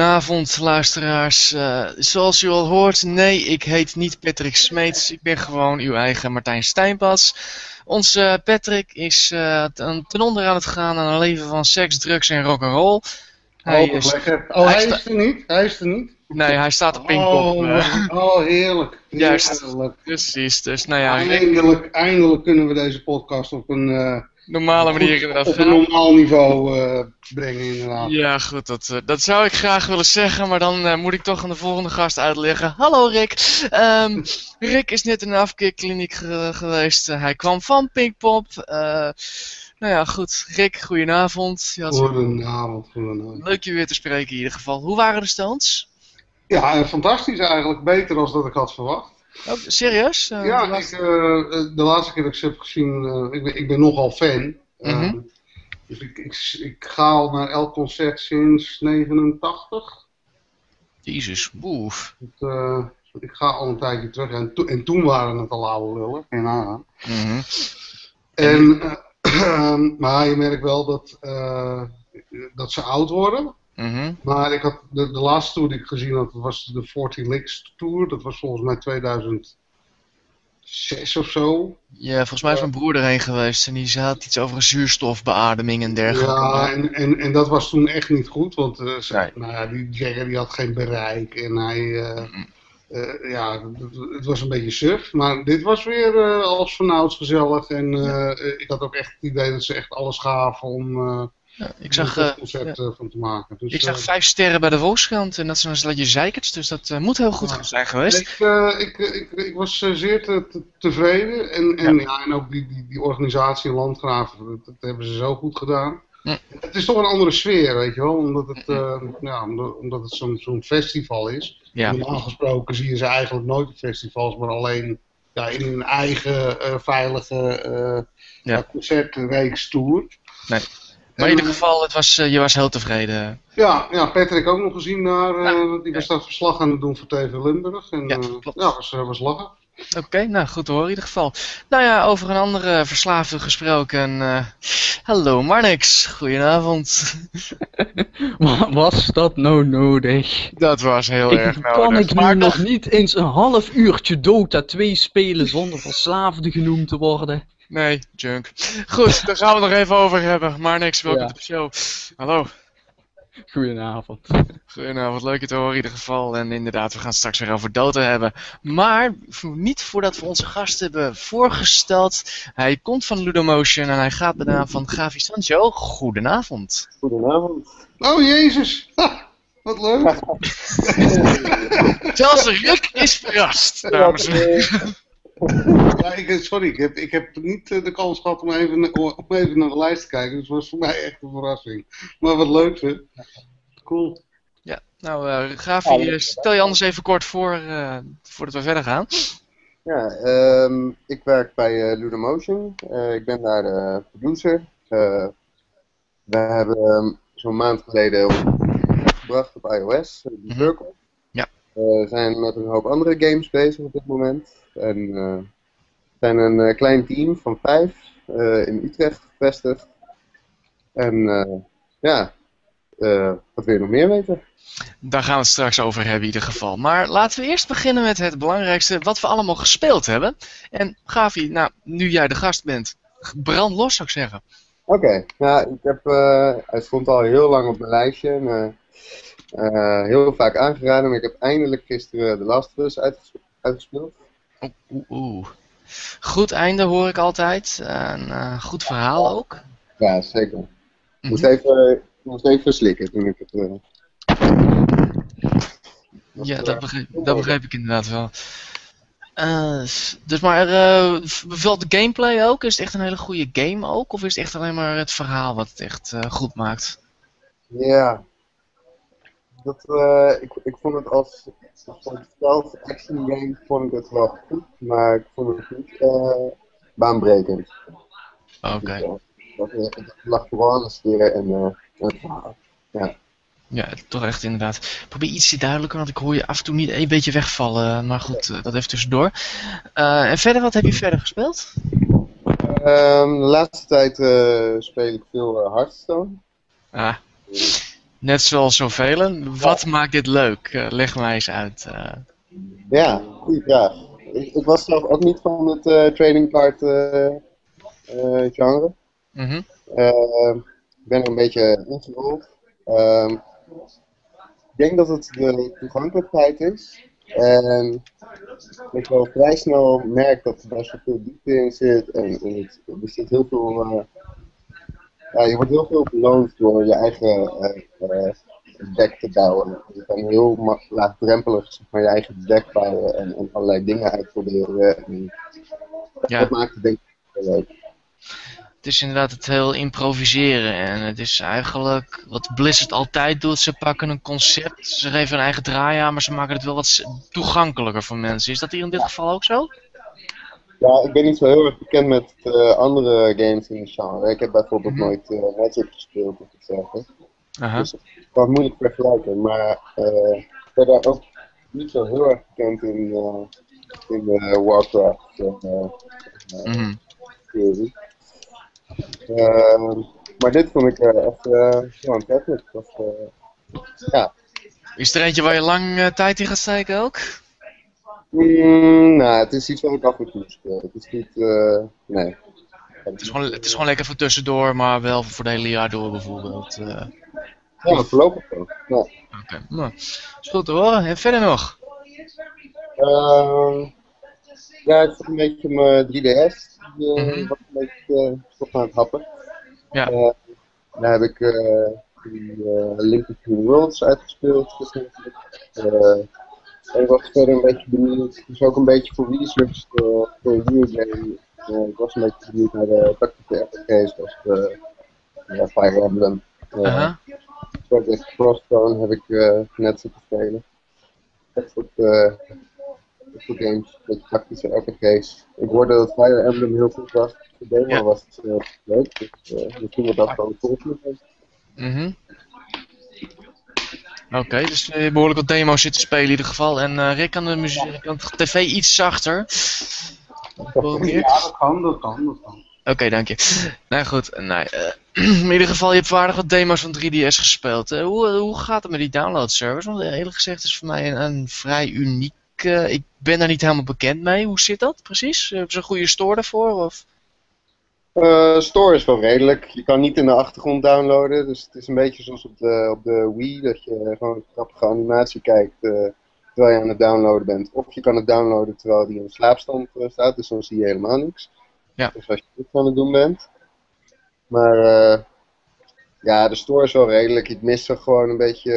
Goedenavond, luisteraars. Uh, zoals u al hoort, nee, ik heet niet Patrick Smeets. Ik ben gewoon uw eigen Martijn Stijnpas. Onze Patrick is uh, ten onder aan het gaan aan een leven van seks, drugs en rock'n'roll. Hij oh, is, oh, hij is er niet? Hij is er niet? Nee, hij staat op Pinkpop. Oh, uh, oh heerlijk. Juist, precies. Dus, nou ja, eindelijk, eindelijk kunnen we deze podcast op een normale manier inderdaad Op een normaal niveau uh, brengen inderdaad. Ja goed, dat, uh, dat zou ik graag willen zeggen, maar dan uh, moet ik toch aan de volgende gast uitleggen. Hallo Rick! Um, Rick is net in een afkeerkliniek ge geweest. hij kwam van Pinkpop. nou ja goed, Rick, goedenavond. Je goedenavond, goedenavond. Leuk je weer te spreken in ieder geval. Hoe waren de stands? Ja, fantastisch eigenlijk. Beter dan dat ik had verwacht. Oh, serieus? Uh, ja, ik, uh, de laatste keer dat ik ze heb gezien, uh, ik, ben, ik ben nogal fan. Mm -hmm. dus ik, ik, ik, ga al naar elk concert sinds 89. Jezus, boef. ik ga al een tijdje terug en, to en toen waren het al oude lullen, geen aan. Mm -hmm. En, maar je merkt wel dat, dat ze oud worden. Mhm. Maar ik had de, de laatste tour die ik gezien had, was de 40 Licks Tour. Dat was volgens mij 2006 of zo. Ja, volgens mij is mijn broer erheen geweest en die had iets over zuurstofbeademing en dergelijke. Ja, en, en, en dat was toen echt niet goed, want uh, nou ja, die Jagger die had geen bereik en hij... Uh, uh, ja, het was een beetje suf, maar dit was weer uh, als vanouds gezellig. En uh, ik had ook echt het idee dat ze echt alles gaven om ja, ik zag, uh, concept ja. van te maken. Dus, ik zag uh, vijf sterren bij de Volkskrant en dat is een sletje zeikert, dus dat uh, moet heel goed ja. zijn geweest. Ik, ik, ik, ik, was zeer te, te, tevreden en, en, ja. ja. en ook die, die, die organisatie in Landgraven, dat, hebben ze zo goed gedaan. Het is toch een andere sfeer, weet je wel, omdat het, ja, omdat, omdat het zo'n zo'n festival is. Ja. Normaal gesproken zie je ze eigenlijk nooit op festivals, maar alleen ja, in hun eigen veilige ja. concertreeks tour. Nee. Maar in ieder geval, het was, uh, je was heel tevreden. Ja, ja Patrick ook nog gezien daar. Uh, ja. Die was daar verslag aan het doen voor TV Limburg. En, ja, klopt. ja was, was lachen. Oké, okay, nou goed te horen in ieder geval. Nou ja, over een andere verslaafde gesproken. Uh, hallo Marnix, goedenavond. was dat nou nodig? Dat was heel ik, erg nodig. Kan ik nu nog niet eens een half uurtje Dota 2 spelen zonder verslaafde genoemd te worden? Nee, junk. Goed, daar gaan we nog even over hebben. Maar niks, welkom ja. op de show. Hallo. Goedenavond. Goedenavond, leuk je te horen in ieder geval. En inderdaad, we gaan straks weer over Dota hebben. Maar niet voordat we onze gast hebben voorgesteld. Hij komt van Ludomotion en hij gaat bij de naam van Gavi Sancho. Goedenavond. Goedenavond. Oh, jezus. Ha, wat leuk. Zelfs Rick is verrast, dames en heren. Ja, ik, sorry, ik heb, ik heb niet de kans gehad om even, om even naar de lijst te kijken. Dus het was voor mij echt een verrassing. Maar wat leuk, hè? Cool. Ja, nou, uh, Gavi, stel je anders even kort voor, uh, voordat we verder gaan. Ja, um, ik werk bij uh, Ludomotion. Uh, ik ben daar de producer. we hebben um, zo'n maand geleden gebracht op iOS, de mm -hmm. Circle. Ja. We zijn met een hoop andere games bezig op dit moment. En we zijn een uh, klein team van vijf uh, in Utrecht gevestigd. En ja, wat wil je nog meer weten? Daar gaan we het straks over hebben in ieder geval. Maar laten we eerst beginnen met het belangrijkste, wat we allemaal gespeeld hebben. En Gavi, nou, nu jij de gast bent, brand los zou ik zeggen. Oké, okay, nou, ik heb, hij stond al heel lang op mijn lijstje. En, heel vaak aangeraden, maar ik heb eindelijk gisteren de Last of Us uitgespeeld. Oeh, oeh. Goed einde hoor ik altijd. Een uh, goed verhaal ook. Ja, zeker. Ik moest, -hmm. even, moest even slikken toen ik het... Uh... Ja, dat begreep, dat begreep ik inderdaad wel. Uh, dus maar bevalt de gameplay ook? Is het echt een hele goede game ook? Of is het echt alleen maar het verhaal wat het echt goed maakt? Ja. Dat, ik, ik vond het als voor het stealth action game vond ik het wel goed, maar ik vond het niet uh, baanbrekend. Oké. Okay. Dus, uh, het lag vooral aan de sfeer en uh, het verhaal. Ja. Ja, toch echt inderdaad. Probeer iets duidelijker, want ik hoor je af en toe niet een beetje wegvallen. Maar goed, dat even tussendoor. en verder, wat heb je verder gespeeld? Um, de laatste tijd speel ik veel Hearthstone. Ah. Net zoals zoveel. Wat maakt dit leuk? Uh, leg mij eens uit. Uh. Ja, goede vraag. Ik, ik, was zelf ook niet van het uh, trading card genre. Mm -hmm. ik ben er een beetje ingerold. Ehm, ik denk dat het de toegankelijkheid is. En ik wel vrij snel merk dat er best wel veel diepte in zit. En, en het, er zit heel veel ja, je wordt heel veel beloond door je eigen uh, deck te bouwen. Je kan heel laagdrempelig zeg maar, je eigen deck bouwen en, en allerlei dingen uitproberen. En ja. Dat maakt het denk ik heel leuk. Het is inderdaad het heel improviseren en het is eigenlijk wat Blizzard altijd doet. Ze pakken een concept, ze geven een eigen draai aan, maar ze maken het wel wat toegankelijker voor mensen. Is dat hier in dit geval ook zo? Ja, ik ben niet zo heel erg bekend met uh, andere games in de genre. Ik heb bijvoorbeeld mm -hmm. nooit uh, Magic gespeeld, of iets dergelijks. Dus ik kan het moeilijk vergelijken. Maar uh, ik ben daar ook niet zo heel erg bekend in, in de Warcraft mm -hmm. theorie. Ehm, maar dit vond ik echt heel aantrekkelijk. ja. Is er eentje waar je lang tijd in gaat steken ook? Mm, nou, het is iets wat ik af en toe speel. Het is niet, uh, nee. Het is, gewoon, het is gewoon lekker voor tussendoor, maar wel voor het hele jaar door bijvoorbeeld. Uh. Ja, voorlopig wel. Ja. Oké, okay. nou, is goed te horen. En verder nog? Uh, ja, ik zit een beetje mijn 3DS. Die, mm -hmm. wat een beetje uh, aan het happen. Ja. Uh, daar heb ik die Olympic Worlds uitgespeeld. Uh, ik was verder een beetje benieuwd, dus ook een beetje voor research voor, voor een game. Uh, ik was een beetje benieuwd naar de tactische RPG's, zoals de uh, Fire Emblem. Uh, uh -huh. Project Crossbone heb ik net zitten spelen. Dat soort, dat soort games, een beetje tactische RPG's. Ik hoorde dat Fire Emblem heel goed was. De demo ja. was uh, leuk, dus misschien wordt dat wel cool. Mm -hmm. Oké, dus je hebt behoorlijk wat demo's zitten spelen in ieder geval. En uh, Rick kan de, muziek, kan de tv iets zachter. Ja, dat kan, dat kan, dat kan. Oké, okay, dank je. Nou goed, nee, uh, in ieder geval, je hebt waardig wat demo's van 3DS gespeeld. Uh, hoe, hoe gaat het met die download service? Want eerlijk gezegd is voor mij een, een vrij uniek... ik ben daar niet helemaal bekend mee. Hoe zit dat precies? Hebben ze een goede store daarvoor? Of? Uh, store is wel redelijk. Je kan niet in de achtergrond downloaden. Dus het is een beetje zoals op de, op de Wii. Dat je gewoon een grappige animatie kijkt uh, terwijl je aan het downloaden bent. Of je kan het downloaden terwijl die in slaapstand uh, staat. Dus dan zie je helemaal niks. Ja. Dus als je dit aan het doen bent. Maar ja, de store is wel redelijk. Ik mis er gewoon een beetje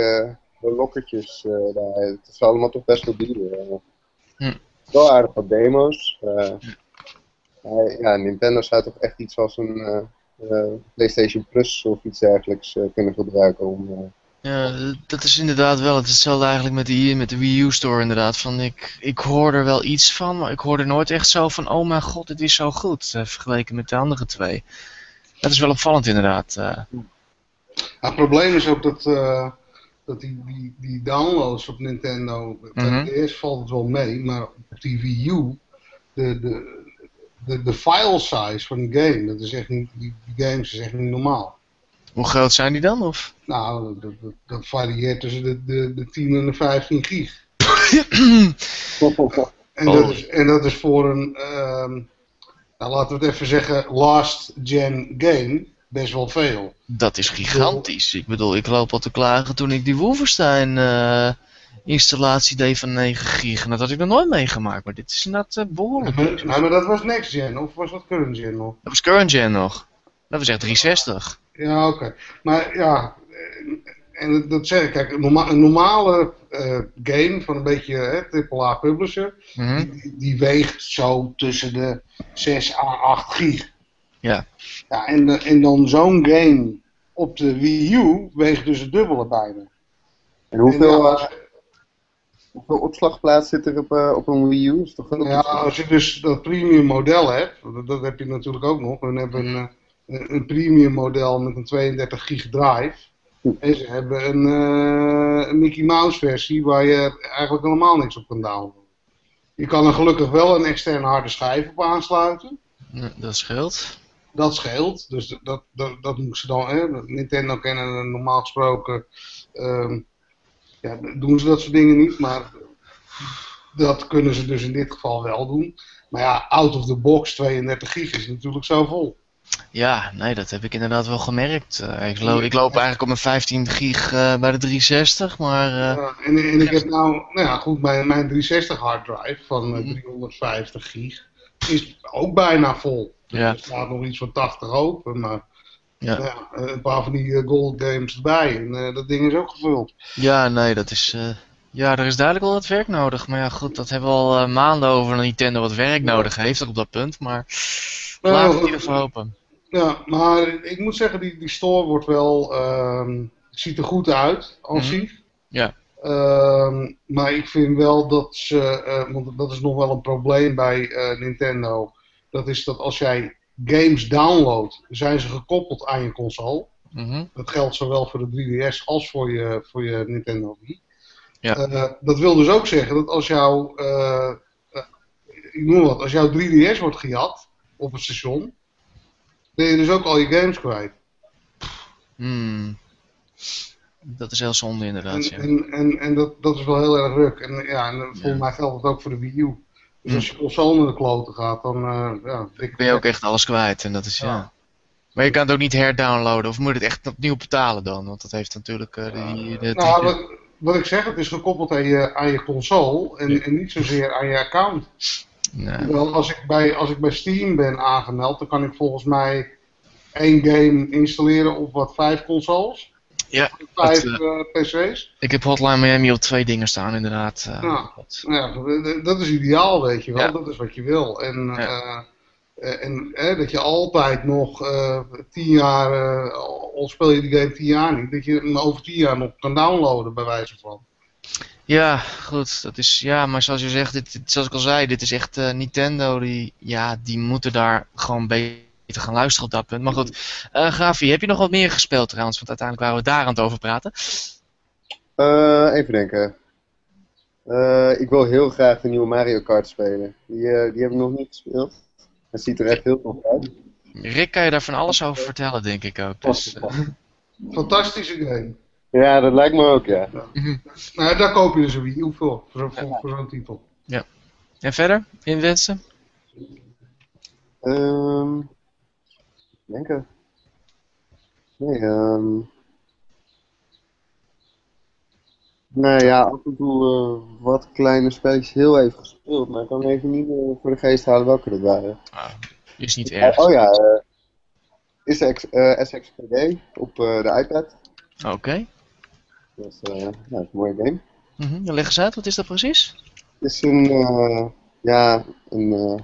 de lokkertjes daar. Het is allemaal toch best wel duur. Hm. Wel aardig wat demo's. Ja, Nintendo zou toch echt iets als een uh, PlayStation Plus of iets dergelijks uh, kunnen gebruiken om... Ja, dat is inderdaad wel het hetzelfde eigenlijk met, die, met de Wii U Store inderdaad. Van ik, ik hoor er wel iets van, maar ik hoor er nooit echt zo van, oh mijn god, dit is zo goed, vergeleken met de andere twee. Dat is wel opvallend inderdaad. Ja, het probleem is ook dat, dat die, die, die downloads op Nintendo, mm -hmm. eerst valt het wel mee, maar op die Wii U, de, de, de, de file size van die game, dat is echt niet, die, die games is echt niet normaal. Hoe groot zijn die dan? Of? Nou, dat, dat, dat varieert tussen de, de, de 10 en de 15 gig. en, dat is, en dat is voor een, um, nou, laten we het even zeggen, last gen game best wel veel. Dat is gigantisch. Ik bedoel, ik loop al te klagen toen ik die Wolfenstein... Uh, installatie deed van 9 gig. En dat had ik nog nooit meegemaakt, maar dit is inderdaad uh, behoorlijk. Ja, maar, maar, dat was next gen, of was dat current gen nog? Dat was current gen nog. Dat was echt 360. Ja, oké. Maar ja, en dat zeg ik, kijk, een, norma een normale uh, game van een beetje hè, AAA publisher, mm -hmm. die, die, weegt zo tussen de 6 à 8 gig. Ja. Ja, en, de, en dan zo'n game op de Wii U weegt dus het dubbele bijna. En hoeveel, en, ja, Hoeveel opslagplaats zit er op, uh, op een Wii U? Is toch ja, als je dus dat premium model hebt, dat, dat heb je natuurlijk ook nog. We hebben een, uh, een premium model met een 32 gig drive. Hm. En ze hebben een, uh, een, Mickey Mouse versie waar je eigenlijk helemaal niks op kan downloaden. Je kan er gelukkig wel een externe harde schijf op aansluiten. dat scheelt. Dat scheelt. Dus dat, dat, dat moeten ze dan. Hè, Nintendo kennen normaal gesproken. ehm, ja, doen ze dat soort dingen niet. Maar dat kunnen ze dus in dit geval wel doen. Maar ja, out of the box 32 gig is natuurlijk zo vol. Ja, nee, dat heb ik inderdaad wel gemerkt. Eh, ik, loop, ik loop eigenlijk op mijn 15 gig eh, bij de 360, maar... eh, Ja, en, en ik heb nou, nou ja, goed, mijn, mijn 360 hard drive van eh, Mhm. 350 gig is ook bijna vol. Dus Ja. Er staat nog iets van 80 open, maar Ja. nou ja, een paar van die eh, gold games erbij. En eh, dat ding is ook gevuld. Ja, nee, dat is. eh, ja, er is duidelijk wel wat werk nodig. Maar ja, goed, dat hebben we al eh, maanden over Nintendo wat werk nodig heeft op dat punt. Maar Nou, laten we het in eh, ieder geval hopen. Ja, maar ik moet zeggen, die, die store wordt wel, ehm, ziet er goed uit, als zich. Ja. Ehm, maar ik vind wel dat ze, eh, want dat is nog wel een probleem bij eh, Nintendo. Dat is dat als jij games downloadt, zijn ze gekoppeld aan je console. Mhm. Dat geldt zowel voor de 3DS als voor je, voor je Nintendo Wii. Ja. Eh, dat wil dus ook zeggen dat als jouw, eh, eh, ik noem wat, als jouw 3DS wordt gejat op het station, ben je dus ook al je games kwijt. Hmm. Dat is heel zonde inderdaad, En, ja. en, en, en dat, dat is wel heel erg druk. En ja, en volgens Ja. mij geldt dat ook voor de Wii U. Dus als je console naar de kloten gaat, dan eh ja, dik- Ben je ook echt alles kwijt en dat is ja. Maar je kan het ook niet herdownloaden of moet het echt opnieuw betalen dan? Want dat heeft natuurlijk eh, die, de, Nou, wat, wat ik zeg, het is gekoppeld aan je, aan je console en, en niet zozeer aan je account. Nee. Wel, als, ik bij, als ik bij Steam ben aangemeld, dan kan ik volgens mij één game installeren op wat vijf consoles. Ja, Vijf dat, eh, PC's. Ik heb Hotline Miami op twee dingen staan inderdaad. eh, Nou Ja, dat is ideaal, weet je wel. Ja. Dat is wat je wil. En, Ja. eh, eh, en eh, dat je altijd nog eh, tien jaar, eh, al speel je die game tien jaar niet, dat je hem over tien jaar nog kan downloaden, bij wijze van. Ja, goed. Dat is, ja, maar zoals je zegt, dit, zoals ik al zei, dit is echt eh, Nintendo. Die, ja, die moeten daar gewoon beter gaan luisteren op dat punt. Maar goed, eh Gavi, heb je nog wat meer gespeeld trouwens? Want uiteindelijk waren we daar aan het over praten. Eh, even denken. Eh, ik wil heel graag de nieuwe Mario Kart spelen. Die, eh, die heb ik nog niet gespeeld. Het ziet er echt heel tof uit. Rick kan je daar van alles over vertellen, denk ik ook. Dus, eh, Fantastische game. Ja, dat lijkt me ook, ja. Nou, daar koop je dus een Wii U voor, voor, voor, voor zo'n titel. en verder, inwensen? Ehm denken. Nee, ehm. Nou ja, af en toe eh, wat kleine spelletjes heel even gespeeld, maar ik kan even niet meer voor de geest halen welke dat waren. Ah, is niet erg. Oh ja, eh is X, eh, SXPD op de iPad. Oké. Dat is, ja, dat is een mooie game. Mhm, Leg eens uit, wat is dat precies? Het is een, ja, een eh,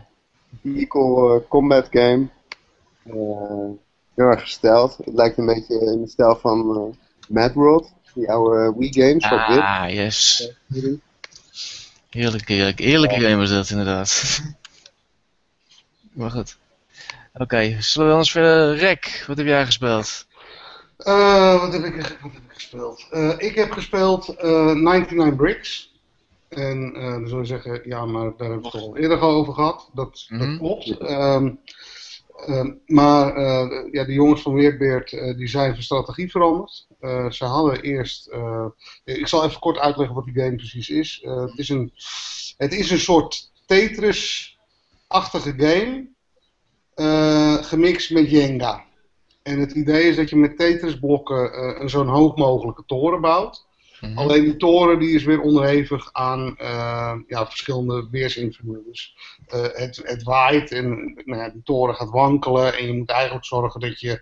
vehicle eh, combat game. Eh, heel erg gesteld. Het lijkt een beetje in de stijl van eh Mad World, die oude Wii games. Ah, yes. Heerlijk, heerlijk. Heerlijke game was dat inderdaad. maar goed. Oké, zullen we anders verder... Rek, wat heb jij gespeeld? Eh, wat, heb ik, wat heb ik gespeeld? Eh, ik heb gespeeld eh 99 Bricks. En eh, dan zou je zeggen, ja, maar daar hebben we het al eerder over gehad. Dat, Mhm. dat klopt. Ehm, ehm, maar eh, ja, de jongens van Weerbeert eh, die zijn van strategie veranderd. Eh, ze hadden eerst. ik zal even kort uitleggen wat die game precies is. Het, is een, het is een soort Tetris-achtige game. gemixt met Jenga. En het idee is dat je met Tetris-blokken een zo'n hoog mogelijke toren bouwt. Mhm. Alleen die toren die is weer onderhevig aan eh, ja, verschillende weersinvloeden. Dus eh, het, het waait en nou ja, die toren gaat wankelen. En je moet eigenlijk zorgen dat je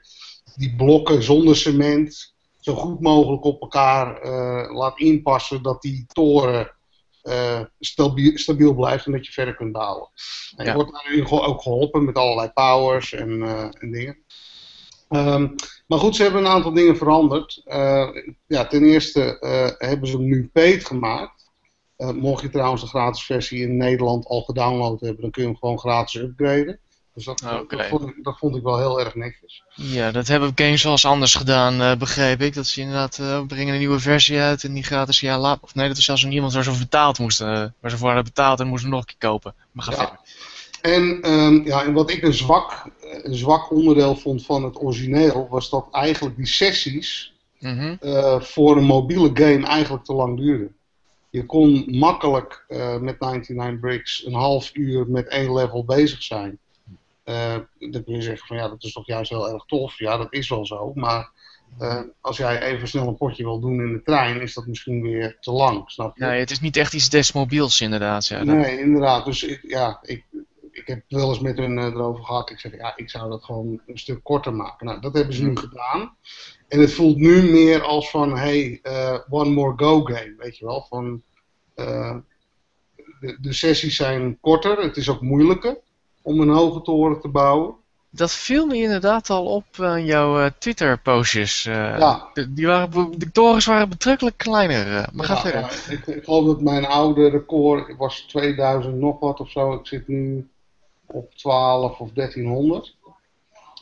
die blokken zonder cement zo goed mogelijk op elkaar eh, laat inpassen. Dat die toren stabiel, stabiel blijft en dat je verder kunt bouwen. En je Ja. wordt daarin ook geholpen met allerlei powers en, en dingen. Ehm, maar goed, ze hebben een aantal dingen veranderd. Eh, ja, ten eerste eh, hebben ze hem nu paid gemaakt. Eh, mocht je trouwens de gratis versie in Nederland al gedownload hebben, dan kun je hem gewoon gratis upgraden. Dus dat, dat, vond, ik, dat vond ik wel heel erg netjes. Ja, dat hebben games wel eens anders gedaan, begreep ik. Dat ze inderdaad brengen een nieuwe versie uit en die gratis een jaar later. Of nee, dat was zelfs nog iemand waar ze voor betaald moesten. waar ze voor hadden betaald en moesten nog een keer kopen. Maar ga Ja. verder. En, ehm, ja, en wat ik een zwak, een zwak onderdeel vond van het origineel, was dat eigenlijk die sessies Mhm. eh, voor een mobiele game eigenlijk te lang duurden. Je kon makkelijk eh, met 99 Bricks een half uur met één level bezig zijn. Dan kun je zeggen van ja, dat is toch juist heel erg tof. Ja, dat is wel zo. Maar eh, als jij even snel een potje wil doen in de trein, is dat misschien weer te lang. Snap je? Nee, het is niet echt iets desmobiels inderdaad. Ja, Nee, inderdaad. Dus ik, ja, ik, ik heb wel eens met hun eh, erover gehad. Ik zeg, ja, ik zou dat gewoon een stuk korter maken. Nou, dat hebben ze nu gedaan. En het voelt nu meer als van, hey, eh, one more go game, weet je wel. Van, eh, de, de sessies zijn korter, het is ook moeilijker om een hoge toren te bouwen. Dat viel me inderdaad al op aan jouw Twitter-postjes. Ja. de, die waren, de torens waren betrekkelijk kleiner. maar ga verder. ja, ik, ik geloof dat mijn oude record was 2000 nog wat of zo. Ik zit nu op 12 of 1300.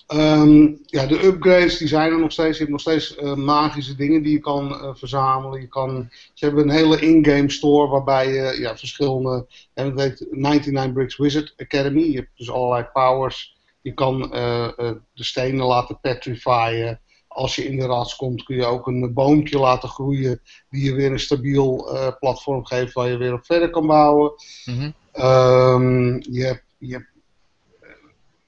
Ehm, ja, de upgrades die zijn er nog steeds. Je hebt nog steeds eh, magische dingen die je kan eh, verzamelen. Je kan, ze hebben een hele in-game store waarbij je ja, verschillende... En het heet 99 Bricks Wizard Academy. Je hebt dus allerlei powers. Je kan eh, de stenen laten petrifyen. Als je in de rats komt kun je ook een boompje laten groeien die je weer een stabiel platform geeft waar je weer op verder kan bouwen. Mhm. Ehm, je hebt, je hebt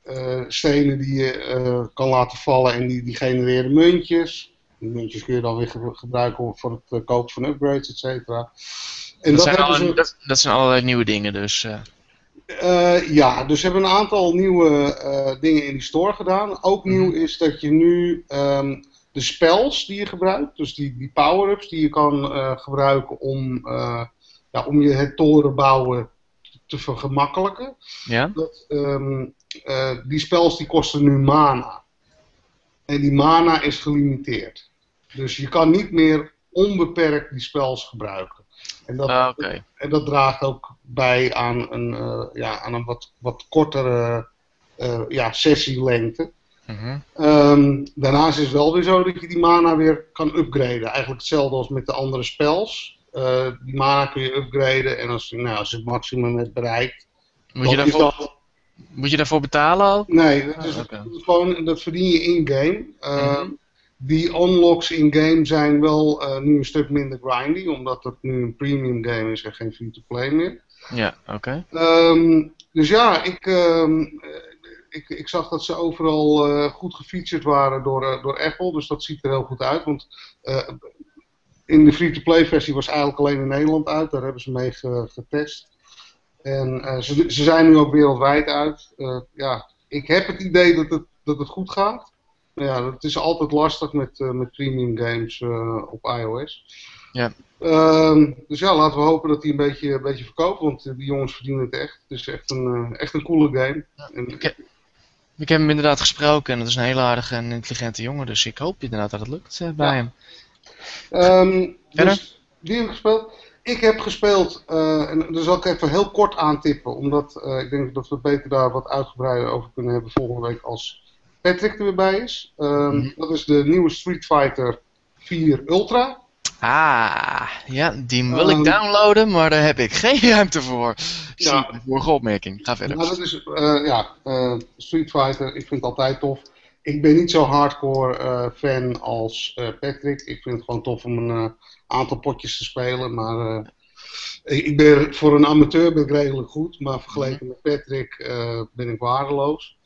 eh, stenen die je eh, kan laten vallen en die, die genereren muntjes. Die muntjes kun je dan weer ge- gebruiken voor het eh, kopen van upgrades, et cetera. En Dat, dat, zijn hebben alle- ze, dat, dat zijn allerlei nieuwe dingen dus. ja, dus ze hebben een aantal nieuwe dingen in die store gedaan. Ook nieuw is dat je nu ehm, de spells die je gebruikt, dus die, die power-ups die je kan gebruiken om, ja, om je het toren bouwen te vergemakkelijken. ja? Dat, ehm, eh, die spells die kosten nu mana. En die mana is gelimiteerd. Dus je kan niet meer onbeperkt die spells gebruiken. En dat, Ah, Oké. en dat draagt ook bij aan een, eh, ja, aan een wat, wat kortere eh, ja, sessielengte. Mhm. Ehm, daarnaast is het wel weer zo dat je die mana weer kan upgraden. Eigenlijk hetzelfde als met de andere spells. Eh, die mana kun je upgraden en als, nou, als je het maximum hebt bereikt. Moet, je dan is daarvoor, dat- moet je daarvoor betalen ook? Nee, dat, is, Ah, dat is gewoon, dat verdien je in-game. Eh, Mhm. Die unlocks in-game zijn wel eh, nu een stuk minder grindy, omdat het nu een premium game is en geen free-to-play meer. Ja, oké. Ehm, dus ja, ik, ehm, eh, ik, ik zag dat ze overal eh, goed gefeatured waren door, eh, door Apple, dus dat ziet er heel goed uit. Want in de free-to-play versie was eigenlijk alleen in Nederland uit, daar hebben ze mee ge- getest. En eh, ze, ze zijn nu ook wereldwijd uit. Eh, ja, ik heb het idee dat het, dat het goed gaat. Maar ja, het is altijd lastig met, eh, met premium games eh, op iOS. Ja. Ehm, dus ja, laten we hopen dat die een beetje, een beetje verkoopt, want die jongens verdienen het echt. Het is echt een, eh, echt een coole game. En, Ik, ik heb hem inderdaad gesproken en het is een hele aardige en intelligente jongen, dus ik hoop inderdaad dat het lukt bij Ja. hem. Ehm, Verder? dus die heb ik gespeeld. Ik heb gespeeld, eh, en daar zal ik even heel kort aantippen, omdat eh, ik denk dat we beter daar wat uitgebreider over kunnen hebben volgende week als Patrick er weer bij is. Ehm, Mhm. Dat is de nieuwe Street Fighter 4 Ultra. Ah, ja, die wil ik Ehm, downloaden, maar daar heb ik geen ruimte voor. Ja. Vorige opmerking. Ga verder. Nou, dat is, eh, ja, Street Fighter, ik vind het altijd tof. Ik ben niet zo hardcore eh, fan als eh, Patrick. Ik vind het gewoon tof om een eh, aantal potjes te spelen. Maar ik, ik ben, voor een amateur ben ik redelijk goed. Maar vergeleken met Patrick ben ik waardeloos.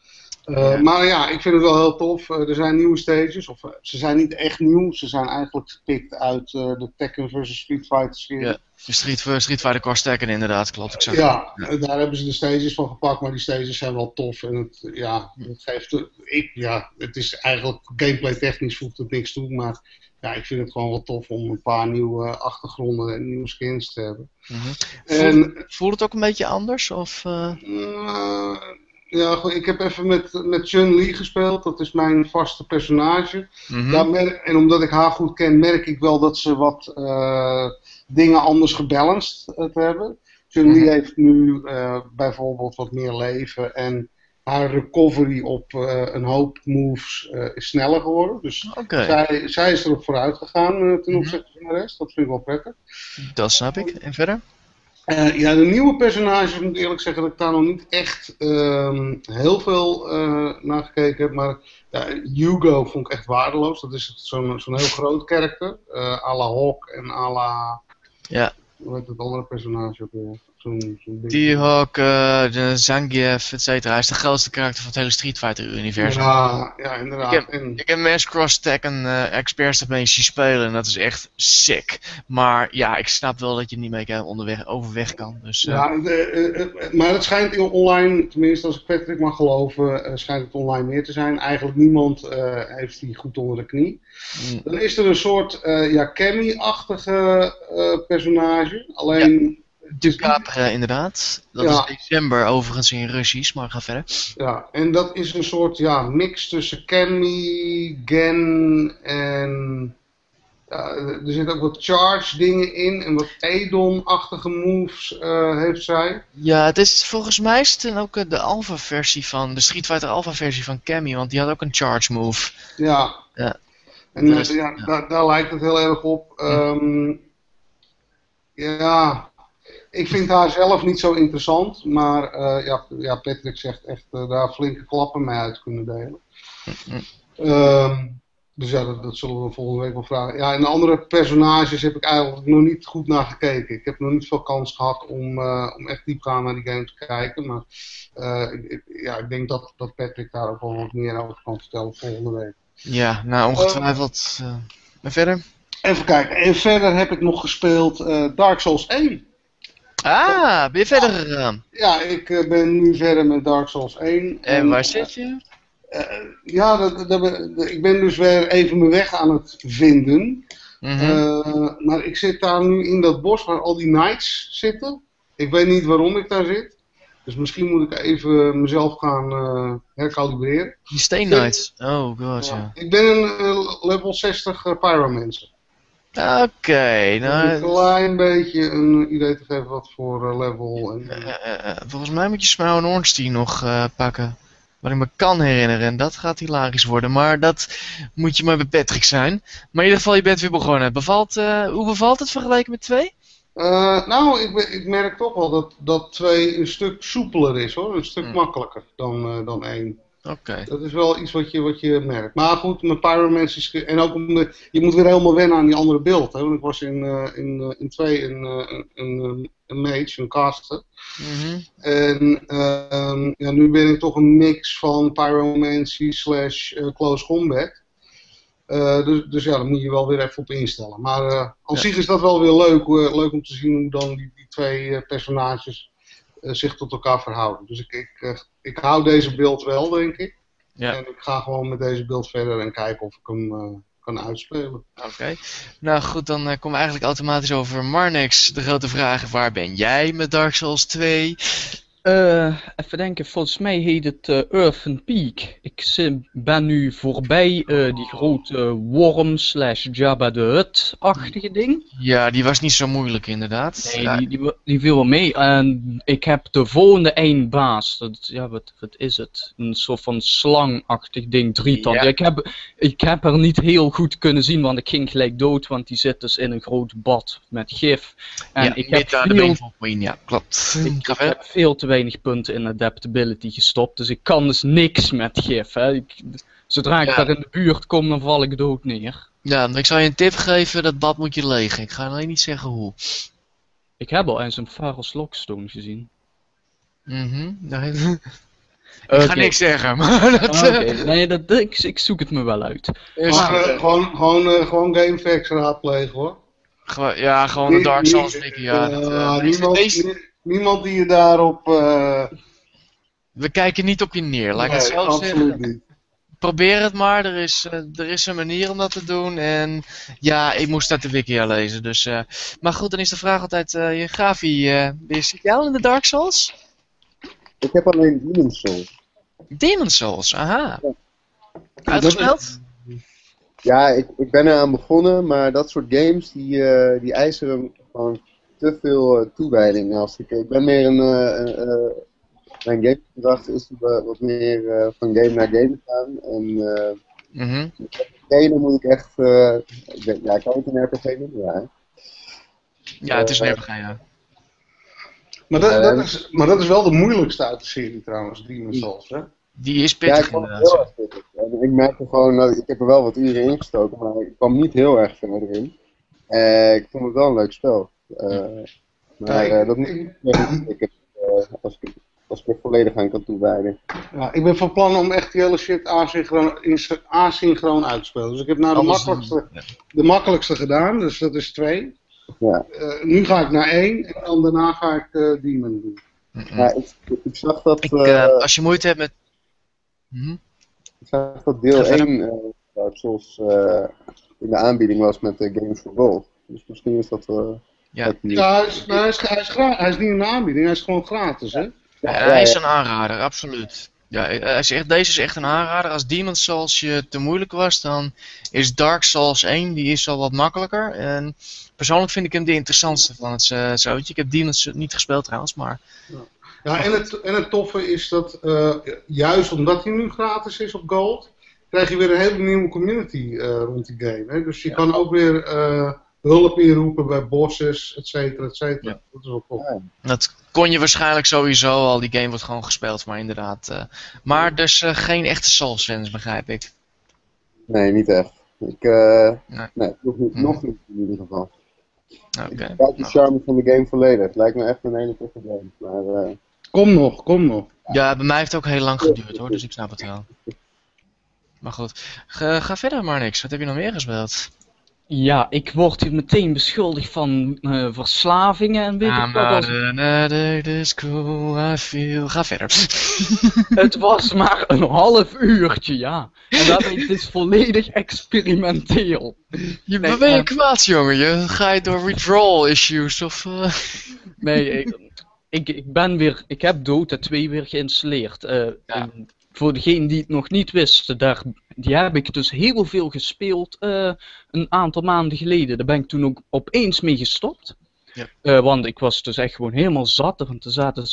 Eh, Ja. Maar ja, ik vind het wel heel tof. Eh, er zijn nieuwe stages. Of, eh, ze zijn niet echt nieuw. Ze zijn eigenlijk gepikt uit de Tekken vs Street Fighter serie. Ja. Street, Street Fighter Cross Tekken inderdaad, klopt. Ik zag Ja, daar hebben ze de stages van gepakt, maar die stages zijn wel tof. En het, ja, het geeft, ik, ja, het is eigenlijk gameplay technisch voegt het niks toe, maar ja, ik vind het gewoon wel tof om een paar nieuwe achtergronden en nieuwe skins te hebben. Mhm. En Voelt, voelt het ook een beetje anders? Of, eh, ja, goed, ik heb even met, met Chun-Li gespeeld, dat is mijn vaste personage. mhm. Merk- en omdat ik haar goed ken, merk ik wel dat ze wat eh, dingen anders gebalanced eh, hebben. Chun-Li Mhm. heeft nu eh, bijvoorbeeld wat meer leven en haar recovery op een hoop moves is sneller geworden. Dus zij, zij is erop vooruit gegaan ten Mhm. opzichte van de rest. Dat vind ik wel prettig. dat snap ik. En verder? Eh, ja, de nieuwe personages, moet ik eerlijk zeggen dat ik daar nog niet echt ehm, heel veel eh, naar gekeken heb. Maar ja, Hugo vond ik echt waardeloos. Dat is zo'n zo'n heel groot karakter. eh à la Hawk en à la... Ja. Hoe heet het andere personage ook weer? T-Hawk, eh, de Zangief, et cetera. Hij is de grootste karakter van het hele Street Fighter universum. Ja, ja, inderdaad. Ik En, Ik heb Mass Cross Tekken uh, Experts zien spelen en dat is echt sick. Maar ja, ik snap wel dat je niet mee kan onderweg, overweg kan. Dus, eh, ja, de, eh, eh, maar het schijnt in online, tenminste als ik Patrick mag geloven, eh, schijnt het online meer te zijn. Eigenlijk niemand eh, heeft die goed onder de knie. mm, Dan is er een soort eh ja, Cammy-achtige eh, personage. Alleen, Ducapre inderdaad. Dat Ja. is december overigens in Russisch, maar ga verder. ja, en dat is een soort ja, mix tussen Cammy, Gen en... ja, er zitten ook wat charge dingen in en wat Edon-achtige moves eh, heeft zij. Ja, het is volgens mij is het dan ook eh, de alpha versie van, de Street Fighter alpha versie van Cammy, want die had ook een charge move. Ja. Ja. En eh, is- ja, ja. Daar, daar lijkt het heel erg op. Ehm, ja, ik vind haar zelf niet zo interessant, maar eh, ja, ja, Patrick zegt echt eh, daar flinke klappen mee uit kunnen delen. Ehm, dus ja, dat, dat zullen we volgende week wel vragen. Ja, en de andere personages heb ik eigenlijk nog niet goed naar gekeken. Ik heb nog niet veel kans gehad om, eh, om echt diepgaand naar die game te kijken. Maar ik, ja, ik denk dat, dat Patrick daar ook wel wat meer over kan vertellen volgende week. Ja, nou ongetwijfeld. eh maar verder? Even kijken. En verder heb ik nog gespeeld Dark Souls 1. Ah, ben je verder gegaan? Ja, ik eh, ben nu verder met Dark Souls 1. En waar zit je? eh, ja, dat, dat, dat- ik ben dus weer even mijn weg aan het vinden. Mhm. Eh, maar ik zit daar nu in dat bos waar al die knights zitten. Ik weet niet waarom ik daar zit. Dus misschien moet ik even mezelf gaan eh herkalibreren. Die Stain Knights. Oh god, ja. Ik ben een eh, level 60 uh, pyromancer. Oké, nou... een klein beetje een idee te geven wat voor eh, level. En, eh, eh, eh, volgens mij moet je Smile en Ornstein nog pakken. Wat ik me kan herinneren. En dat gaat hilarisch worden. Maar dat moet je maar bij Patrick zijn. Maar in ieder geval, je bent weer begonnen. Bevalt, hoe bevalt het vergeleken met twee? Nou, ik, ik merk toch wel dat, dat 2 een stuk soepeler is hoor. Een stuk Hmm. makkelijker dan, dan 1. Oké. Dat is wel iets wat je, wat je merkt. Maar goed, mijn is... ge- En ook je moet weer helemaal wennen aan die andere beeld. Hè? Want ik was in 2 in, eh, in twee een, eh, een, een, een mage, een caster. Mhm. En ehm, ja, nu ben ik toch een mix van Pyromancy slash close combat. Dus, dus ja, daar moet je wel weer even op instellen. Maar aan Ja. zich is dat wel weer leuk, leuk om te zien hoe dan die, die twee personages zich tot elkaar verhouden. Dus ik, ik, eh, ik hou deze beeld wel, denk ik. Ja. En ik ga gewoon met deze beeld verder en kijken of ik hem eh, kan uitspelen. Oké. Nou goed, dan eh, komen we eigenlijk automatisch over Marnix. De grote vraag, waar ben jij met Dark Souls 2? Eh, even denken, volgens mij heet het eh Earthen Peak. Ik ben nu voorbij eh, die grote worm slash Jabba the Hutt-achtige ding. Ja, die was niet zo moeilijk inderdaad. Nee, Ja, die, die, die viel wel mee. En ik heb de volgende eindbaas. Dat, ja, wat, wat is het? Een soort van slangachtig ding, drietand. Ja. Ik, heb, ik heb er niet heel goed kunnen zien, want ik ging gelijk dood. Want die zit dus in een groot bad met gif. En ja, ik heb de veel Queen, ja, klopt. ik, heb veel te weinig punten in adaptability gestopt, dus ik kan dus niks met gif. Hè. Ik, zodra ik Ja. daar in de buurt kom, dan val ik dood neer. Ja, ik zal je een tip geven, dat bad moet je legen. Ik ga alleen niet zeggen hoe. Ik heb al eens een Pharos Lockstone gezien. Mhm. daar heeft- Ik ga niks zeggen, maar dat... Oké, eh, nee, dat, ik, ik zoek het me wel uit. is Maar, goed. eh, gewoon, gewoon, eh, gewoon GameFAQs raadplegen hoor. Ja, gewoon de Dark Souls wiki, ja. dat, niemand, deze- niemand die je daarop... eh we kijken niet op je neer, laat ik het nee, zo absoluut zeggen. niet. Probeer het maar, er is, eh, er is een manier om dat te doen. En ja, ik moest uit de wiki lezen. Dus, eh, maar goed, dan is de vraag altijd, eh je Gavi, ben je- zit jij al in de Dark Souls? Ik heb alleen Demon Souls. Demon Souls, aha. Ja. Uitgespeeld? Ja, ik, ik ben eraan begonnen, maar dat soort games die, die eisen gewoon te veel eh, toewijding. Als ik, ik ben meer een. eh, eh, mijn gamegedrag is wa- wat meer van game naar game gaan. En eh Mhm. trainen moet ik echt. eh, ik ja, kan ik een RPG noemen? Ja. hè? Ja, het is een RPG, ja. Maar dat, Ja, dat is, maar dat is wel de moeilijkste uit de serie trouwens, Demon's Souls. Hè? Die is Ja, pittig het inderdaad. heel erg pittig. En ik merkte gewoon, dat ik heb er wel wat uren in gestoken, maar ik kwam niet heel erg verder in. Eh, ik vond het wel een leuk spel. Eh, maar eh, dat moet ik- ik eh, als, ik, als ik er volledig aan kan toewijden. Ja, ik ben van plan om echt die hele shit asynchroon, uit te spelen. Dus ik heb nou de makkelijkste, de makkelijkste gedaan, dus dat is twee. Ja. Eh, nu ga ik naar één en dan daarna ga ik eh Demon doen. Mm-mm. Ja, ik, ik zag dat, Ik, als je moeite hebt met... Hm? ik zag dat deel Ga verder. 1 eh, Dark Souls eh, in de aanbieding was met de Games for Gold. Dus misschien is dat... eh Ja. Ja, hij is, hij, is, hij, is hij is niet de aanbieding, hij is gewoon gratis. Hè? Ja, ja, hij is een aanrader, absoluut. Ja, hij is echt, deze is echt een aanrader. Als Demon's Souls je te moeilijk was, dan is Dark Souls 1 die is al wat makkelijker. En persoonlijk vind ik hem de interessantste van het uh, zootje. Ik heb Demon's niet gespeeld trouwens, maar... Ja, en het, en het toffe is dat eh, juist omdat hij nu gratis is op Gold, krijg je weer een hele nieuwe community eh, rond die game. Hè? Dus je Ja. kan ook weer eh, hulp inroepen bij bosses, et cetera, et cetera. Ja. Dat is wel tof. Ja. Dat kon je waarschijnlijk sowieso al, die game wordt gewoon gespeeld, maar inderdaad. eh, maar dus eh, geen echte Souls-fans, begrijp ik. Nee, niet echt. Ik, eh, Nee. nee, nog niet, Mhm. nog niet in ieder geval. Oké. Ik de Nou, charme van de game volledig. Het lijkt me echt een hele toffe game. Maar eh, Kom nog, kom nog. Ja, bij mij heeft het ook heel lang geduurd hoor, dus ik snap het wel. Maar goed, ga, ga verder maar niks. Wat heb je nog meer gespeeld? Ja, ik word hier meteen beschuldigd van eh, verslavingen en weet ik I'm wat. not Als... another disco, I feel... Ga verder. Het was maar een half uurtje, ja. En dat het is volledig experimenteel. Je Nee, ben je eh, kwaad jongen? Je, ga je door withdrawal issues of... eh? Nee, ik, ik, ik ben weer, ik heb Dota 2 weer geïnstalleerd. Eh, en voor degenen die het nog niet wisten, daar, die heb ik dus heel veel gespeeld eh, een aantal maanden geleden. Daar ben ik toen ook opeens mee gestopt. Ja. Eh, want ik was dus echt gewoon helemaal zat. Want er zaten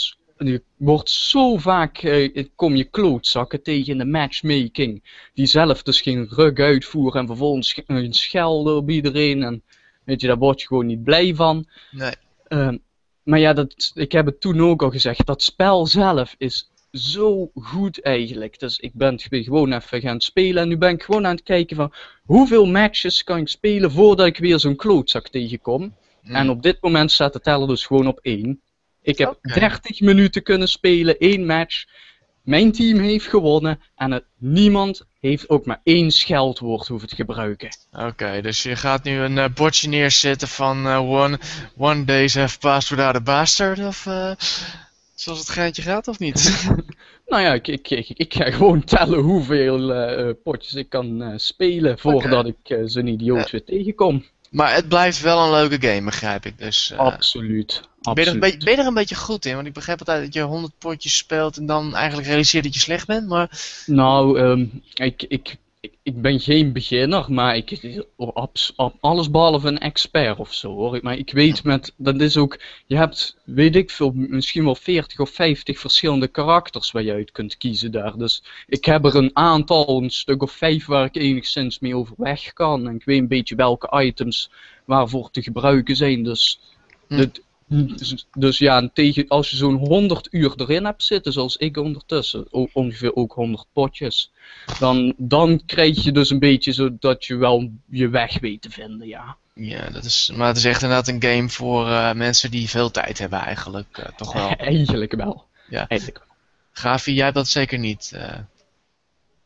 je wordt zo vaak, eh, kom je klootzakken tegen in de matchmaking. Die zelf dus geen rug uitvoeren en vervolgens eh, schelden op iedereen. En weet je, daar word je gewoon niet blij van. Nee. Ehm, maar ja, dat, ik heb het toen ook al gezegd. Dat spel zelf is zo goed eigenlijk. Dus ik ben gewoon even gaan spelen. En nu ben ik gewoon aan het kijken van hoeveel matches kan ik spelen voordat ik weer zo'n klootzak tegenkom. Hm. En op dit moment staat de teller dus gewoon op één. Ik heb Oké. 30 minuten kunnen spelen, één match. Mijn team heeft gewonnen en het, niemand heeft ook maar één scheldwoord hoeven te gebruiken. Oké, dus je gaat nu een eh, bordje neerzetten van eh, one, one days have passed without a bastard, of eh, zoals het geintje gaat, of niet? Nou ja, ik, ik, ik, ik ga gewoon tellen hoeveel eh, eh, potjes ik kan eh, spelen voordat ik zo'n idioot weer tegenkom. maar het blijft wel een leuke game, begrijp ik. Dus, absoluut. ben, je er een absoluut. beetje, ben je er een beetje goed in? Want ik begrijp altijd dat je 100 potjes speelt en dan eigenlijk realiseert dat je slecht bent, maar... Nou, ehm, ik, ik, ik, ik ben geen beginner, maar ik ab- alles behalve een expert of zo hoor. Maar ik weet met, dat is ook, je hebt, weet ik veel, misschien wel 40 of 50 verschillende karakters waar je uit kunt kiezen daar. Dus ik heb er een aantal, een stuk of vijf waar ik enigszins mee overweg kan. En ik weet een beetje welke items waarvoor te gebruiken zijn. Dus, Hm. Dus, dus ja, en tegen, als je zo'n 100 uur erin hebt zitten, zoals ik ondertussen, o- ongeveer ook 100 potjes, dan, dan krijg je dus een beetje zo dat je wel je weg weet te vinden, ja. Ja, dat is, maar het is echt inderdaad een game voor eh, mensen die veel tijd hebben eigenlijk, eh, toch wel. Eigenlijk wel. Ja. Eigenlijk wel. Gavi, jij hebt dat zeker niet. eh.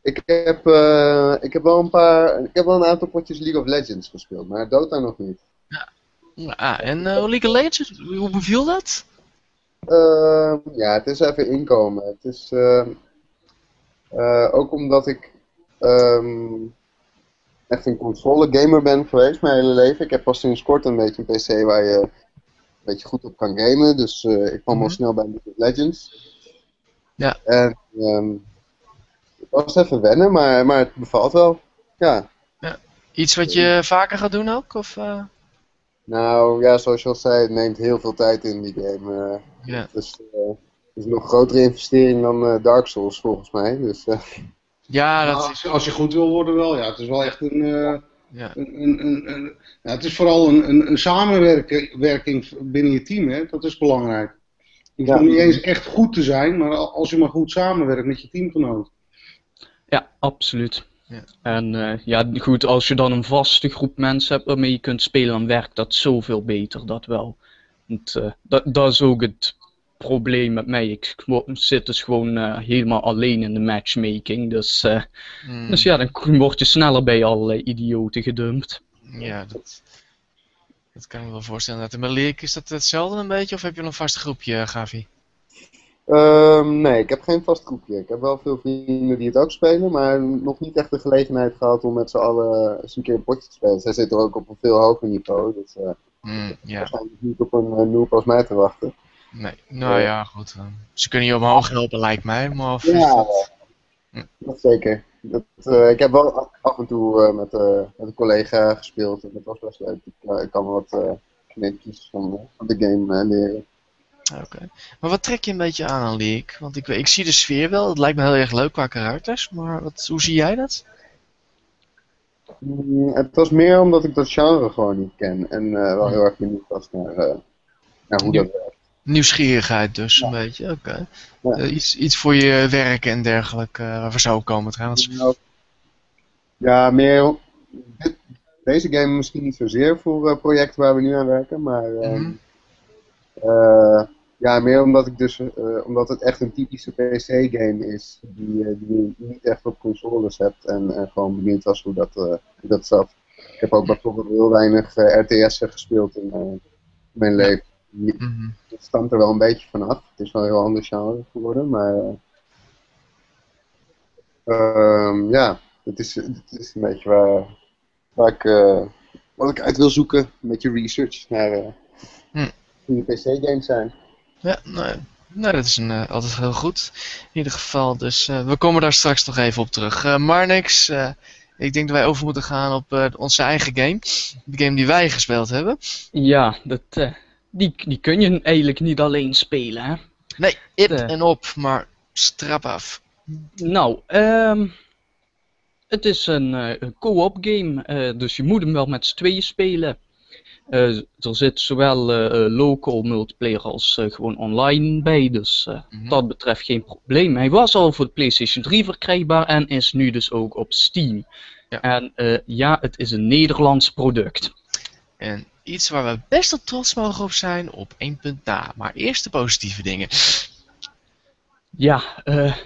ik, heb, eh, ik heb wel een paar. Ik heb wel een aantal potjes League of Legends gespeeld, maar Dota nog niet. Ah, en eh League of Legends, hoe beviel dat? Ehm, ja, het is even inkomen. Het is ehm, eh, ook omdat ik ehm, echt een console gamer ben geweest mijn hele leven. Ik heb pas sinds kort een beetje een PC waar je een beetje goed op kan gamen. Dus eh, ik kwam al Mhm. snel bij League of Legends. Ja. En ehm, het was even wennen, maar, maar het bevalt wel. Ja. Iets wat je vaker gaat doen ook? Of? Nou ja, zoals je al zei, het neemt heel veel tijd in die game. eh. Ja. Dus eh, het is een nog grotere investering dan eh, Dark Souls volgens mij. Dus, eh, Ja, Nou, dat als, je, als je goed wil worden wel, ja. Het is wel echt een... eh, ja. een, een, een, een- ja, het is vooral een, een, een samenwerking werking binnen je team, hè. Dat is belangrijk. Je hoeft niet eens echt goed te zijn, maar als je maar goed samenwerkt met je teamgenoot. Ja, absoluut. Ja. En uh, ja, goed, als je dan een vaste groep mensen hebt waarmee je kunt spelen, dan werkt dat zoveel beter, dat wel. Want, uh, dat, dat is ook het probleem met mij. Ik zit dus gewoon uh, helemaal alleen in de matchmaking. Dus, mm. dus ja, dan word je sneller bij allerlei idioten gedumpt. Ja, dat, dat kan ik me wel voorstellen. En Malik, is dat hetzelfde een beetje? Of heb je een vast groepje, Gavi? Um, nee, ik heb geen vast groepje. Ik heb wel veel vrienden die het ook spelen, maar nog niet echt de gelegenheid gehad om met z'n allen eens een keer een potje te spelen. Zij zitten ook op een veel hoger niveau, dus uh, mm, yeah. waarschijnlijk niet op een uh, noob als mij te wachten. Nee, nou uh, ja, goed. Ze kunnen je omhoog helpen, lijkt mij. Maar of ja, dat... Dat zeker. Dat, ik heb wel af en toe met, met een collega gespeeld en dat was best leuk. Ik, kan wat knipjes van, van de game leren. Oké. Maar wat trek je een beetje aan aan League? Want ik, ik zie de sfeer wel, het lijkt me heel erg leuk qua karakters, maar wat, hoe zie jij dat? Mm, het was meer omdat ik dat genre gewoon niet ken en uh, wel heel erg benieuwd was naar, uh, naar hoe dat werkt. Nieuwsgierigheid dus, een beetje, oké. Okay. Ja. Uh, iets, iets voor je werk en dergelijke waarvoor zou komen trouwens. Nou, ja, meer... Dit, deze game misschien niet zozeer voor projecten waar we nu aan werken, maar... Mm -hmm. Uh, ja, meer omdat, ik dus, uh, omdat het echt een typische PC-game is, die, uh, die je niet echt op consoles hebt en, en gewoon benieuwd was hoe dat, hoe dat zat. Ik heb ook bijvoorbeeld heel weinig RTS'en gespeeld in mijn leven. Het mm stamt er wel een beetje vanaf. Het is wel een heel ander genre geworden, maar ehm, ja, het is, het is een beetje waar, waar ik, wat ik uit wil zoeken, een beetje research naar mm goede PC-games zijn. Ja, nee. Nou, dat is een, uh, altijd heel goed. In ieder geval, dus uh, we komen daar straks nog even op terug. Uh, maar niks, ik denk dat wij over moeten gaan op onze eigen game. De game die wij gespeeld hebben. Ja, dat, die, die kun je eigenlijk niet alleen spelen, hè? Nee, ip en op, maar strap af. Nou, um, het is een co-op game, dus je moet hem wel met z'n tweeën spelen. Uh, er zit zowel uh, local multiplayer als gewoon online bij, dus mm -hmm. dat betreft geen probleem. Hij was al voor de PlayStation 3 verkrijgbaar en is nu dus ook op Steam. Ja. En ja, het is een Nederlands product. En iets waar we best wel trots mogen op zijn op één punt na. Maar eerst de positieve dingen. Ja, eh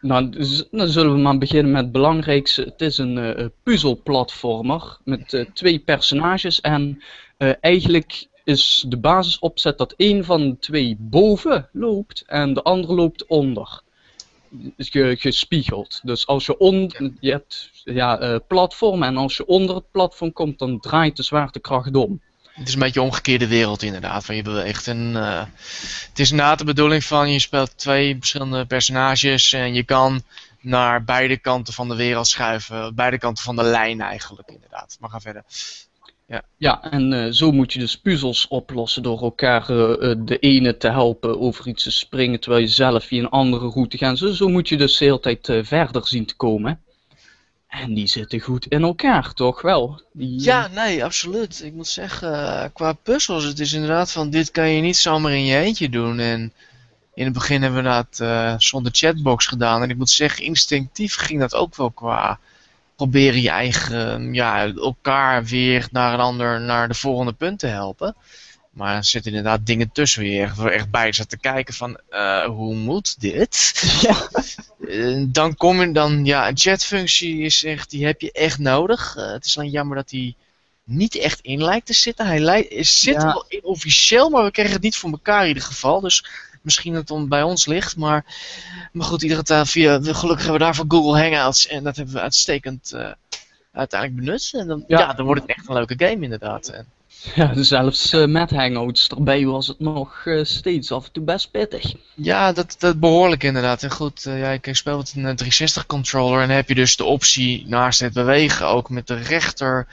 nou, dan zullen we maar beginnen met het belangrijkste. Het is een uh, puzzelplatformer met uh, twee personages. En uh, eigenlijk is de basisopzet dat één van de twee boven loopt en de andere loopt onder. Ge gespiegeld. Dus als je onder je hebt ja, platform en als je onder het platform komt, dan draait de zwaartekracht om. Het is een beetje een omgekeerde wereld inderdaad, waar je beweegt. En, uh, het is inderdaad de bedoeling van, je speelt twee verschillende personages en je kan naar beide kanten van de wereld schuiven. Beide kanten van de lijn eigenlijk, inderdaad. Maar ga verder. Ja, ja en uh, zo moet je dus puzzels oplossen door elkaar uh, de ene te helpen over iets te springen terwijl je zelf via een andere route gaat. Zo, zo moet je dus de hele tijd verder zien te komen. En die zitten goed in elkaar, toch wel? Die, ja, eh, nee, absoluut. Ik moet zeggen, eh, qua puzzels, het is inderdaad van, dit kan je niet zomaar in je eentje doen. En in het begin hebben we dat uh, zonder chatbox gedaan. En ik moet zeggen, instinctief ging dat ook wel qua proberen je eigen, ja, elkaar weer naar een ander, naar de volgende punt te helpen. Maar er zitten inderdaad dingen tussen. Waar echt bij zat te kijken van, uh, hoe moet dit? Ja. Uh, dan kom je dan, ja, een chatfunctie is echt, die heb je echt nodig. Uh, het is alleen jammer dat die niet echt in lijkt te zitten. Hij lijkt, zit ja. wel in officieel, maar we krijgen het niet voor elkaar in ieder geval. Dus misschien dat het bij ons ligt. Maar, maar goed, iedere via, gelukkig hebben we daarvoor Google Hangouts. En dat hebben we uitstekend uiteindelijk benut. En dan, ja. ja. dan wordt het echt een leuke game inderdaad. En, ja, zelfs uh, met hangouts erbij was het nog uh, steeds af en toe best pittig. Ja, dat, dat behoorlijk inderdaad. En goed, uh, ja, ik speel met een 360 controller en heb je dus de optie naast het bewegen ook met de rechter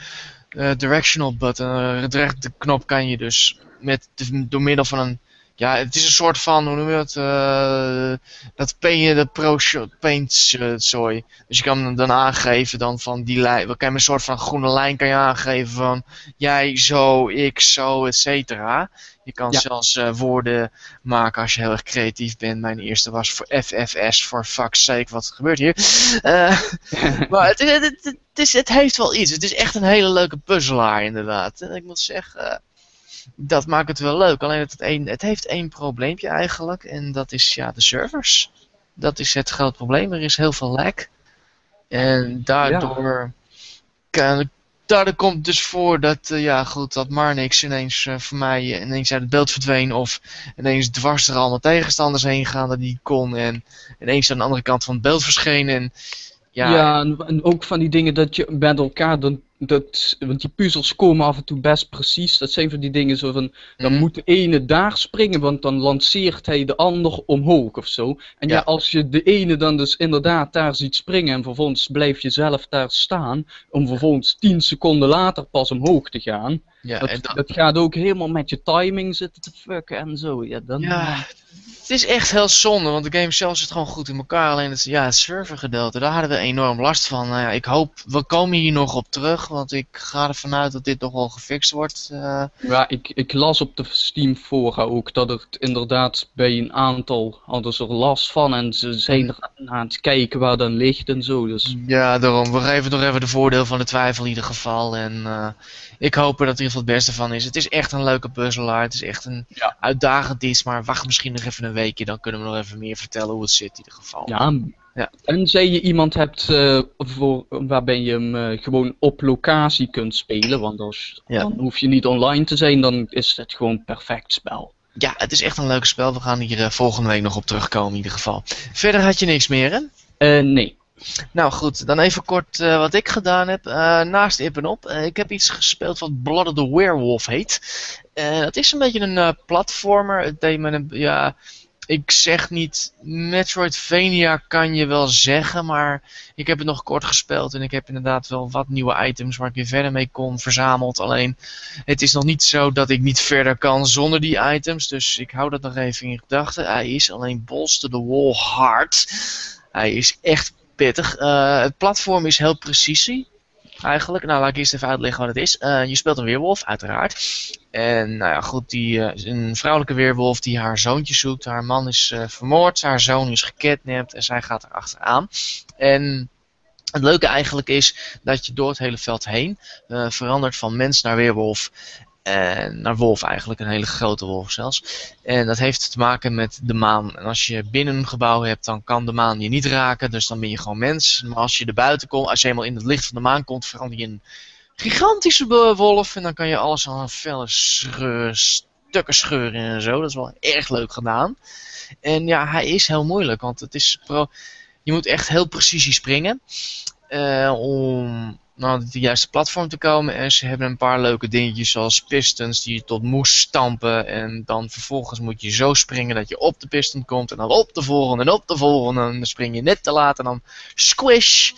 directional button. de knop kan je dus met, door middel van een ja, het is een soort van, hoe noem je dat, uh, dat paint, dat pro paint uh, zooi. Dus je kan hem dan aangeven dan van die lijn, we een soort van groene lijn kan je aangeven van jij zo, ik zo, et cetera. Je kan zelfs uh, woorden maken als je heel erg creatief bent. Mijn eerste was voor FFS, voor fuck's sake, wat gebeurt hier? maar het, het, het, het, is, het heeft wel iets. Het is echt een hele leuke puzzelaar inderdaad. En ik moet zeggen dat maakt het wel leuk. Alleen het, een, het heeft één probleempje eigenlijk. En dat is ja, de servers. Dat is het groot probleem. Er is heel veel lag. En daardoor, kan, daardoor komt dus voor dat, uh, ja goed, dat Marnix ineens uh, voor mij uh, ineens uit het beeld verdween. Of ineens dwars er allemaal tegenstanders heen gaan dat die kon. En ineens aan de andere kant van het beeld verschenen. En, ja, ja en, en, ook van die dingen dat je met elkaar dan dat, want die puzzels komen af en toe best precies. Dat zijn van die dingen zo van, dan Mhm. moet de ene daar springen, want dan lanceert hij de ander omhoog of zo. En ja, Ja. als je de ene dan dus inderdaad daar ziet springen en vervolgens blijf je zelf daar staan, om vervolgens 10 seconden later pas omhoog te gaan. ja, Dat, en dan- dat gaat ook helemaal met je timing zitten te fucken en zo. Ja, dan, Ja, het is echt heel zonde, want de game zelf zit gewoon goed in elkaar. Alleen het, ja, het servergedeelte, daar hadden we enorm last van. Nou ja, ik hoop, we komen hier nog op terug, want ik ga ervan uit dat dit nog wel gefixt wordt. eh. Ja, ik, ik las op de Steam fora ook dat het inderdaad bij een aantal hadden ze er last van en ze zijn er aan het kijken waar dan ligt en zo. Dus ja, daarom, we geven nog even de voordeel van de twijfel in ieder geval. En eh, ik hoop er dat er in ieder geval het beste van is. Het is echt een leuke puzzelaar, het is echt een Ja. uitdagend iets, maar wacht misschien nog even een weekje, dan kunnen we nog even meer vertellen hoe het zit in ieder geval. ja, Ja. tenzij je iemand hebt eh, voor, waarbij je hem eh, gewoon op locatie kunt spelen, want als, Ja. dan hoef je niet online te zijn, dan is het gewoon perfect spel. Ja, het is echt een leuk spel. We gaan hier eh, volgende week nog op terugkomen in ieder geval. Verder had je niks meer, hè? Nee. Nou goed, dan even kort eh, wat ik gedaan heb. Eh, naast Ip en Op. Eh, ik heb iets gespeeld wat Blood of the Werewolf heet. Dat is een beetje een platformer. Het deed me ja, ik zeg niet, Metroidvania kan je wel zeggen, maar ik heb het nog kort gespeeld en ik heb inderdaad wel wat nieuwe items waar ik weer verder mee kon verzameld. Alleen, het is nog niet zo dat ik niet verder kan zonder die items, dus ik hou dat nog even in gedachten. Hij is alleen to the wall hard. Hij is echt pittig. Eh, het platform is heel precisie. Eigenlijk. Nou, laat ik eerst even uitleggen wat het is. Eh, je speelt een weerwolf, uiteraard. En nou ja, goed, die, eh, een vrouwelijke weerwolf die haar zoontje zoekt. Haar man is vermoord, haar zoon is gekidnapt en zij gaat er achteraan. En het leuke eigenlijk is dat je door het hele veld heen verandert van mens naar weerwolf. En naar wolf eigenlijk, een hele grote wolf zelfs. En dat heeft te maken met de maan. En als je binnen een gebouw hebt, dan kan de maan je niet raken. Dus dan ben je gewoon mens. Maar als je er buiten komt, als je helemaal in het licht van de maan komt, verander je een gigantische wolf. En dan kan je alles aan felle scheur, stukken scheuren en zo. Dat is wel erg leuk gedaan. En ja, hij is heel moeilijk, want het is pro je moet echt heel precisie springen. eh, om naar de juiste platform te komen. En ze hebben een paar leuke dingetjes zoals pistons die je tot moes stampen. En dan vervolgens moet je zo springen dat je op de piston komt. En dan op de volgende en op de volgende. En dan spring je net te laat en dan squish.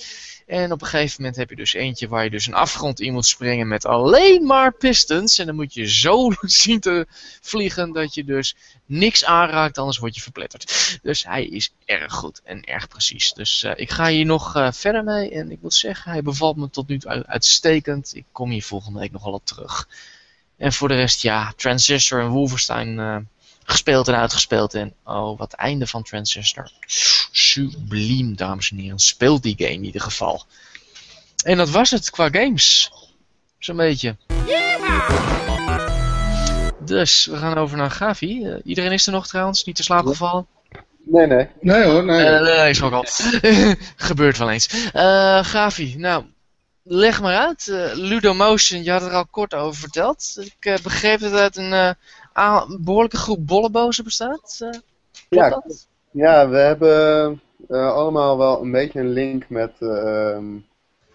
En op een gegeven moment heb je dus eentje waar je dus een afgrond in moet springen met alleen maar pistons. En dan moet je zo zien te vliegen dat je dus niks aanraakt, anders word je verpletterd. Dus hij is erg goed en erg precies. Dus eh, ik ga hier nog eh, verder mee. En ik moet zeggen, hij bevalt me tot nu toe uit- uitstekend. Ik kom hier volgende week nog wel op terug. En voor de rest, ja, Transistor en Wolfenstein eh, gespeeld en uitgespeeld. En oh, wat einde van Transistor. Subliem, dames en heren. Speelt die game in ieder geval. En dat was het qua games. Zo'n beetje. Dus, we gaan over naar Gavi. Eh, iedereen is er nog trouwens, niet te slaap gevallen. Nee, nee. Nee hoor, nee. Eh, nee, is ook al. Gebeurt wel eens. Eh Gavi, nou, leg maar uit. Eh, Ludomotion, je had er al kort over verteld. Ik begreep dat het uit een a- behoorlijke groep bollebozen bestaat. Eh, Ja, dat? Ja, we hebben eh, allemaal wel een beetje een link met ehm,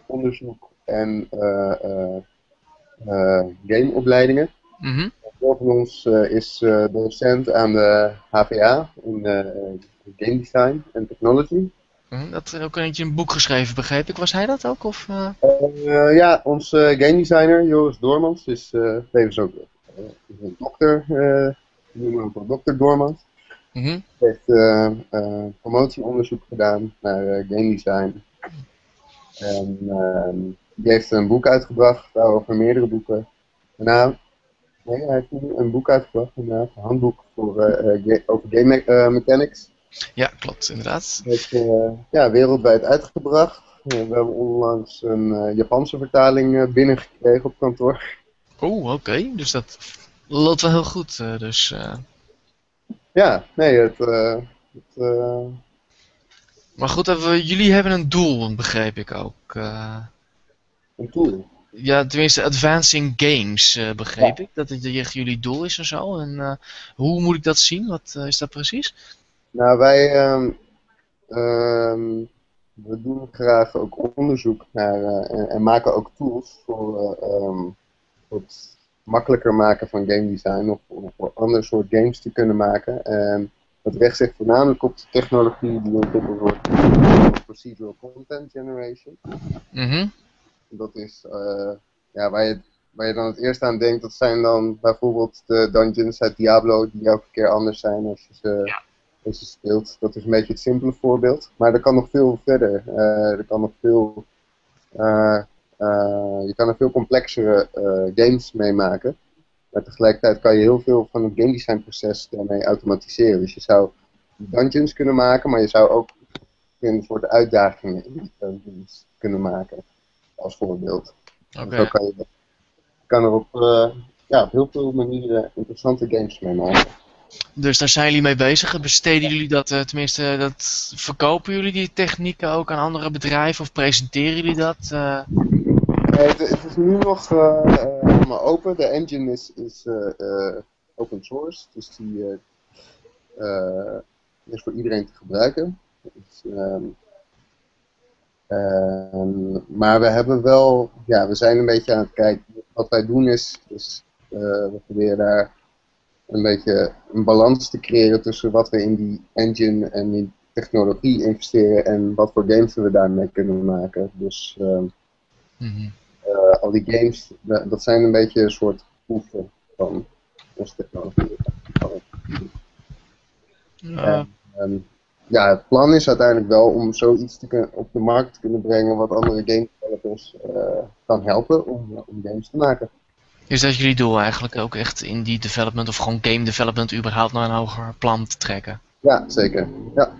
onderzoek en eh, gameopleidingen. Een van ons is docent aan de HVA in Game Design en Technology. Mhm, Dat heeft ook eentje een boek geschreven, begreep ik. Was hij dat ook? Of, ja, onze game designer Joris Doormans is tevens ook een dokter eh, noemen hem Dr. Dormans. Mhm. heeft eh, eh, promotieonderzoek gedaan naar eh, game design. En ehm, die heeft een boek uitgebracht, over meerdere boeken. Nou, nee, hij heeft nu een boek uitgebracht, een handboek voor, eh, ga- over game me- eh, mechanics. Ja, klopt, inderdaad. heeft eh, ja, wereldwijd uitgebracht. Eh, we hebben onlangs een eh, Japanse vertaling eh, binnengekregen op kantoor. Oeh, oké. Dus dat loopt wel heel goed. eh, dus, eh. Ja, nee, het, eh, het Maar goed, we- jullie hebben een doel, begreep ik ook. een tool. ja, tenminste, Advancing Games, begreep ik. Dat het echt jullie doel is en zo. En hoe moet ik dat zien? Wat is dat precies? Nou, wij ehm, ehm, we doen graag ook onderzoek naar en, en maken ook tools voor eh, ehm, het makkelijker maken van game design of voor ander soort games te kunnen maken. En dat richt zich voornamelijk op de technologie die ontwikkeld wordt voor procedural content generation. Mhm. Dat is eh, ja, waar, je, waar je dan het eerst aan denkt, dat zijn dan bijvoorbeeld de dungeons uit Diablo, die elke keer anders zijn als je ze, als je speelt. Dat is een beetje het simpele voorbeeld. Maar er kan nog veel verder. Eh, er kan nog veel, eh, je kan er veel complexere eh, games mee maken. Maar tegelijkertijd kan je heel veel van het game design proces daarmee automatiseren. Dus je zou dungeons kunnen maken, maar je zou ook een soort uitdagingen in die dungeons kunnen maken als voorbeeld. Oké. Zo kan je kan er op, eh, ja, op heel veel manieren interessante games mee maken. Dus daar zijn jullie mee bezig. Besteden jullie dat, eh, tenminste, dat verkopen jullie die technieken ook aan andere bedrijven of presenteren jullie dat? eh? Nee, het, is nu nog eh, eh, helemaal open. De engine is, is eh, open source, dus die is voor iedereen te gebruiken. Dus, ehm, ehm, maar we hebben wel, ja, we zijn een beetje aan het kijken. Wat wij doen is, is we proberen daar een beetje een balans te creëren tussen wat we in die engine en die technologie investeren en wat voor games we daarmee kunnen maken. Dus ehm, Mhm. Eh, al die games, da- dat zijn een beetje een soort proeven van onze technologie. Ja. En, ja, het plan is uiteindelijk wel om zoiets te kunnen, op de markt te kunnen brengen wat andere game developers eh, kan helpen om, om games te maken. Is dat jullie doel eigenlijk ook echt in die development of gewoon game development überhaupt naar een hoger plan te trekken? Ja, zeker. Ja,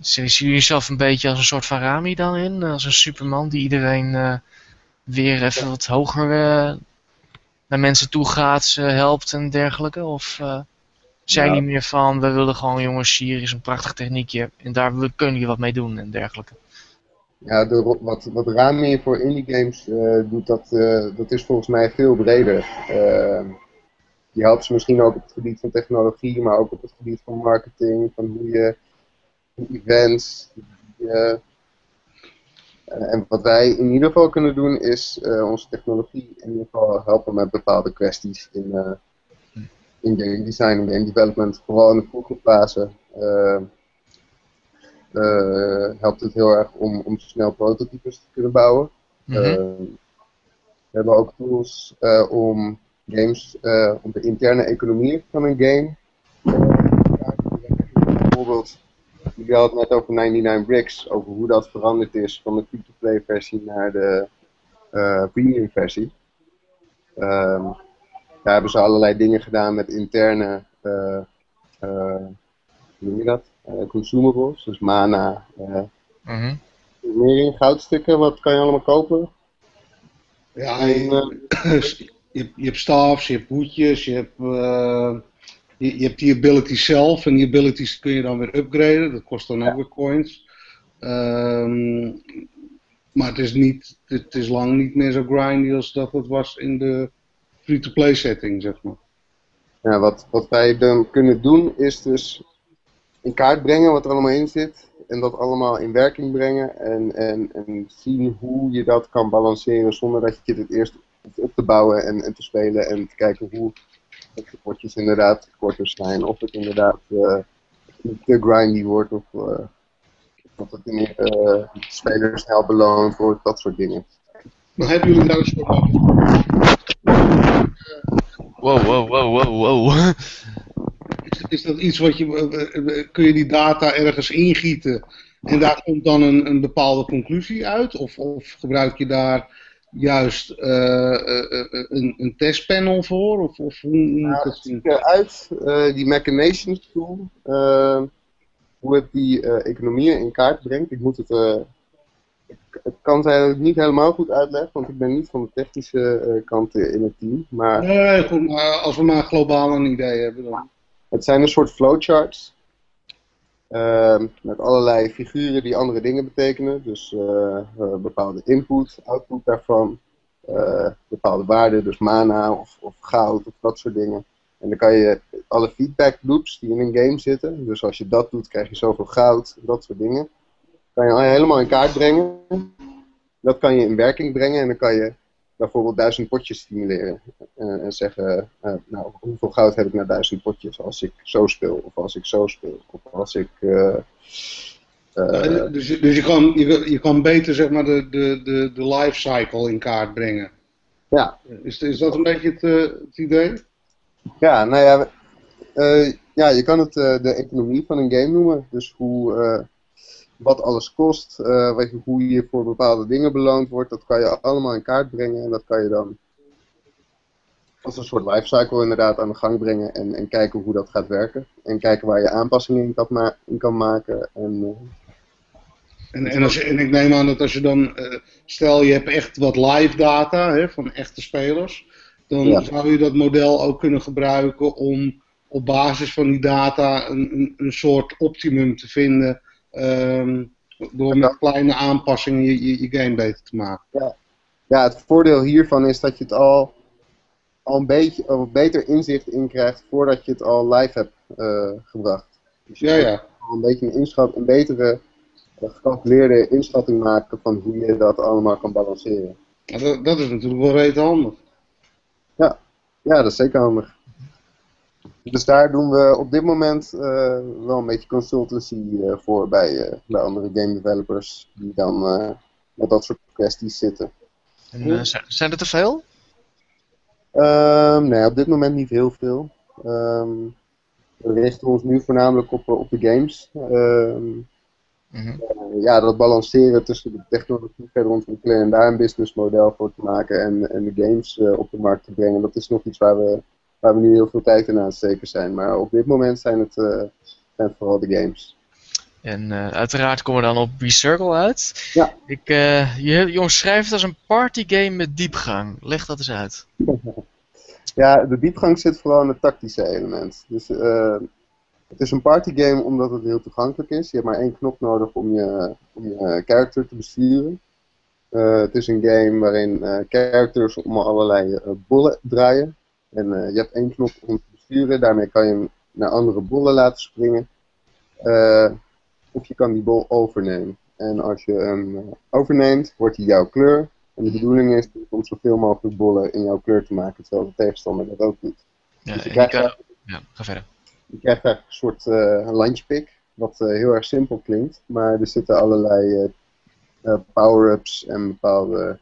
Zien jullie jezelf een beetje als een soort van Rami dan in? Als een superman die iedereen eh, weer even wat hoger eh, naar mensen toe gaat, ze helpt en dergelijke? Of eh, zijn Ja. jullie meer van, we willen gewoon jongens, hier is een prachtig techniekje en daar kunnen jullie wat mee doen en dergelijke? ja de, wat, wat Rami voor indie games eh, doet, dat, dat is volgens mij veel breder. Eh, die helpt ze misschien ook op het gebied van technologie, maar ook op het gebied van marketing, van hoe je events. Eh, en wat wij in ieder geval kunnen doen, is eh, onze technologie in ieder geval helpen met bepaalde kwesties in, eh, in game design en game development, vooral in de vroege fase. helpt het heel erg om, om snel prototypes te kunnen bouwen. Mhm. We hebben ook tools om games, om de interne economie van een game. eh, bijvoorbeeld, jullie hadden het net over 99 Bricks, over hoe dat veranderd is van de free-to-play versie naar de eh, premium versie. Ehm, daar hebben ze allerlei dingen gedaan met interne, eh, eh, hoe noem je dat? Consumables, dus mana, eh, Mhm. meer in goudstukken, wat kan je allemaal kopen? Ja, En, je, je, hebt- je hebt staffs, je hebt hoedjes, je hebt, eh, je, je hebt die abilities zelf. En die abilities kun je dan weer upgraden. Dat kost dan ook weer coins. Ehm, maar het is, niet, het is lang niet meer zo grindy als dat het was in de free-to-play setting, zeg maar. Ja, wat, wat wij dan kunnen doen is dus in kaart brengen wat er allemaal in zit. En dat allemaal in werking brengen. En, en, en zien hoe je dat kan balanceren zonder dat je het eerst hoeft op te bouwen en, en te spelen. En te kijken hoe of de potjes inderdaad korter zijn. Of het inderdaad eh, niet te grindy wordt. Of, eh, of in, eh, spelers snel beloond wordt. Dat soort dingen. Maar hebben jullie daar een soort Wow, wow, wow, wow, wow. is dat iets wat je, kun je die data ergens ingieten en daar komt dan een, een bepaalde conclusie uit? Of, of gebruik je daar juist een, een, testpanel voor? Of, of hoe moet nou, het ziet eruit, die Machinations tool, hoe het die economieën in kaart brengt. Ik moet het kan dat ik het niet helemaal goed uitleg, want ik ben niet van de technische kant in het team. Maar, nee, goed, maar als we maar globaal een idee hebben dan. Het zijn een soort flowcharts. Uh, met allerlei figuren die andere dingen betekenen. Dus uh, bepaalde input, output daarvan. bepaalde waarden, dus mana of, of goud of dat soort dingen. En dan kan je alle feedback loops die in een game zitten. Dus als je dat doet, krijg je zoveel goud, dat soort dingen kan je helemaal in kaart brengen. Dat kan je in werking brengen en dan kan je bijvoorbeeld duizend potjes stimuleren. Uh, en zeggen, uh, nou, hoeveel goud heb ik na duizend potjes als ik zo speel, of als ik zo speel, of als ik... Uh, dus dus je, kan, je, je kan beter zeg maar de, de, de, de life cycle in kaart brengen. Ja. Is, is dat een beetje het, het idee? Ja, nou ja, ja, je kan het de economie van een game noemen. Dus hoe wat alles kost, uh, je, hoe je voor bepaalde dingen beloond wordt, dat kan je allemaal in kaart brengen en dat kan je dan als een soort lifecycle inderdaad aan de gang brengen en, en kijken hoe dat gaat werken. En kijken waar je aanpassingen in kan, in kan maken. En, uh, en, en, als en ik neem aan dat als je dan, uh, stel je hebt echt wat live data hè, van echte spelers, dan ja. zou je dat model ook kunnen gebruiken om op basis van die data een, een, een soort optimum te vinden Um, door met kleine aanpassingen je, je, je, game beter te maken. Ja. ja, het voordeel hiervan is dat je het al, al een beetje of beter inzicht in krijgt voordat je het al live hebt uh, gebracht. Dus je ja, ja. Al een beetje een, inschat, een betere uh, gecalculeerde inschatting maken van hoe je dat allemaal kan balanceren. Ja, dat, dat, is natuurlijk wel redelijk handig. Ja. ja, dat is zeker handig. Dus daar doen we op dit moment uh, wel een beetje consultancy uh, voor bij, uh, bij andere game developers die dan met dat soort kwesties zitten. En, zijn er te veel? Um, nee, op dit moment niet heel veel. Um, we richten ons nu voornamelijk op, op de games. Um, mm -hmm. ja, dat balanceren tussen de technologie verder ontwikkelen en daar een businessmodel voor te maken en, en de games op de markt te brengen, dat is nog iets waar we waar we nu heel veel tijd in aan het steken zijn. Maar op dit moment zijn het, zijn het vooral de games. En uh, uiteraard komen we dan op B-Circle uit. Ja. Ik, uh, je, je omschrijft het als een partygame met diepgang. Leg dat eens uit. ja, de diepgang zit vooral in het tactische element. Dus het is een partygame omdat het heel toegankelijk is. Je hebt maar één knop nodig om je, om je character te besturen. het is een game waarin characters om allerlei bollen draaien. En uh, je hebt één knop om te besturen, daarmee kan je hem naar andere bollen laten springen. Uh, of je kan die bol overnemen. En als je hem uh, overneemt, wordt hij jouw kleur. En de bedoeling is om zoveel mogelijk bollen in jouw kleur te maken, terwijl de tegenstander dat ook doet. Ja, dus je krijgt ja ga verder. Je krijgt eigenlijk een soort landjepik, wat heel erg simpel klinkt. Maar er zitten allerlei power-ups en bepaalde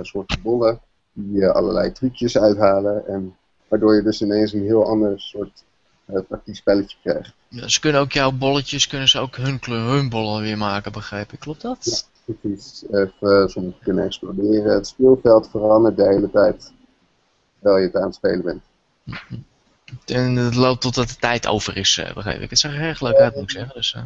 soorten bollen die allerlei trucjes uithalen. En Waardoor je dus ineens een heel ander soort uh, tactisch spelletje krijgt. Ja, ze kunnen ook jouw bolletjes, kunnen ze ook hun, hun bollen weer maken, begrijp ik. Klopt dat? Ja, precies. Even, sommige kunnen exploderen. Het speelveld verandert de hele tijd. Terwijl je het aan het spelen bent. En het loopt totdat de tijd over is, uh, begrijp ik. Het zag er erg leuk uit, moet ik zeggen. Dus, uh...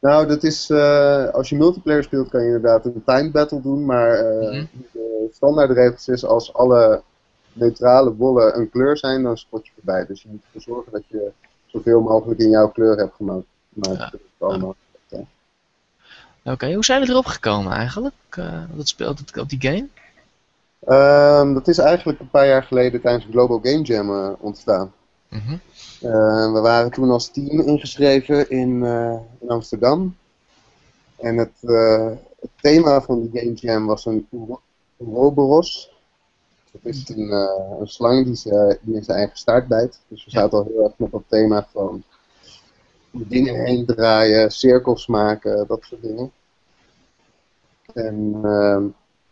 Nou, dat is, uh, als je multiplayer speelt kan je inderdaad een time battle doen, maar mm -hmm. de standaardregels is als alle neutrale bollen een kleur zijn, dan spot je voorbij. Dus je moet ervoor zorgen dat je zoveel mogelijk in jouw kleur hebt gemaakt. ja. allemaal. Oké, hoe zijn we erop gekomen eigenlijk? Uh, dat speelt op die game? Um, dat is eigenlijk een paar jaar geleden tijdens de Global Game Jam uh, ontstaan. Mm -hmm. uh, we waren toen als team ingeschreven in, in Amsterdam. En het, het, thema van die Game Jam was een Ouroboros. Het is een, uh, een slang die, ze, die in zijn eigen staart bijt. Dus we zaten al heel erg op het thema van dingen heen draaien, cirkels maken, dat soort dingen. En uh,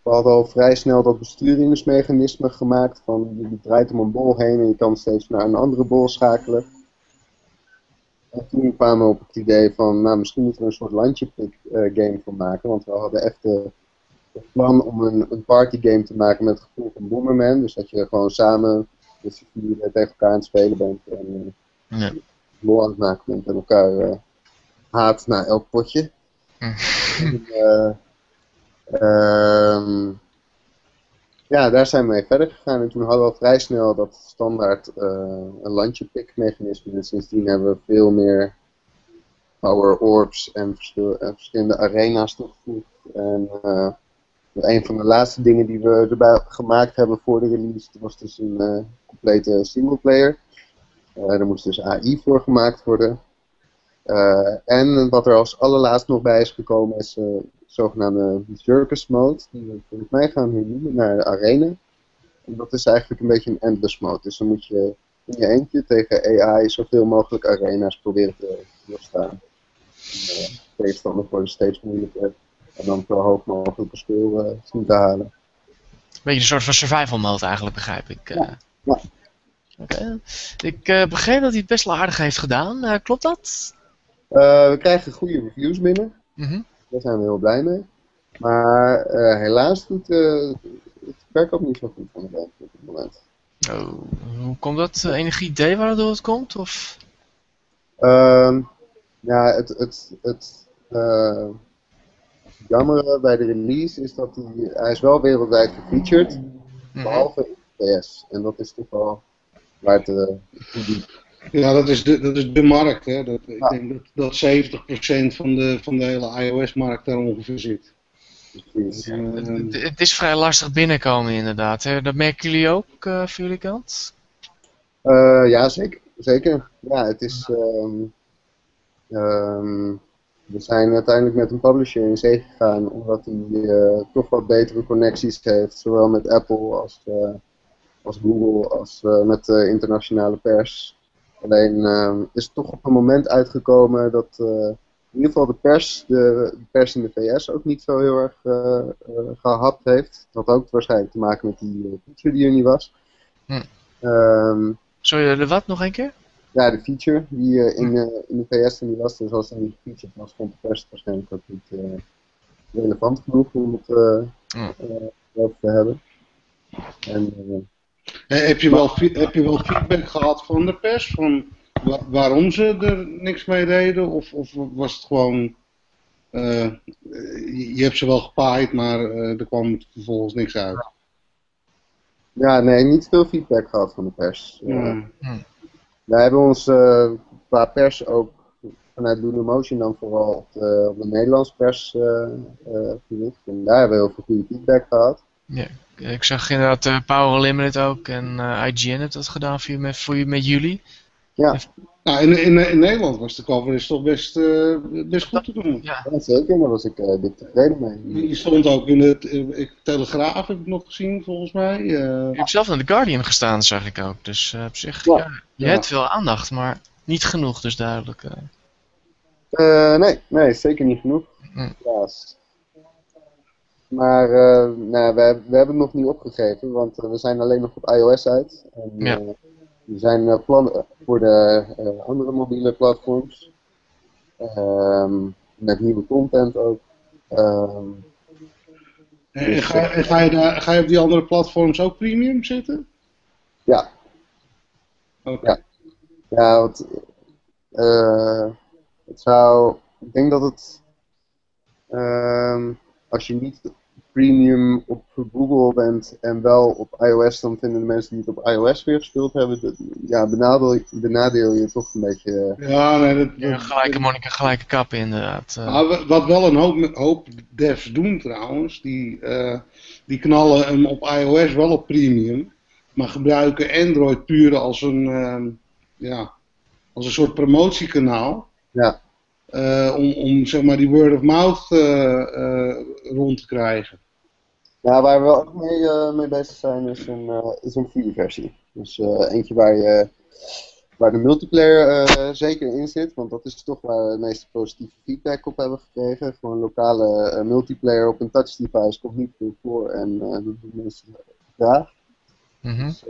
we hadden al vrij snel dat besturingsmechanisme gemaakt van je draait om een bol heen en je kan steeds naar een andere bol schakelen. En toen kwamen we op het idee van, nou misschien moeten we een soort landje pick eh, game van maken. Want we hadden echt eh, het plan om een, een party game te maken met het gevoel van Bomberman. Dus dat je gewoon samen met z'n vieren tegen elkaar aan het spelen bent. En uh, Ja. lol aan het maken bent en elkaar eh, haat na elk potje. Hm. En, eh, ehm, ja, daar zijn we mee verder gegaan. En toen hadden we al vrij snel dat standaard een landje pick mechanisme. En sindsdien hebben we veel meer power orbs en verschil- en verschillende arena's toegevoegd. En een van de laatste dingen die we erbij gemaakt hebben voor de release was dus een eh, complete singleplayer. Eh er moest dus AI voor gemaakt worden. Eh, en wat er als allerlaatst nog bij is gekomen is eh zogenaamde circus mode. Die we volgens mij gaan hernoemen naar de arena. En dat is eigenlijk een beetje een endless mode. Dus dan moet je in je eentje tegen AI zoveel mogelijk arena's proberen te doorstaan. En, tegenstanders worden steeds moeilijker. En dan zo hoog mogelijk een score eh, zien te halen. Beetje een soort van survival mode eigenlijk, begrijp ik. eh. Ja, ja. Oké. Ik eh, begreep dat hij het best wel aardig heeft gedaan. Klopt dat? We krijgen goede reviews binnen. Mhm. Daar zijn we heel blij mee. Maar helaas doet het verkoop niet zo goed van de band op dit moment. Oh, hoe komt dat? Enig idee waardoor het komt? Of? Ehm, ja, het, het, het eh, jammere bij de release is dat hij, hij is wel wereldwijd gefeatured, Mhm. behalve in de PS. En dat is toch wel waar het eh, doet. Ja, dat is de, dat is de markt. Hè. Dat, ik denk dat, dat 70% van de, van de hele iOS-markt daar ongeveer zit. Eh, Het, het is vrij lastig binnenkomen inderdaad. Hè? Dat merken jullie ook eh van jullie kant? Eh, ja, zeker. zeker. Ja, het is. ehm, ehm, we zijn uiteindelijk met een publisher in zee gegaan, omdat hij eh, toch wat betere connecties heeft, zowel met Apple als, eh, als Google, als eh, met de internationale pers. Alleen ehm, is het toch op een moment uitgekomen dat in ieder geval de pers, de, de pers in de VS ook niet zo heel erg eh, eh, gehapt heeft. Dat had ook waarschijnlijk te maken met die feature die er niet was. Hm. Ehm, Sorry, de wat nog een keer? Ja, de feature die eh, in, eh, in de VS er niet was. Dus als er niet gefeatured was, vond de pers het waarschijnlijk ook niet eh, relevant genoeg om het eh, eh, erover te hebben. En, heb, je wel, heb je wel feedback gehad van de pers? Van wa- waarom ze er niks mee deden? Of, of was het gewoon. eh, je hebt ze wel gepaaid, maar eh, er kwam vervolgens niks uit. ja, nee, niet veel feedback gehad van de pers. Eh, Ja. Wij hebben ons eh, qua pers ook vanuit Lunamotion dan vooral op de, op de Nederlandse pers eh, eh, gericht. En daar hebben we heel veel goede feedback gehad. Ik zag inderdaad Power Limited ook en IGN heeft dat gedaan voor, je, met, voor je, met jullie. Nou, in, in, in Nederland was de cover is toch best, eh, best goed te doen. Ja, Ja, zeker, daar was ik eh dik tevreden mee. Je stond ook in de eh, Telegraaf, heb ik nog gezien, volgens mij. eh. ik heb zelf naar The Guardian gestaan, zag ik ook. Dus eh, op zich, Ja. ja, je Ja. hebt veel aandacht, maar niet genoeg dus duidelijk. eh. Eh, nee, nee, zeker niet genoeg. Hm. Helaas. Maar eh, nou, we, we hebben het nog niet opgegeven, want we zijn alleen nog op iOS uit. En, Ja. Eh, er zijn eh, plannen voor de eh, andere mobiele platforms. Ehm, met nieuwe content ook. Ehm, En ga, en ga, je daar, ga je op die andere platforms ook premium zitten? ja, Oké. Ja. ja, want eh, het zou. Ik denk dat het. ehm, als je niet premium op Google bent en wel op iOS, dan vinden de mensen die het op iOS weer gespeeld hebben, dat, ja, benadeel, benadeel je toch een beetje. eh, Ja, nee, dat, Ja, gelijke Monica, gelijke kappen inderdaad. eh. Maar wa- wat wel een hoop, hoop devs doen trouwens, die, eh, die knallen hem op iOS wel op premium, maar gebruiken Android puur als een, ehm, ja, als een soort promotiekanaal. Ja. Eh, om, om zeg maar die word of mouth eh, eh, rond te krijgen. Nou, waar we ook mee, eh, mee bezig zijn, is een, eh, is een free versie. Dus eh, eentje waar, je, waar de multiplayer eh, zeker in zit, want dat is toch waar we de meeste positieve feedback op hebben gekregen. Gewoon lokale multiplayer op een touch device komt niet veel voor en eh, dat doen mensen graag. Mhm. Dus,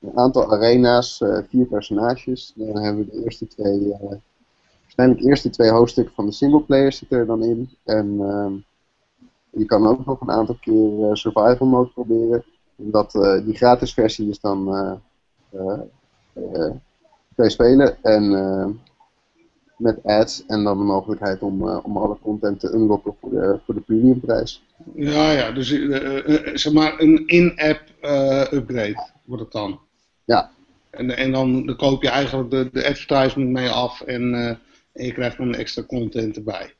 een aantal arena's, eh, vier personages. Dan hebben we de eerste twee eh, eerst de twee hoofdstukken van de singleplayer zitten er dan in. En ehm, je kan ook nog een aantal keer survival mode proberen. En dat, die gratis versie is dan twee spelen. En met ads en dan de mogelijkheid om, uh, om alle content te unlocken voor de, voor de premiumprijs. Ja, ja, dus uh, zeg maar een in-app upgrade wordt het dan. Ja. En, en dan, dan koop je eigenlijk de, de advertisement mee af en, en je krijgt dan extra content erbij.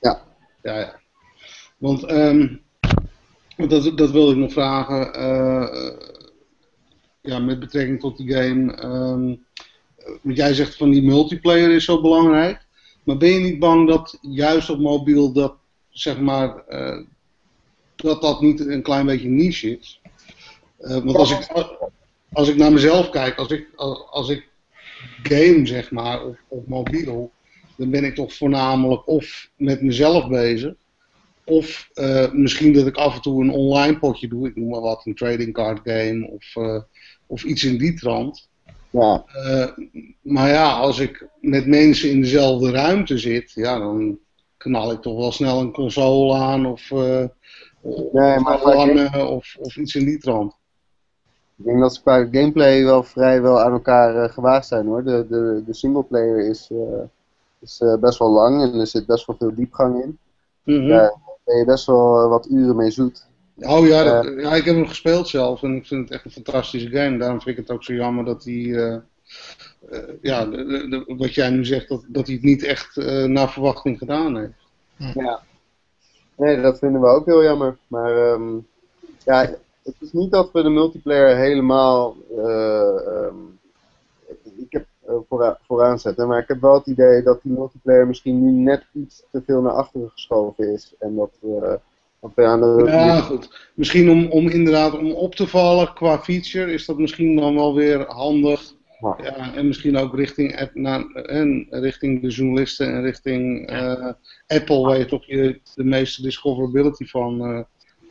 Ja. Ja, ja. Want um, dat, dat wilde ik nog vragen. ja, met betrekking tot die game. Um, want jij zegt van die multiplayer is zo belangrijk. Maar ben je niet bang dat juist op mobiel dat, zeg maar, uh, dat dat niet een klein beetje niche is? Uh, want als ik, als ik naar mezelf kijk, als ik, als ik game, zeg maar, op, op mobiel, dan ben ik toch voornamelijk of met mezelf bezig. Of uh, misschien dat ik af en toe een online potje doe, ik noem maar wat, een trading card game of, of iets in die trant. Ja. Uh, maar ja, als ik met mensen in dezelfde ruimte zit, ja, dan knal ik toch wel snel een console aan of, uh, nee, maar of, of iets in die trant. Ik denk dat ze qua gameplay wel vrijwel aan elkaar gewaagd zijn hoor. De, de, de singleplayer is, is best wel lang en er zit best wel veel diepgang in. Mm -hmm. Daar ben je best wel wat uren mee zoet. Oh ja, dat, ja, ik heb hem gespeeld zelf en ik vind het echt een fantastische game. Daarom vind ik het ook zo jammer dat hij, uh, uh, ja, de, de, wat jij nu zegt, dat, dat hij het niet echt uh, naar verwachting gedaan heeft. Ja. Nee, dat vinden we ook heel jammer. Maar um, ja, het is niet dat we de multiplayer helemaal um, ik heb, vooraan, vooraan zetten, maar ik heb wel het idee dat die multiplayer misschien nu net iets te veel naar achteren geschoven is. En dat we ja, goed. Misschien om, om inderdaad om op te vallen qua feature is dat misschien dan wel weer handig. Ja, en misschien ook richting, naar, en richting de journalisten en richting uh, Apple, waar je toch je, de meeste discoverability van uh,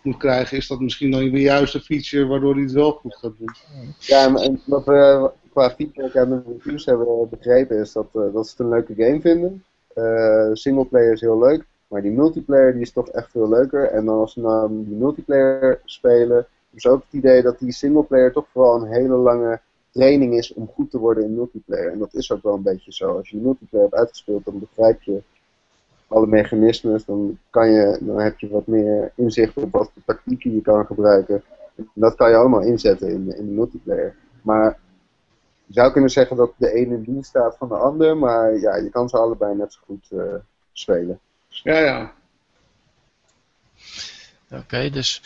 moet krijgen, is dat misschien dan de juiste feature waardoor hij het wel goed gaat doen. Ja, en wat we qua feedback aan de reviews hebben begrepen is dat, uh, dat ze het een leuke game vinden. singleplayer is heel leuk. Maar die multiplayer die is toch echt veel leuker. En dan als we nou die multiplayer spelen, is ook het idee dat die singleplayer toch vooral een hele lange training is om goed te worden in multiplayer. En dat is ook wel een beetje zo. Als je multiplayer hebt uitgespeeld, dan begrijp je alle mechanismes. Dan, kan je, dan heb je wat meer inzicht op wat voor tactieken je kan gebruiken. En dat kan je allemaal inzetten in, in de multiplayer. Maar je zou kunnen zeggen dat de ene in dienst staat van de ander, maar ja, je kan ze allebei net zo goed uh, spelen. Ja, ja. Oké, dus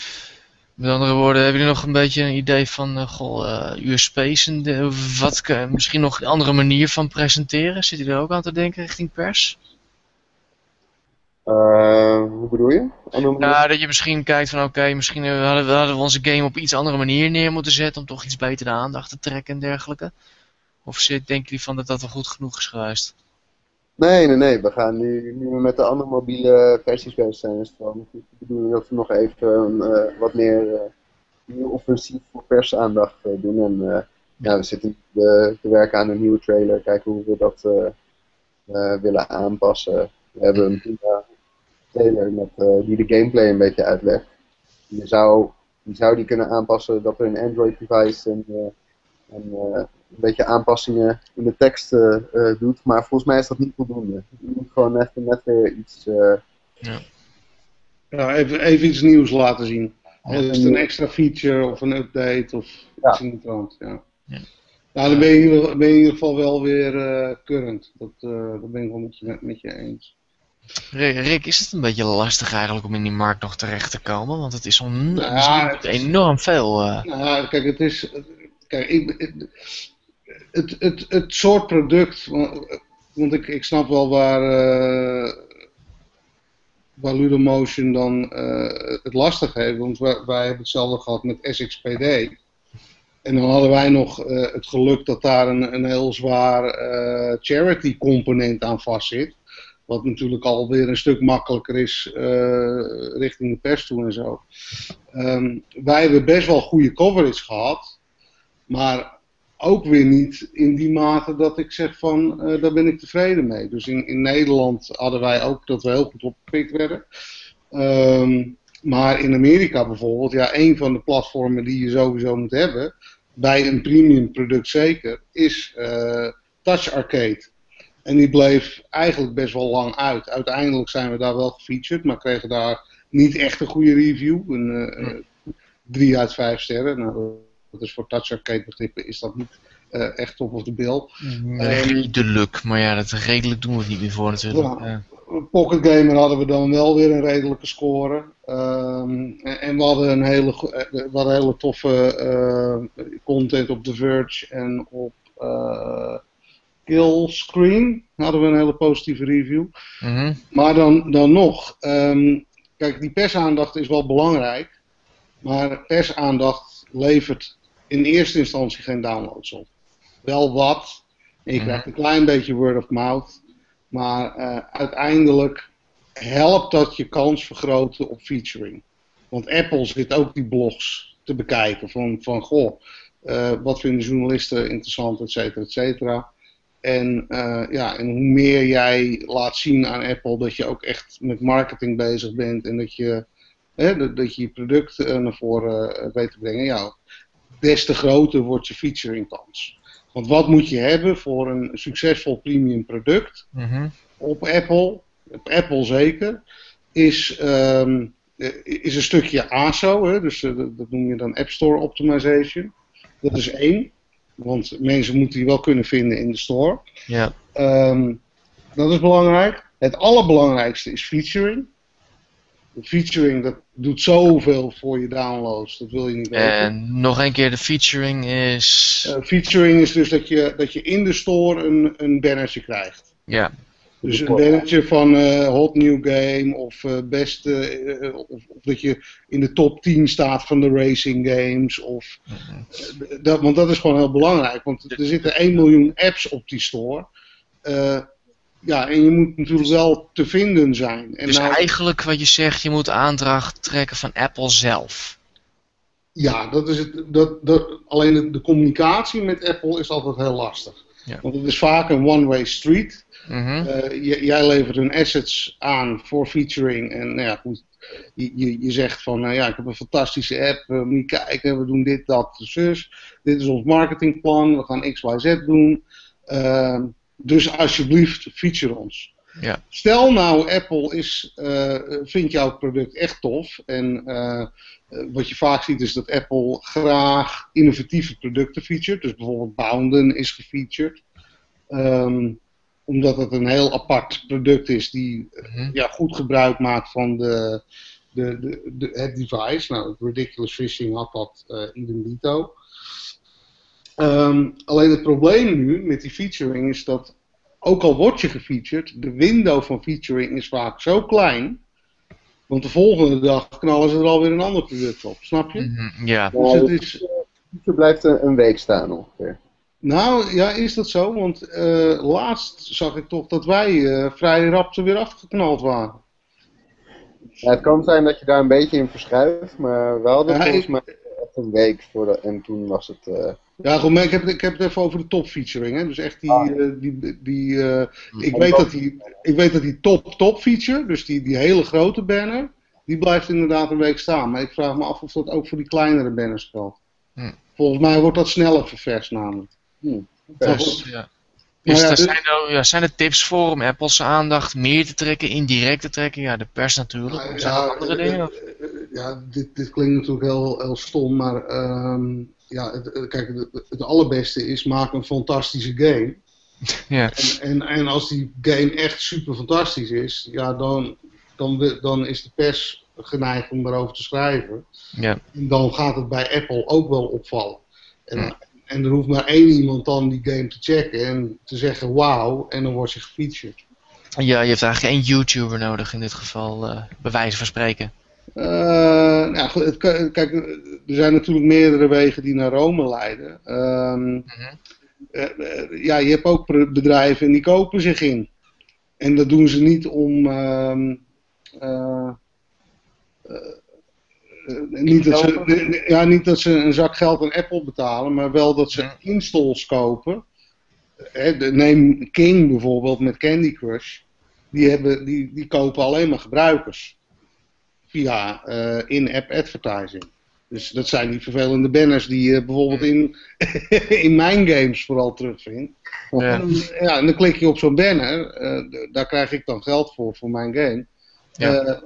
met andere woorden, hebben jullie nog een beetje een idee van uh, goh, uh, USP's en de, wat, misschien nog een andere manier van presenteren? Zit u er ook aan te denken richting pers? Uh, hoe bedoel je? Nou, dat je misschien kijkt van oké, misschien hadden we, hadden we onze game op iets andere manier neer moeten zetten om toch iets beter de aandacht te trekken en dergelijke. Of zit, denken jullie van dat dat wel goed genoeg is geweest? Nee, nee, nee. We gaan nu, nu we met de andere mobiele versies bezig zijn, is het de bedoeling dat we nog even uh, wat meer uh, offensief voor persaandacht doen. En ja, we zitten te werken aan een nieuwe trailer, kijken hoe we dat willen aanpassen. We hebben een prima trailer met, die de gameplay een beetje uitlegt. Je zou, je zou die kunnen aanpassen dat er een Android device en, en een beetje aanpassingen in de tekst uh, doet. Maar volgens mij is dat niet voldoende. Je moet gewoon net, net weer iets... Uh... Ja, ja even, even iets nieuws laten zien. Is het een extra feature of een update of ja. iets in de trant. Ja. Ja. Nou, dan ben je, ben je in ieder geval wel weer uh, current. Dat, uh, dat ben ik wel met je, met je eens. Rick, is het een beetje lastig eigenlijk om in die markt nog terecht te komen? Want het is on nou ja, het enorm veel. Uh... Nou, kijk, het is. Kijk, ik, het, het, het soort product, want ik, ik snap wel waar, uh, waar Ludomotion dan uh, het lastig heeft, want wij, wij, hebben hetzelfde gehad met SXPD. En dan hadden wij nog uh, het geluk dat daar een, een heel zwaar charity component aan vastzit. Wat natuurlijk alweer een stuk makkelijker is richting de pers toe en zo. Um, wij hebben best wel goede coverage gehad. Maar ook weer niet in die mate dat ik zeg van, eh, daar ben ik tevreden mee. Dus in, in Nederland hadden wij ook dat we heel goed opgepikt werden. Ehm, maar in Amerika bijvoorbeeld, ja, een van de platformen die je sowieso moet hebben, bij een premium product zeker, is uh, Touch Arcade. En die bleef eigenlijk best wel lang uit. Uiteindelijk zijn we daar wel gefeatured, maar kregen daar niet echt een goede review. Een, uh, drie uit vijf sterren. Nou, dat is voor Touch Arcade begrippen is dat niet uh, echt top of de bill. Redelijk, maar ja, dat redelijk doen we het niet meer voor natuurlijk. Ja. Pocket Gamer hadden we dan wel weer een redelijke score. Um, en, en, we hadden een hele, we hadden hele toffe uh, content op The Verge en op uh, Killscreen hadden we een hele positieve review. Mm -hmm. Maar dan, dan nog, um, kijk, die persaandacht is wel belangrijk. Maar persaandacht levert in eerste instantie geen downloads op. Wel wat. En je krijgt een klein beetje word of mouth. Maar uh, uiteindelijk helpt dat je kans vergroten op featuring. Want Apple zit ook die blogs te bekijken. Van, van goh, uh, wat vinden journalisten interessant, et cetera, et cetera. En, uh, ja, en hoe meer jij laat zien aan Apple dat je ook echt met marketing bezig bent. En dat je hè, dat, dat je, je product naar voren weet te brengen. Ja, des te groter wordt je featuring kans. Want wat moet je hebben voor een succesvol premium product mm -hmm. op Apple, op Apple zeker, is, um, is een stukje ASO, hè, dus uh, dat noem je dan App Store Optimization. Dat is één, want mensen moeten die wel kunnen vinden in de store. Ja. Um, dat is belangrijk. Het allerbelangrijkste is featuring. Featuring, dat doet zoveel voor je downloads, dat wil je niet weten. En nog een keer, de featuring is... Uh, featuring is dus dat je, dat je in de store een, een bannertje krijgt. Ja. Dus een bannertje van uh, Hot New Game of uh, beste, uh, of, of, dat je in de top 10 staat van de racing games. Of, -hmm. dat, want dat is gewoon heel belangrijk, want er zitten 1 miljoen apps op die store. Ja, en je moet natuurlijk wel te vinden zijn. En dus nou, eigenlijk wat je zegt, je moet aandracht trekken van Apple zelf. Ja, dat is het, dat, dat, alleen de, de communicatie met Apple is altijd heel lastig. Ja. Want het is vaak een one-way street. Mm -hmm. uh, jij levert hun assets aan voor featuring. En nou ja, goed, je, je, je zegt van, nou ja, ik heb een fantastische app. Uh, moet je kijken, we doen dit, dat, zus. Dit is ons marketingplan. We gaan X, Y, Z doen. Uh, dus alsjeblieft, feature ons. Ja. Stel nou, Apple is, uh, vindt jouw product echt tof. En wat je vaak ziet is dat Apple graag innovatieve producten featuret. Dus bijvoorbeeld Bounden is gefeatured. Um, omdat het een heel apart product is die Mhm. mm -hmm. ja, goed gebruik maakt van de, de, de, de, het device. Nou, Ridiculous Fishing had dat uh, idem dito. Um, alleen het probleem nu met die featuring is dat, ook al word je gefeatured, de window van featuring is vaak zo klein. Want de volgende dag knallen ze er alweer een ander product op, snap je? Mm -hmm. Ja. Dus het is, het blijft een, een week staan ongeveer. Nou, ja, is dat zo? Want uh, laatst zag ik toch dat wij uh, vrij rap er weer afgeknald waren. Ja, het kan zijn dat je daar een beetje in verschuift, maar we hadden Ja, volgens ik- mij echt een week voor de, en toen was het... eh, Ja, goed, maar ik heb, het- ik heb het even over de top featuring. Hè? Dus echt die. Ah. eh, die, die eh, ik, weet dat- dat die ik weet dat die top, top feature, dus die, die hele grote banner, die blijft inderdaad een week staan. Maar ik vraag me af of dat ook voor die kleinere banners geldt. Hm. Volgens mij wordt dat sneller ververst namelijk. Hmm. Ja, Dus, ja. Ja, er dus- zijn, er, ja, zijn er tips voor om Apple's aandacht meer te trekken, indirect te trekken? Ja, de pers natuurlijk. Ja, zijn er andere eh, dingen? eh, eh, ja, dit, dit klinkt natuurlijk heel, heel stom, maar ehm, ja, het, kijk, het, het allerbeste is maak een fantastische game. Ja. En, en, en als die game echt super fantastisch is, ja, dan, dan, dan is de pers geneigd om daarover te schrijven. Ja. En dan gaat het bij Apple ook wel opvallen. En, Ja. En er hoeft maar één iemand dan die game te checken en te zeggen wauw, en dan wordt je gefeatured. ja, je hebt eigenlijk één YouTuber nodig in dit geval, eh bij wijze van spreken. Eh, nou, het, kijk, er zijn natuurlijk meerdere wegen die naar Rome leiden. Ehm, Mhm. eh, ja, je hebt ook bedrijven en die kopen zich in. En dat doen ze niet om. Eh, eh, niet, dat ze, ja, niet dat ze een zak geld aan Apple betalen, maar wel dat ze installs kopen. neem King bijvoorbeeld met Candy Crush. Die, hebben, die, die kopen alleen maar gebruikers via in-app advertising. Dus dat zijn die vervelende banners die je bijvoorbeeld in, in mijn games vooral terugvindt. Ja. En, ja, en dan klik je op zo'n banner, daar krijg ik dan geld voor, voor mijn game. Ja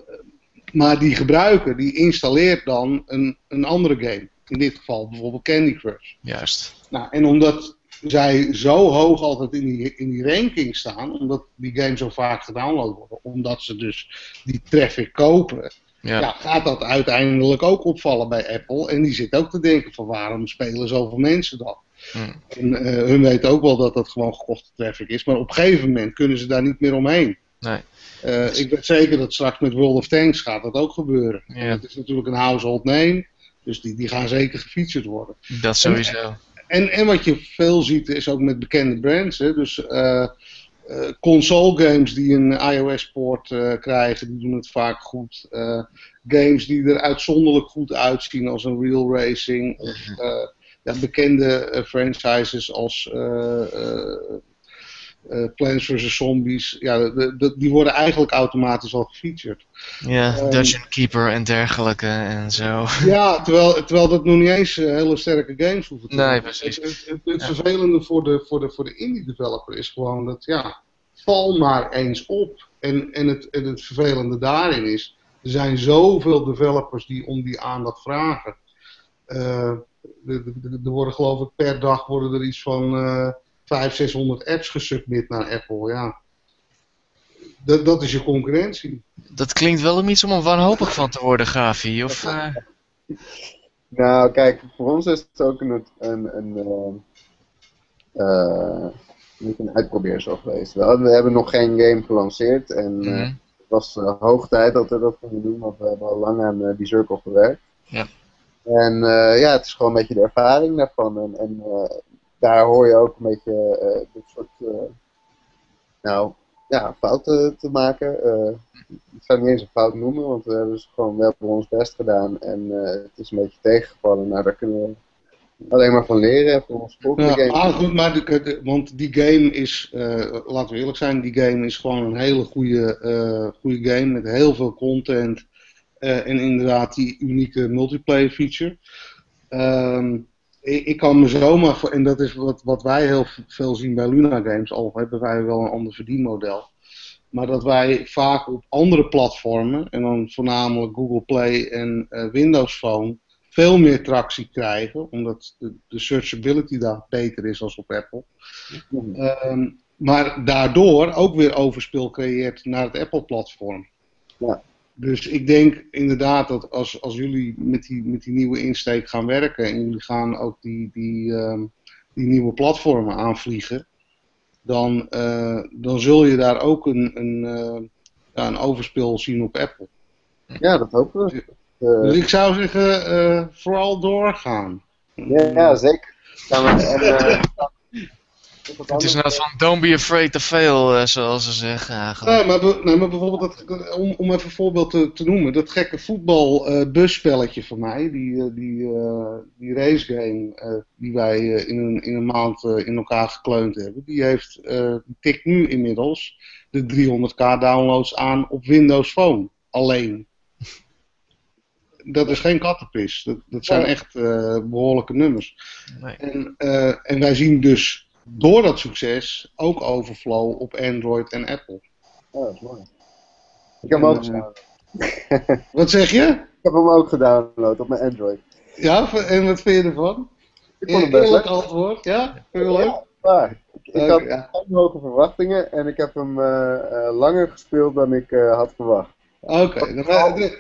maar die gebruiker die installeert dan een, een andere game. In dit geval bijvoorbeeld Candy Crush. Juist. Nou, en omdat zij zo hoog altijd in die, in die ranking staan, omdat die games zo vaak gedownload worden, omdat ze dus die traffic kopen, ja. ja. gaat dat uiteindelijk ook opvallen bij Apple. En die zit ook te denken van waarom spelen zoveel mensen dat? Hmm. En uh, hun weten ook wel dat dat gewoon gekochte traffic is, maar op een gegeven moment kunnen ze daar niet meer omheen. Nee. Uh, ik weet zeker dat straks met World of Tanks gaat dat ook gebeuren. Ja. Het is natuurlijk een household name, dus die, die gaan zeker gefeatured worden. Dat sowieso. En, en, wat je veel ziet is ook met bekende brands. Hè, dus uh, uh, console games die een iOS-poort krijgen, die doen het vaak goed. games die er uitzonderlijk goed uitzien als een Real Racing. Of ja, bekende franchises als uh, Plants vs. Zombies, ja, de, de, die worden eigenlijk automatisch al gefeatured. Ja, um, Dungeon Keeper en dergelijke en zo. Ja, terwijl, terwijl dat nog niet eens uh, hele sterke games hoeven te zijn. Nee, precies. Het, het, het, het vervelende voor de, voor, de, voor de indie developer is gewoon dat, ja, val maar eens op. En, en, het, en het vervelende daarin is, er zijn zoveel developers die om die aandacht vragen. Uh, er worden geloof ik per dag worden er iets van 500, 600 apps gesubmit naar Apple. Ja. Dat, dat is je concurrentie. Dat klinkt wel om iets om wanhopig van te worden, Gavi. Of, uh... Nou, kijk, voor ons is het ook een, een, een uh, niet een uitprobeersel geweest. We, we hebben nog geen game gelanceerd en mm -hmm. het was hoog tijd dat we dat gingen doen, want we hebben al lang aan die cirkel gewerkt. Ja. En ja, het is gewoon een beetje de ervaring daarvan. En, en daar hoor je ook een beetje uh, dit soort uh, nou, ja, fouten te maken. Uh, ik zou het niet eens een fout noemen, want we hebben, dus gewoon, we hebben ons best gedaan en het is een beetje tegengevallen. Nou, daar kunnen we alleen maar van leren voor ons ja, ah, goed, maar de, want die game is, laten we eerlijk zijn, die game is gewoon een hele goede, goede game met heel veel content en inderdaad die unieke multiplayer feature. Um, ik, ik, kan me zomaar, en dat is wat, wat wij heel veel zien bij Luna Games, al hebben wij wel een ander verdienmodel. Maar dat wij vaak op andere platformen, en dan voornamelijk Google Play en uh, Windows Phone, veel meer tractie krijgen, omdat de, de searchability daar beter is als op Apple. Um, maar daardoor ook weer overspel creëert naar het Apple-platform. Ja. Dus ik denk inderdaad dat als, als jullie met die, met die nieuwe insteek gaan werken en jullie gaan ook die, die, uh, die nieuwe platformen aanvliegen, dan, uh, dan zul je daar ook een, een, uh, ja, een overspel zien op Apple. Ja, dat hopen we. Dus ik zou zeggen, vooral doorgaan. Ja, zeker. En, het is net van don't be afraid to fail, uh, zoals ze zeggen eigenlijk. Nee, maar, nee, maar bijvoorbeeld, dat, om, om even een voorbeeld te, te noemen, dat gekke voetbalbusspelletje uh, van mij, die, uh, die, die racegame die wij in, een, in een maand in elkaar gekleund hebben, die heeft, die tikt nu inmiddels de 300k downloads aan op Windows Phone, alleen. Dat is geen kattenpis, dat, dat zijn echt behoorlijke nummers. Nee. En, en wij zien dus door dat succes ook overflow op Android en Apple. Oh, dat is mooi. Ik heb hem ook gedownload. Wat zeg je? Ik heb hem ook gedownload op mijn Android. Ja, en wat vind je ervan? Ik vond het best Eerlijk antwoord, ja? Vind je leuk? Ja, ik, had ja. hoge verwachtingen en ik heb hem uh, uh, langer gespeeld dan ik uh, had verwacht. Oké, okay.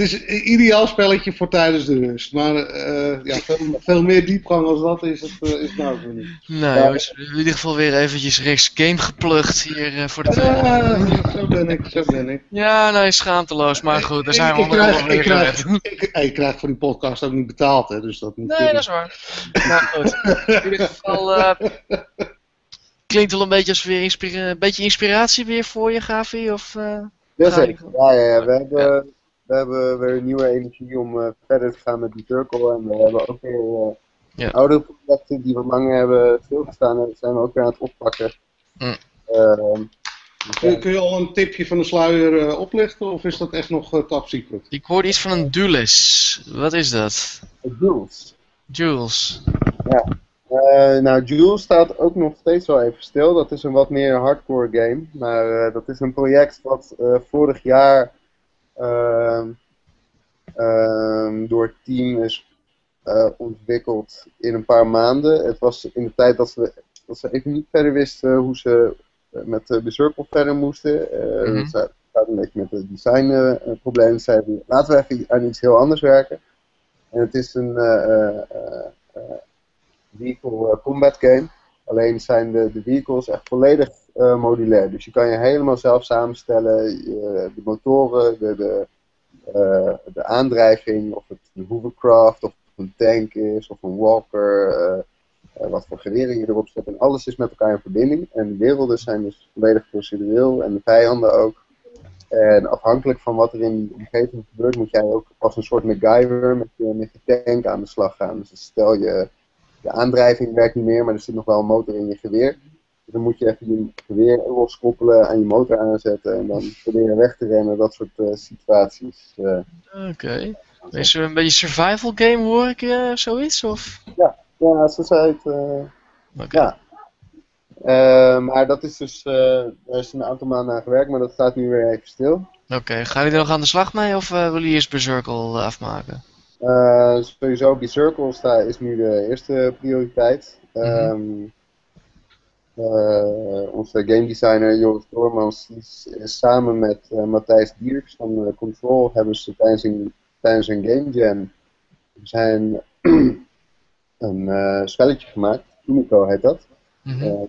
Het is een ideaal spelletje voor tijdens de rust. Maar uh, ja, veel, veel, meer diepgang als dat is het, uh, is nou niet. Nou ja, jongens, in ieder geval weer eventjes rechts game geplukt hier uh, voor de tweede. Ja, zo ben ik, zo ben ik. Ja, nee, schaamteloos. Maar goed, daar zijn we onderhand weer ik krijg, ik, ik, krijg voor die podcast ook niet betaald, hè, dus dat moet Nee, kunnen. dat is waar. Maar goed, in ieder geval... klinkt wel een beetje als weer inspira een beetje inspiratie weer voor je, Gavi? Of, Jazeker, ja, ja, ja, we hebben we hebben weer nieuwe energie om eh, verder te gaan met die circle. En we hebben ook weer uh, Ja. oudere projecten die wat langer hebben stilgestaan. En dat zijn we ook weer aan het oppakken. Mm. Ehm, dus Kun, ja, kun je al een tipje van de sluier eh, oplichten of is dat echt nog eh, top secret? Ik hoorde iets van een Duelis. Wat is dat? Jules. Jules. Eh, nou, Jules staat ook nog steeds wel even stil. Dat is een wat meer hardcore game. Maar eh, dat is een project wat eh, vorig jaar door het team is eh, ontwikkeld in een paar maanden. Het was in de tijd dat ze, dat ze even niet verder wisten hoe ze eh, met de Circle verder moesten. Eh Mhm. Ze zaten een beetje met de designproblemen. Ze zeiden, laten we even aan iets heel anders werken. En het is een eh, eh, eh, eh, vehicle eh, combat game. Alleen zijn de, de vehicles echt volledig eh, modulair. Dus je kan je helemaal zelf samenstellen. De motoren, de, de, eh, de aandrijving, of het een hovercraft, of een tank is, of een walker. eh, wat voor geweren je erop zet. En alles is met elkaar in verbinding. En de werelden zijn dus volledig procedureel. En de vijanden ook. En afhankelijk van wat er in die omgeving gebeurt, moet jij ook als een soort MacGyver met je, met je tank aan de slag gaan. Dus stel je, de aandrijving werkt niet meer, maar er zit nog wel een motor in je geweer. Dus dan moet je even je geweer loskoppelen, aan je motor aanzetten en dan proberen weg te rennen. Dat soort eh, situaties. eh. Oké. Is er een beetje survival game hoor ik eh, zoiets? Of? ja, zo zei het. Oké. Ja. Maar dat is dus, er is een aantal maanden aan gewerkt, maar dat staat nu weer even stil. Oké, gaan jullie er nog aan de slag mee of willen jullie eerst Berserkle eh, afmaken? Eh, sowieso, die Circle sta, is nu de eerste prioriteit. Ehm, eh, onze game designer Joris Doormans is, is samen met eh, Matthijs Dierks van eh, Control hebben ze tijdens een, tijdens een game jam zijn een eh, spelletje gemaakt. Kumiko heet dat. Mhm. Eh,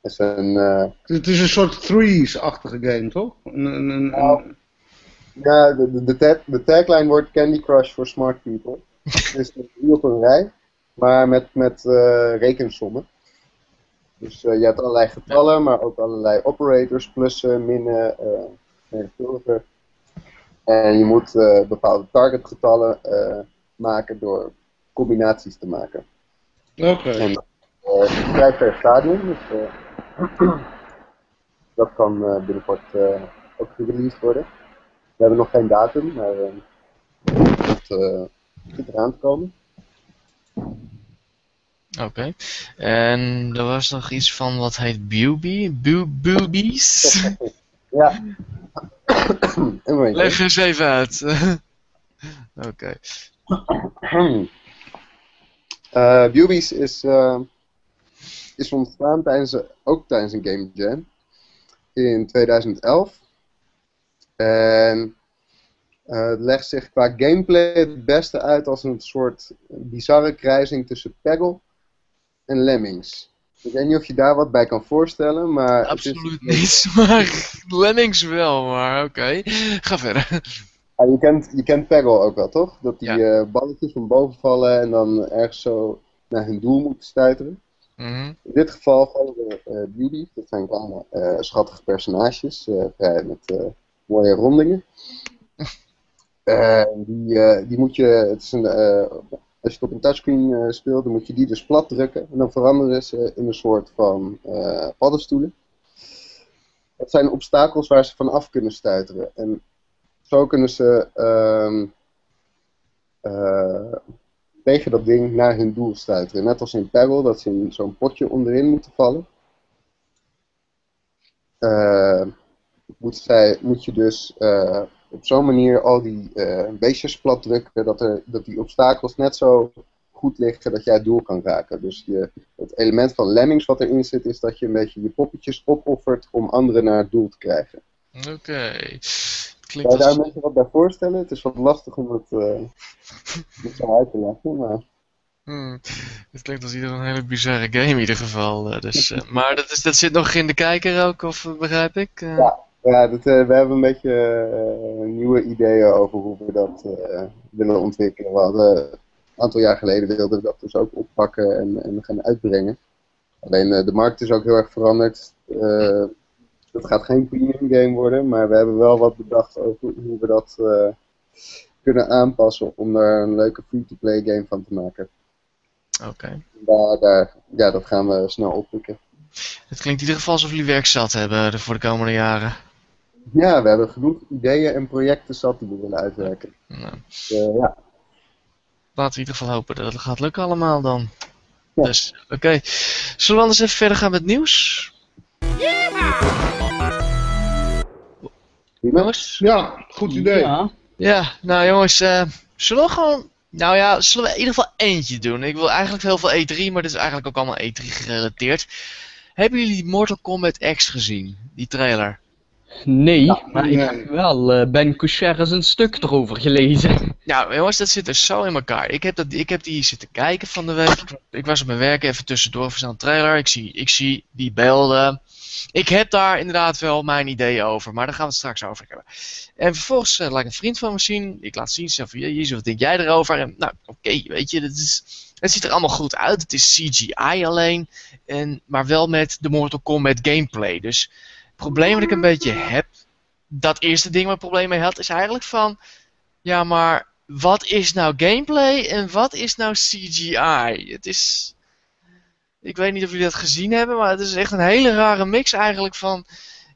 het is een, Het is een soort threes-achtige game, toch? Een, een, een, Nou, Ja, de, de, de, tag, de tagline wordt Candy Crush for Smart People. dus drie op een rij, maar met, met eh, rekensommen. Dus eh, je hebt allerlei getallen, maar ook allerlei operators, plussen, minnen, vermenigvuldigen. En je moet bepaalde targetgetallen maken door combinaties te maken. Oké. En eh vrij per stadium, dus dat kan binnenkort ook gereleased worden. We hebben nog geen datum, maar eh het zit eraan te komen. Oké. En er was nog iets van wat heet Booby? Boobies? Ja. Leg eens even uit. Oké. Eh Bubies is, is ontstaan tijdens, ook tijdens een Game Jam in 2011. En eh, het legt zich qua gameplay het beste uit als een soort bizarre kruising tussen Peggle en Lemmings. Ik weet niet of je daar wat bij kan voorstellen, maar... het is- Absoluut niet, maar Lemmings wel, maar oké. Ga verder. Ja, je, kent, je kent Peggle ook wel, toch? Dat die Ja. eh, balletjes van boven vallen en dan ergens zo naar hun doel moeten stuiteren. Mhm. In dit geval vallen de eh beauty, dat zijn kleine eh, schattige personages, vrij met mooie rondingen. Eh, die, eh, die moet je, het is een, eh, als je het op een touchscreen speelt, dan moet je die dus plat drukken en dan veranderen ze in een soort van paddenstoelen. Dat zijn obstakels waar ze van af kunnen stuiteren. En zo kunnen ze ehm, eh, tegen dat ding naar hun doel stuiteren. Net als in Pebble, dat ze in zo'n potje onderin moeten vallen. Eh, moet, zij, moet je dus eh, op zo'n manier al die eh, beestjes plat drukken, dat, er, dat die obstakels net zo goed liggen dat jij het doel kan raken. Dus je, het element van lemmings wat erin zit, is dat je een beetje je poppetjes opoffert om anderen naar het doel te krijgen. Oké. Kan Klinkt je daar als... mensen wat bij voorstellen? Het is wat lastig om het eh, zo uit te leggen, maar... Hmm. Het klinkt als ieder een hele bizarre game in ieder geval. Dus, maar dat, is, dat zit nog in de kijker ook, of begrijp ik? Ja. Ja, dat, eh, we hebben een beetje eh, nieuwe ideeën over hoe we dat eh, willen ontwikkelen. We hadden, een aantal jaar geleden wilden we dat dus ook oppakken en, en gaan uitbrengen. Alleen eh, de markt is ook heel erg veranderd. Eh, het gaat geen premium game worden, maar we hebben wel wat bedacht over hoe we dat eh, kunnen aanpassen om er een leuke free-to-play game van te maken. Oké. Daar, daar, ja, dat gaan we snel oppikken. Het klinkt in ieder geval alsof jullie werk zat hebben eh, voor de komende jaren. Ja, we hebben genoeg ideeën en projecten zat die we willen uitwerken. Nou, eh, ja. laten we in ieder geval hopen dat het gaat lukken allemaal dan. Ja. Dus, oké. Zullen we anders even verder gaan met nieuws? Prima. Jongens? Ja, goed idee. Ja. Ja, nou jongens, eh, zullen we gewoon... Nou ja, zullen we in ieder geval eentje doen. Ik wil eigenlijk heel veel E3, maar dit is eigenlijk ook allemaal E3 gerelateerd. Hebben jullie Mortal Kombat X gezien? Die trailer? Nee, Ja, maar ik heb wel eh, Ben Couchers een stuk erover gelezen. Nou jongens, dat zit dus zo in elkaar. Ik heb, dat, ik heb die zitten kijken van de week. Ik was op mijn werk even tussendoor voor zo'n trailer. Ik zie, ik zie die beelden. Ik heb daar inderdaad wel mijn ideeën over, maar daar gaan we het straks over hebben. En vervolgens eh, laat ik een vriend van me zien. Ik laat zien, van, jezus, wat denk jij erover? En nou, oké, weet je, dat is, het ziet er allemaal goed uit. Het is CGI alleen, en, maar wel met de Mortal Kombat gameplay. Dus probleem wat ik een beetje heb, dat eerste ding waar ik probleem mee had, is eigenlijk van, ja, maar wat is nou gameplay en wat is nou CGI? Het is. Ik weet niet of jullie dat gezien hebben, maar het is echt een hele rare mix eigenlijk van.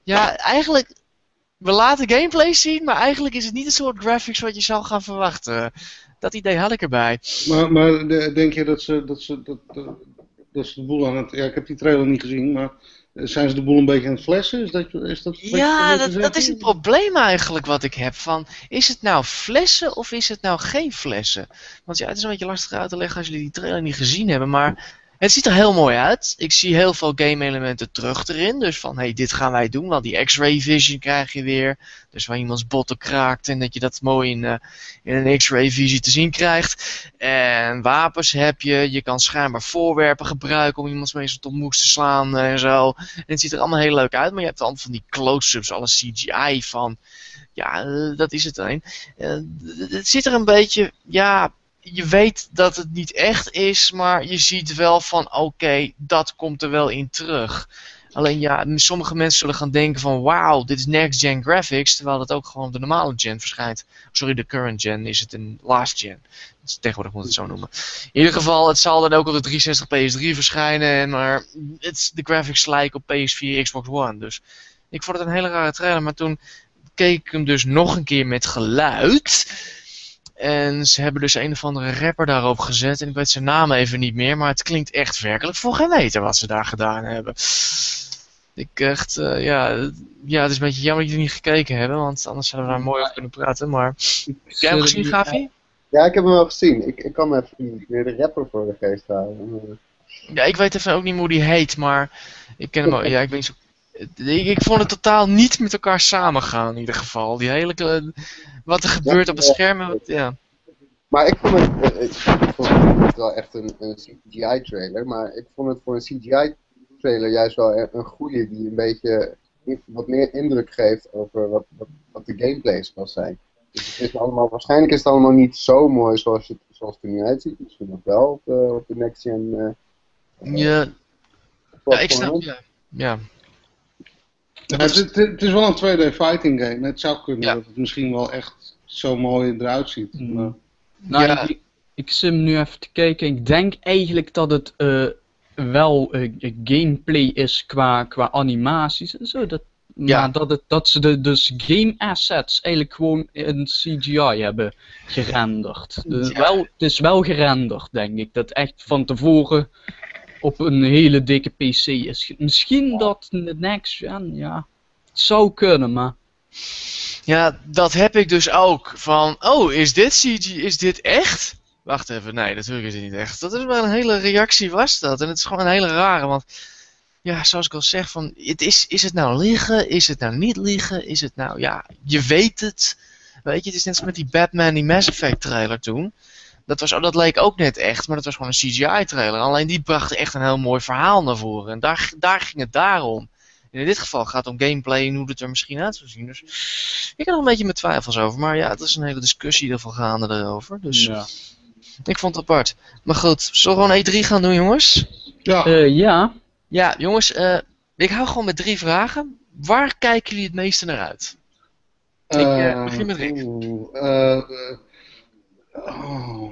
Ja, eigenlijk. We laten gameplay zien, maar eigenlijk is het niet een soort graphics wat je zou gaan verwachten. Dat idee had ik erbij. Maar, maar de- denk je dat ze, dat, ze, dat, dat, dat ze de boel aan het... Ja, ik heb die trailer niet gezien, maar zijn ze de boel een beetje aan het flessen? Is dat, is dat Ja, dat, dat is het probleem eigenlijk wat ik heb. Van, is het nou flessen of is het nou geen flessen? Want ja, het is een beetje lastig uit te leggen als jullie die trailer niet gezien hebben. Maar het ziet er heel mooi uit. Ik zie heel veel game elementen terug erin. Dus van, hey, dit gaan wij doen. Want die x-ray vision krijg je weer. Dus waar iemands botten kraakt en dat je dat mooi in, eh, in een x-ray visie te zien krijgt. En wapens heb je. Je kan schijnbaar voorwerpen gebruiken om iemands meestal tot moes te slaan en zo. En het ziet er allemaal heel leuk uit, maar je hebt dan van die close-ups, alle CGI van. Ja, eh, dat is het een. Eh, het zit er een beetje, ja, je weet dat het niet echt is, maar je ziet wel van, oké, dat komt er wel in terug. Alleen ja, sommige mensen zullen gaan denken van, wauw, dit is next-gen graphics, terwijl het ook gewoon de normale gen verschijnt. Sorry, de current gen is het een last gen. Dus tegenwoordig moet het zo noemen. In ieder geval, het zal dan ook op de 360 PS3 verschijnen, en maar de graphics lijken op PS4, Xbox One. Dus ik vond het een hele rare trailer, maar toen keek ik hem dus nog een keer met geluid. En ze hebben dus een of andere rapper daarop gezet. En ik weet zijn naam even niet meer. Maar het klinkt echt werkelijk voor geen meter wat ze daar gedaan hebben. Ik echt, eh, ja, ja, het is een beetje jammer dat jullie niet gekeken hebben. Want anders zouden we daar mooi over kunnen praten. Maar, heb jij hem gezien, Gavi? Ja, ik heb hem wel gezien. Ik, ik kan even niet meer de rapper voor de geest houden. Eh, Ja, ik weet even ook niet hoe die heet. Maar ik ken hem ook. Ja, ik weet niet zo... Ik, ik vond het totaal niet met elkaar samengaan in ieder geval. Die hele... Wat er gebeurt op het scherm. en wat- Ja. Maar ik vond het, eh, ik vond het wel echt een, een CGI-trailer, maar ik vond het voor een CGI-trailer juist wel e- een goede die een beetje wat meer indruk geeft over wat, wat, wat de gameplay zal zijn. Dus het is allemaal, waarschijnlijk is het allemaal niet zo mooi zoals, het, zoals het er nu uitziet. Misschien ook wel op, de- op de next gen eh, Ja, ja, ik snap. Ja. ja. Ja, het, het- het is wel een 2D fighting game. Het zou kunnen Ja. dat het misschien wel echt zo mooi eruit ziet. Mm. Maar, Nou, Ja. ik, ik zit nu even te kijken. Ik denk eigenlijk dat het eh, wel eh, gameplay is qua, qua animaties en zo. Dat, Ja. Maar dat, het, dat ze de dus game assets eigenlijk gewoon in CGI hebben gerenderd. Dus Ja. wel, het is wel gerenderd, denk ik. Dat echt van tevoren op een hele dikke PC is. Misschien dat de next gen, ja. Het zou kunnen, maar. ja, dat heb ik dus ook. Van, oh, is dit CG, is dit echt? Wacht even, nee, natuurlijk is het niet echt. Dat is wel een hele reactie was dat. En het is gewoon een hele rare, want... Ja, zoals ik al zeg, van, het is, is het nou liegen? Is het nou niet liegen? Is het nou, ja, je weet het. Weet je, het is net als met die Batman, die Mass Effect trailer toen. Dat, was, dat leek ook net echt, maar dat was gewoon een CGI trailer. Alleen die bracht echt een heel mooi verhaal naar voren. En daar, daar ging het daarom. En in dit geval gaat het om gameplay en hoe het er misschien uit zou zien. Dus ik heb er een beetje mijn twijfels over. Maar ja, het is een hele discussie in ieder geval gaande daarover. Dus Ja. ik vond het apart. Maar goed, zullen we gewoon E3 gaan doen, jongens? ja, Eh, ja. Ja, jongens, eh, ik hou gewoon met drie vragen. waar kijken jullie het meeste naar uit? Ik uh, begin met Rick. Uh,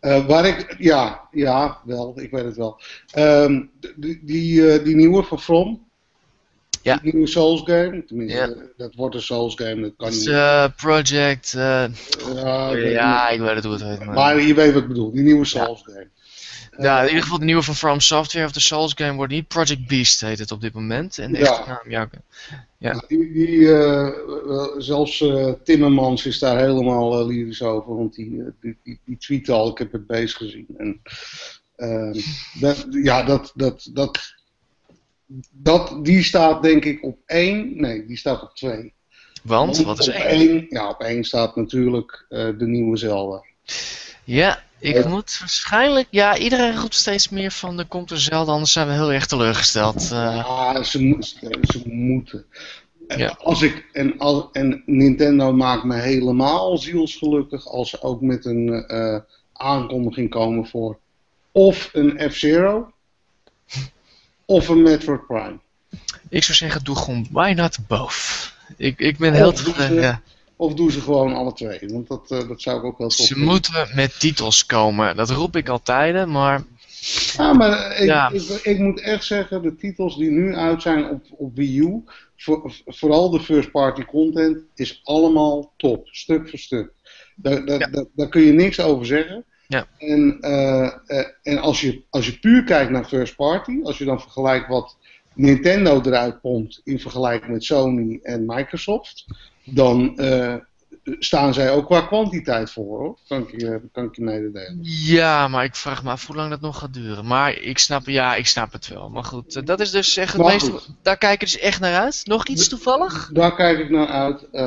oh. waar ik, ja, ja, wel, ik weet het wel. Um, die, die, die nieuwe van From, ja. Die nieuwe Souls game. Tenminste, dat wordt een Souls game. Dat kan niet. Uh, project. Ja, ja ik weet het hoe het heet. Maar... maar je weet wat ik bedoel. Die nieuwe Souls game. Ja, in ieder geval de nieuwe van From Software of de Souls game wordt niet Project Beast heet het op dit moment. En de ja. echte naam, ja. ja. Die, die uh, zelfs uh, Timmermans is daar helemaal uh, lyrisch over, want die, die, die, die tweet al, ik heb het bezig gezien. En, ehm, dat, ja, dat, dat, dat, dat, die staat denk ik op één, nee, die staat op twee. Want, wat is op één? Ja, op één staat natuurlijk de nieuwe Zelda. Ja, ik moet waarschijnlijk... Ja, iedereen roept steeds meer van er komt er zelden, anders zijn we heel erg teleurgesteld. Uh... Ja, ze, ze moeten. Ja. Als ik, en, als, en Nintendo maakt me helemaal zielsgelukkig als ze ook met een uh, aankondiging komen voor of een F-Zero of een Metroid Prime. Ik zou zeggen, doe gewoon why not both. Ik, ik ben heel tevreden. Ja. Of doen ze gewoon alle twee? Want dat, uh, dat zou ik ook wel tof Ze moeten met titels komen. Dat roep ik altijd, maar... Ja, maar ik, ja. Ik, ik, moet echt zeggen, de titels die nu uit zijn op, op Wii U, voor, vooral de first party content, is allemaal top. Stuk voor stuk. Daar, daar, ja. daar, kun je niks over zeggen. Ja. En, uh, uh, en als, je, als je puur kijkt naar first party, als je dan vergelijkt wat Nintendo eruit pompt in vergelijking met Sony en Microsoft, dan uh, staan zij ook qua kwantiteit voor, hoor. Kan ik je, kan ik je mededelen. Ja, maar ik vraag me af hoe lang dat nog gaat duren. Maar ik snap, ja, ik snap het wel. Maar goed, uh, dat is dus echt het meeste, daar kijk je dus echt naar uit. Nog iets toevallig? Daar kijk ik naar uit. Uh,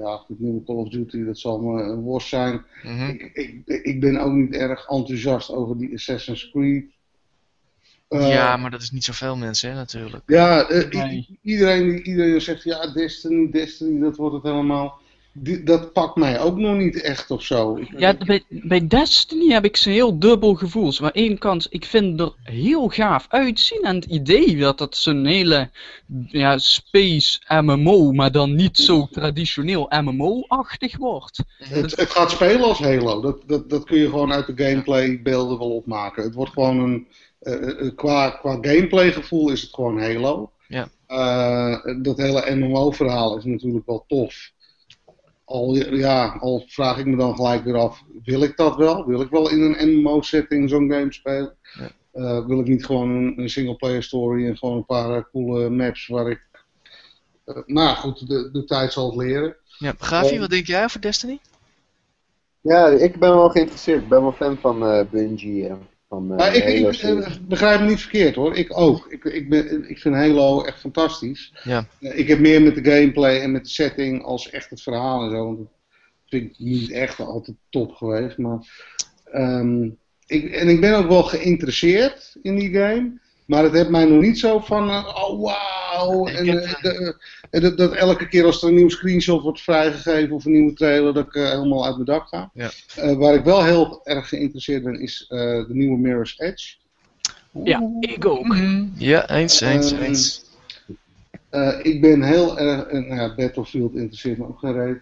ja, het nieuwe Call of Duty, dat zal me een worst zijn. Mm -hmm. ik, ik, ik ben ook niet erg enthousiast over die Assassin's Creed. Uh, ja, maar dat is niet zoveel mensen, hè, natuurlijk. Ja, uh, nee. iedereen, iedereen zegt, ja, Destiny, Destiny, dat wordt het helemaal. Die, dat pakt mij ook nog niet echt of zo. Ja, bij, bij Destiny heb ik zo'n heel dubbel gevoel. Maar één kant, ik vind er heel gaaf uitzien. En het idee dat dat zo'n hele ja, space MMO, maar dan niet zo traditioneel MMO-achtig wordt. Het, het gaat spelen als Halo. Dat, dat, dat kun je gewoon uit de gameplay beelden wel opmaken. Het wordt gewoon een uh, qua, qua gameplay gevoel is het gewoon Halo. Ja. Uh, dat hele MMO-verhaal is natuurlijk wel tof. Al, ja, al vraag ik me dan gelijk weer af, wil ik dat wel? Wil ik wel in een MMO-setting zo'n game spelen? Ja. Uh, wil ik niet gewoon een, een single-player story en gewoon een paar coole maps waar ik... Uh, nou goed, de, de tijd zal het leren. Ja, Gavi, wat denk jij over Destiny? Ja, ik ben wel geïnteresseerd. Ik ben wel fan van Bungie en van, uh, ik, ik, ik, begrijp me niet verkeerd hoor, ik ook. Ik, ik, ben, ik vind Halo echt fantastisch. Ja. Uh, ik heb meer met de gameplay en met de setting als echt het verhaal en zo. Want dat vind ik niet echt altijd top geweest. Maar, um, ik, en ik ben ook wel geïnteresseerd in die game. Maar het heeft mij nog niet zo van, uh, oh wauw. En, uh, dat, dat, elke keer als er een nieuw screenshot wordt vrijgegeven of een nieuwe trailer, dat ik uh, helemaal uit mijn dak ga. Ja. waar ik wel heel erg geïnteresseerd ben, is de nieuwe Mirror's Edge. Ja, ik ook. Mm -hmm. Ja, eens, eens, eens. ik ben heel erg, nou ja, Battlefield interesseert me ook geen reet.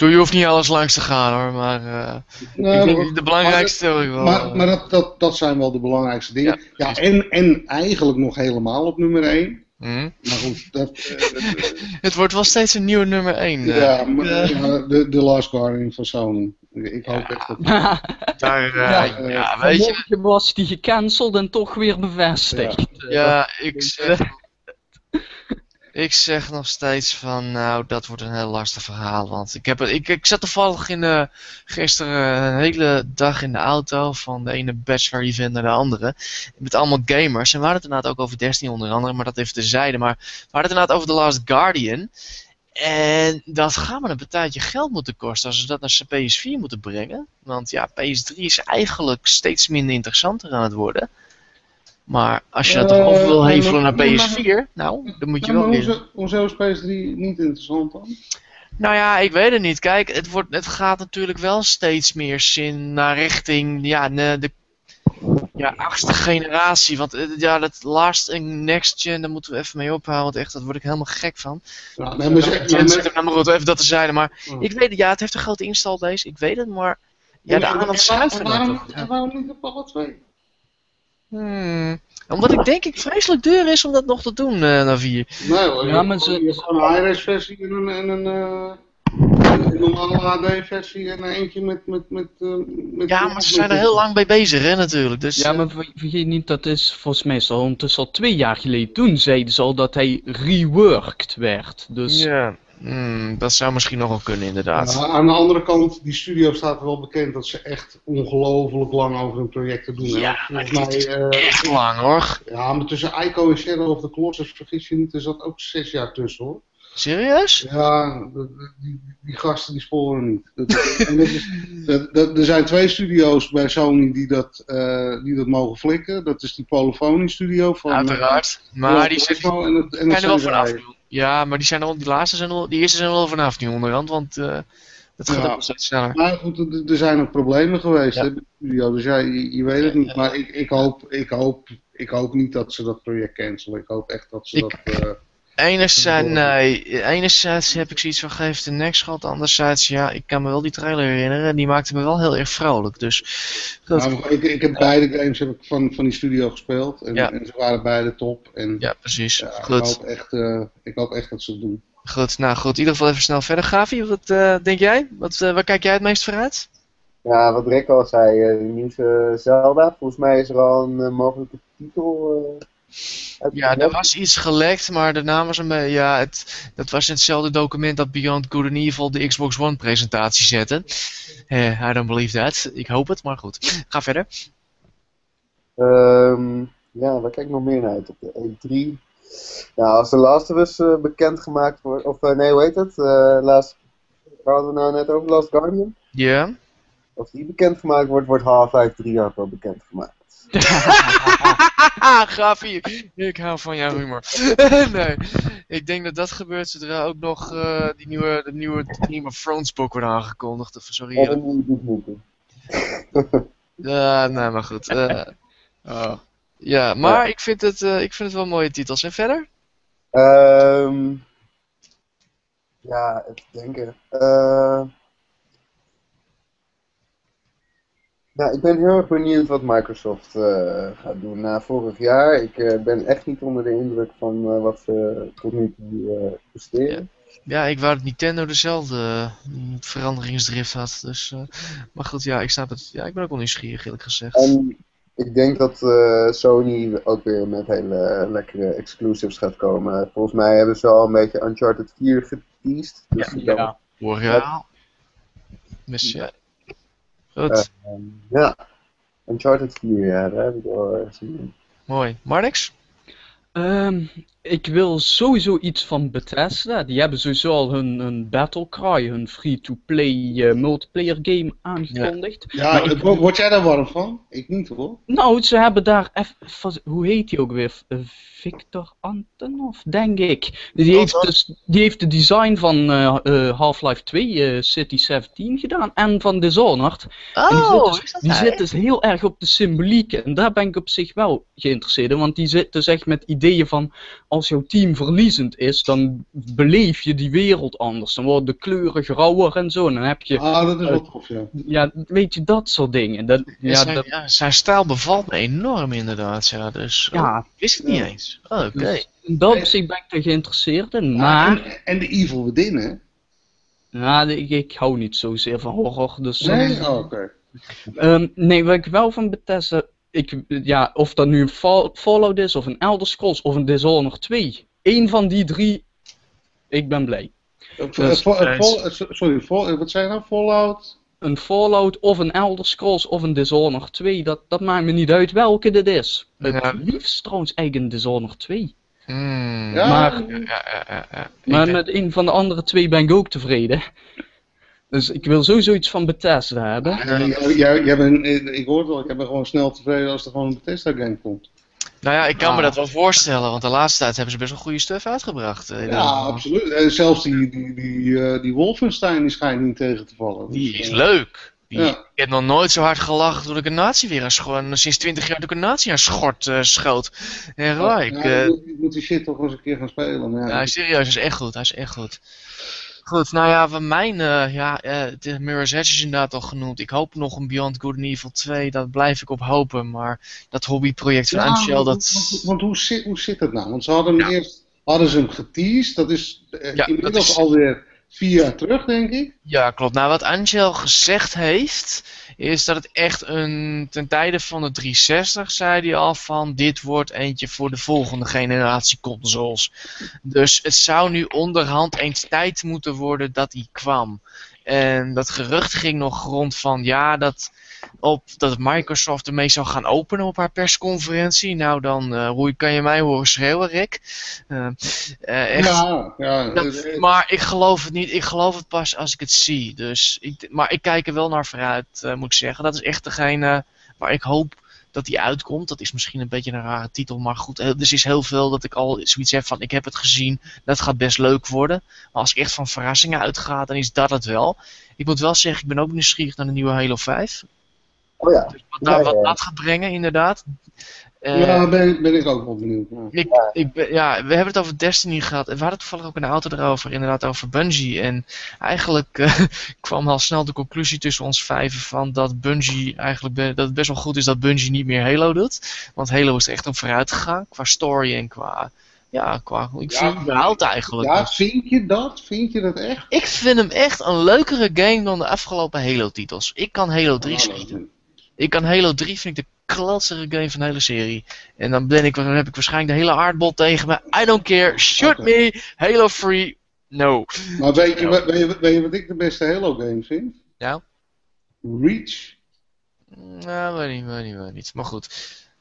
Doe, je hoeft niet alles langs te gaan hoor, maar uh, ik denk de belangrijkste maar, wel. Maar, maar dat, dat, dat zijn wel de belangrijkste dingen. Ja, ja en, en eigenlijk nog helemaal op nummer 1. Mm. Maar goed, dat, uh, het wordt wel steeds een nieuwe nummer 1. Uh, ja, maar, de, de Last Guardian van Sony. Ik hoop echt dat... Daar, ja, ja, weet je... was die gecanceld en toch weer bevestigd. Ja, ik... Ik zeg nog steeds van, nou, dat wordt een heel lastig verhaal. Want ik, heb, ik, ik zat toevallig in de, gisteren een hele dag in de auto van de ene bachelor event naar de andere. Met allemaal gamers. En we hadden het inderdaad ook over Destiny onder andere, maar dat even terzijde. Maar we hadden het inderdaad over The Last Guardian. En dat gaat me een partijtje geld moeten kosten als we dat naar PS4 moeten brengen. Want ja, PS3 is eigenlijk steeds minder interessanter aan het worden. Maar als je dat toch over wil hevelen naar PS4, nou, dan moet je wel weer... Hoezo is PS3 niet interessant dan? Nou ja, ik weet het niet. Kijk, het, wordt, het gaat natuurlijk wel steeds meer zin naar richting, ja, de, Ja, achtste generatie. Want eh, ja, dat last en next gen, daar moeten we even mee ophouden. Want echt, daar word ik helemaal gek van. Ja, nee, maar, Ja, maar- nou even dat te zijn. Maar Ja. ik weet het, ja, het heeft een grote installbase. Ik weet het, maar ja, de aandacht schuift waarom- waarom niet op alle twee? Hmm. Omdat ik denk ik vreselijk duur is om dat nog te doen, eh naar vier. Nee hoor, Ja, maar ze- gewoon- je hebt gewoon een high-res versie en een, en een, eh, een normale HD versie en eentje met... met, met, eh, met Ja, maar ze zijn er heel lang mee bezig, hè, natuurlijk. Dus, Ja, eh, maar ver- vergeet niet, dat is volgens mij al ondertussen al twee jaar geleden. Toen zeiden ze al dat hij reworked werd. Dus ja. Hmm, dat zou misschien nog wel kunnen, inderdaad. Ja, aan de andere kant, die studio staat wel bekend dat ze echt ongelooflijk lang over hun projecten doen. Ja, Volgens mij, eh, Echt lang, hoor. ja, maar tussen Ico en Shadow of the Colossus, vergis je niet, er zat ook zes jaar tussen hoor. Serieus? Ja, die, die gasten die sporen niet. Dat- en dat is- dat- dat- er zijn twee studio's bij Sony die dat, eh, die dat mogen flikken. Dat is die Polyphony studio van... Uiteraard. eh, Maar die en en het er wel vanaf. Ja, maar die, zijn al- die laatste zijn al- die eerste zijn wel vanaf nu onderhand, want eh, dat gaat Ja. ook steeds sneller. Maar goed, er- zijn ook problemen geweest Ja. hè, studio, dus ja, je, je weet het niet. Maar ik, ik, hoop, ik, hoop, ik hoop niet dat ze dat project cancelen. Ik hoop echt dat ze Ik- dat... eh, Enerzijds, nee, enerzijds heb ik zoiets van geef de nek schat, anderzijds, ja, ik kan me wel die trailer herinneren, die maakte me wel heel erg vrolijk, dus goed. nou, ik, ik heb beide games heb ik van, van die studio gespeeld en, Ja. en ze waren beide top. En Ja, precies. ja, ik, goed, hoop echt, eh, ik hoop echt dat ze het doen. goed, nou goed, in ieder geval even snel verder. Gavi, wat eh, denk jij? Wat, eh, waar kijk jij het meest vooruit? Ja, wat Rick al zei, eh, de nieuwste Zelda. Volgens mij is er al een mogelijke titel. Ja, er was iets gelekt, maar de naam was een beetje, ja, het, dat was in hetzelfde document dat Beyond Good and Evil de Xbox One presentatie zette. Eh, I don't believe that. Ik hoop het, maar goed. Ga verder. Ehm, ja, waar kijk ik nog meer naar uit op de E3? Nou, als de Last of Us eh, bekendgemaakt wordt, of eh, nee, hoe heet het? Last, waar hadden we nou net over? Last Guardian? Ja. Als die bekendgemaakt wordt, wordt Half-Life 3 ook wel bekendgemaakt. Gavi, ik hou van jouw humor. nee, ik denk dat dat gebeurt zodra ook nog eh, die nieuwe, de nieuwe Game of Thrones boek wordt aangekondigd. Of sorry. Eh. Ja, nee, maar goed. eh, oh. Ja, maar ik, vind het, ik vind het wel mooie titels. En verder? Ehm ja, even denken. Eh nou, ik ben heel erg benieuwd wat Microsoft eh, gaat doen na vorig jaar. Ik eh, ben echt niet onder de indruk van eh, wat ze tot nu toe eh, presteren. Ja, ik wou dat Nintendo dezelfde veranderingsdrift had. Dus, eh, maar goed, ja, ik snap het. Ja, ik ben ook wel nieuwsgierig, eerlijk gezegd. En ik denk dat eh, Sony ook weer met hele lekkere exclusives gaat komen. Volgens mij hebben ze al een beetje Uncharted 4 geteased. Dus ja. Royal. Dus ja. Goed, Eh, ja, Uncharted 4, ja, daar heb ik wel zin in. mooi. Marnix? Ehm, ik wil sowieso iets van Bethesda. Die hebben sowieso al hun, hun Battlecry, hun free-to-play eh, multiplayer game aangekondigd. Ja, ik- word jij daar warm van? Ik niet hoor. Nou, ze hebben daar even, hoe heet die ook weer? Eh, Victor Antonov, denk ik. Die heeft, dus, die heeft de design van eh, Half-Life 2, eh, City 17 gedaan en van Dishonored. En die zit, Oh, dus, is dat die zit dus heel erg op de symboliek. En daar ben ik op zich wel geïnteresseerd in. Want die zit dus echt met ideeën van... Als jouw team verliezend is, dan beleef je die wereld anders. Dan worden de kleuren grauwer en zo. En dan heb je... Ah, dat is wel tof, ja. Ja, weet je, dat soort dingen. Dat, Ja, zijn, dat, ja, zijn stijl bevalt me enorm inderdaad. Ja, dus, oh, ja, wist ik niet Ja. eens. Oh, Oké. dus in dat opzicht ben ik er geïnteresseerd in. Ah, Maar... en, en de Evil Within, hè? Ja, ik, ik hou niet zozeer van horror. Dus Nee? Oh, oké. Ehm, nee, wat ik wel van Bethesda, ik, ja, of dat nu een Fall- Fallout is, of een Elder Scrolls, of een Dishonored 2. Eén van die drie, ik ben blij. Dus, sorry, wat zei je nou? Fallout? Een Fallout, of een Elder Scrolls, of een Dishonored 2, dat, dat maakt me niet uit welke dit is. Het Ja. liefst trouwens eigenlijk een Dishonored 2. Hmm. Ja, Maar- Ja, ja, ja, ja, ja. Ik Maar met een van de andere twee ben ik ook tevreden. Dus ik wil sowieso iets van Bethesda hebben. Ja, jij- jij- jij bent- ik hoor het wel, ik ben gewoon snel tevreden als er gewoon een Bethesda game komt. Nou ja, ik kan me Ah. dat wel voorstellen, want de laatste tijd hebben ze best wel goede stuff uitgebracht. eh, Ja, absoluut. En zelfs die, die, die, eh, die Wolfenstein die schijnt niet tegen te vallen. Die Dus, is eh, leuk. Die, Ja. Ik heb nog nooit zo hard gelachen toen ik een nazi weer aan schort. Sinds 20 jaar toen ik een nazi aan schort eh, schoot. Echt waar. Ik, Ja, moet, die shit toch eens een keer gaan spelen. Ja, serieus, hij is echt goed. Hij is echt goed. Goed, nou ja, van mijn, eh, ja, eh, de Mirror's Edge is inderdaad al genoemd. Ik hoop nog een Beyond Good and Evil 2, dat blijf ik op hopen. Maar dat hobbyproject van Ja, Angel, want, dat... want, want hoe, zit, hoe zit het nou? Want ze hadden hem eerst hadden ze hem geteased. Dat is eh, Ja, inmiddels dat is- alweer vier jaar terug, denk ik. Ja, klopt. Nou, wat Angel gezegd heeft, is dat het echt een. Ten tijde van de 360 zei hij al van: dit wordt eentje voor de volgende generatie consoles. Dus het zou nu onderhand eens tijd moeten worden dat hij kwam. En dat gerucht ging nog rond van ja, dat, op, dat Microsoft ermee zou gaan openen op haar persconferentie. Nou, dan eh, hoe kan je mij horen schreeuwen, Rick. Eh, eh, echt, Ja, ja. dat- maar ik geloof het niet. Ik geloof het pas als ik het zie. Dus ik, maar ik kijk er wel naar vooruit, moet ik zeggen. Dat is echt degene waar ik hoop dat die uitkomt. Dat is misschien een beetje een rare titel, maar goed. Er is heel veel dat ik al zoiets heb van: ik heb het gezien. Dat gaat best leuk worden. Maar als ik echt van verrassingen uitga, dan is dat het wel. Ik moet wel zeggen, ik ben ook nieuwsgierig naar de nieuwe Halo 5. Oh ja. Wat, daar, Ja, wat ja. dat gaat brengen, inderdaad. Eh, ja, ben, ben ik ook wel benieuwd. Ja. ik, ik, ben- ja, we hebben het over Destiny gehad. En we hadden toevallig ook in de auto erover, inderdaad, over Bungie. En eigenlijk eh, kwam al snel de conclusie tussen ons vijven van dat Bungie eigenlijk be- dat het best wel goed is dat Bungie niet meer Halo doet. Want Halo is er echt op vooruit gegaan, qua story en qua. Ja, qua. Ik Ja, vind het überhaupt eigenlijk. Ja, vind je dat? Vind je dat echt? Ik vind hem echt een leukere game dan de afgelopen Halo-titels. Ik kan Halo 3 Nou, schieten. Ik kan Halo 3 vind ik de klatsere game van de hele serie. En dan, ben ik, dan heb ik waarschijnlijk de hele aardbol tegen me. I don't care, shoot me, Halo free, no. Maar weet je, wat- weet, je, weet je wat ik de beste Halo game vind? Ja? Reach. Nou, weet niet, weet niet, weet niet. Maar goed.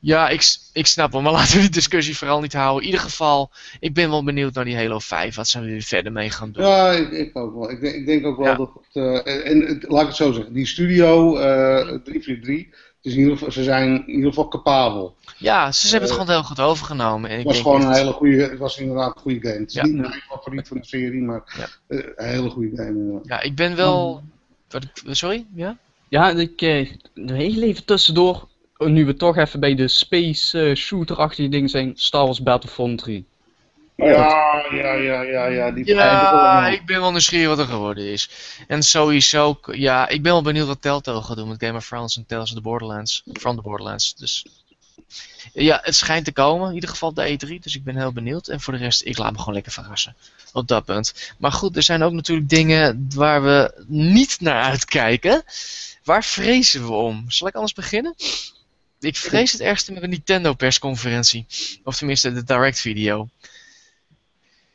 Ja, ik, ik snap hem, maar laten we die discussie vooral niet houden. In ieder geval, ik ben wel benieuwd naar die Halo 5, wat ze weer verder mee gaan doen. Ja, ik, ik ook wel. Ik, denk- ik denk ook wel Ja. dat het, eh, en, laat ik het zo zeggen, die studio eh 343, het is in ieder geval, ze zijn in ieder geval capabel. Ja, ze hebben het Eh, gewoon heel goed overgenomen. En ik Het was gewoon een hele goede, het was inderdaad een goede game. Het is Ja. niet mijn favoriet van de serie, maar Ja. eh, een hele goede game. Ja, ik ben wel... Wat ik, sorry? Ja? Ja, ik, eh, heel even tussendoor, nu we toch even bij de space eh, shooter-achtige dingen zijn, Star Wars Battlefront 3. Ja, ja, ja, ja, ja. Die Ja, ik ben wel nieuwsgierig wat er geworden is. En sowieso, ja, ik ben wel benieuwd wat Telltale gaat doen met Game of Thrones en Tales of the Borderlands. From the Borderlands, dus... Ja, het schijnt te komen, in ieder geval de E3, dus ik ben heel benieuwd. En voor de rest, ik laat me gewoon lekker verrassen. Op dat punt. Maar goed, er zijn ook natuurlijk dingen waar we niet naar uitkijken. Waar vrezen we om? Zal ik anders beginnen? Ik vrees het ergste met een Nintendo persconferentie. Of tenminste de direct video.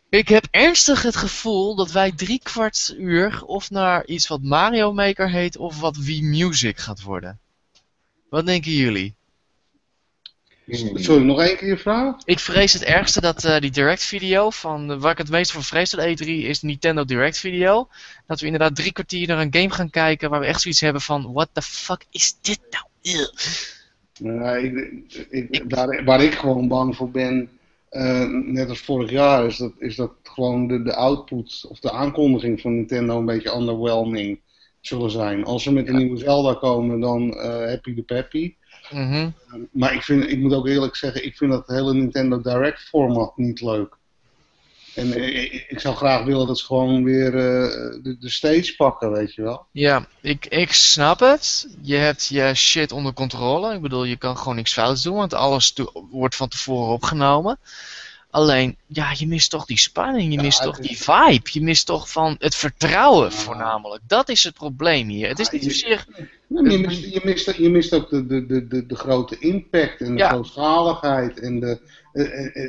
Ik heb ernstig het gevoel dat wij drie kwart uur of naar iets wat Mario Maker heet of wat Wii Music gaat worden. Wat denken jullie? Sorry, nog één keer je vraag? Ik vrees het ergste dat eh, die direct video van eh, waar ik het meest voor vrees de E3 is de Nintendo direct video. Dat we inderdaad drie kwartier naar een game gaan kijken waar we echt zoiets hebben van what the fuck is dit nou? Ugh. Nee, ik, ik, daar, waar ik gewoon bang voor ben, eh, net als vorig jaar, is dat, is dat gewoon de, de output of de aankondiging van Nintendo een beetje underwhelming zullen zijn. Als ze met een nieuwe Zelda komen, dan eh, happy de peppy. Mhm. Maar ik, vind, ik moet ook eerlijk zeggen, ik vind dat hele Nintendo Direct format niet leuk. En eh, ik, ik zou graag willen dat ze gewoon weer eh, de, de stage pakken, weet je wel. Ja, ik, ik snap het. Je hebt je shit onder controle. Ik bedoel, je kan gewoon niks fouts doen, want alles wordt van tevoren opgenomen. Alleen, ja, je mist toch die spanning, je Ja, mist toch is- die vibe, je mist toch van het vertrouwen Ja. voornamelijk. Dat is het probleem hier. Het is niet zozeer... Ja, je, mist, je, mist, je mist ook de, de, de, de, de grote impact en de grootschaligheid. En de, eh, eh, eh,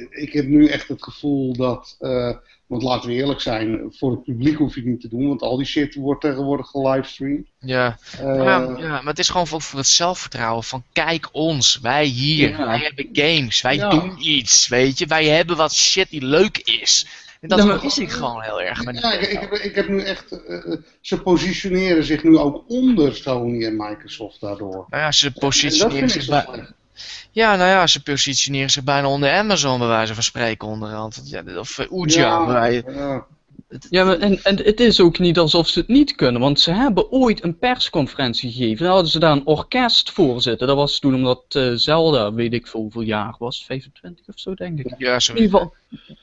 ik heb nu echt het gevoel dat, eh, want laten we eerlijk zijn, voor het publiek hoef je het niet te doen, want al die shit wordt tegenwoordig gelivestreamd. Ja, Eh, ja, ja, maar het is gewoon ook voor het zelfvertrouwen van kijk ons, wij hier, Ja. wij hebben games, wij Ja. doen iets, weet je. Wij hebben wat shit die leuk is. En dat maar- mis ik gewoon heel erg met Ja, ik, heb, ik heb nu echt, eh, eh, ze positioneren zich nu ook onder Sony en Microsoft daardoor. Nou ja, ze positioneren zich bij... Ja, nou ja, ze positioneren zich bijna onder Amazon, bij wijze van spreken onderhand. Ja, of uh, Ouija, Ja, bij- ja. Ja, maar en, en het is ook niet alsof ze het niet kunnen, want ze hebben ooit een persconferentie gegeven. Dan hadden ze daar een orkest voor zitten. Dat was toen omdat eh, Zelda, weet ik veel hoeveel jaar was, 25 of zo denk ik. Ja, zo. In ieder geval,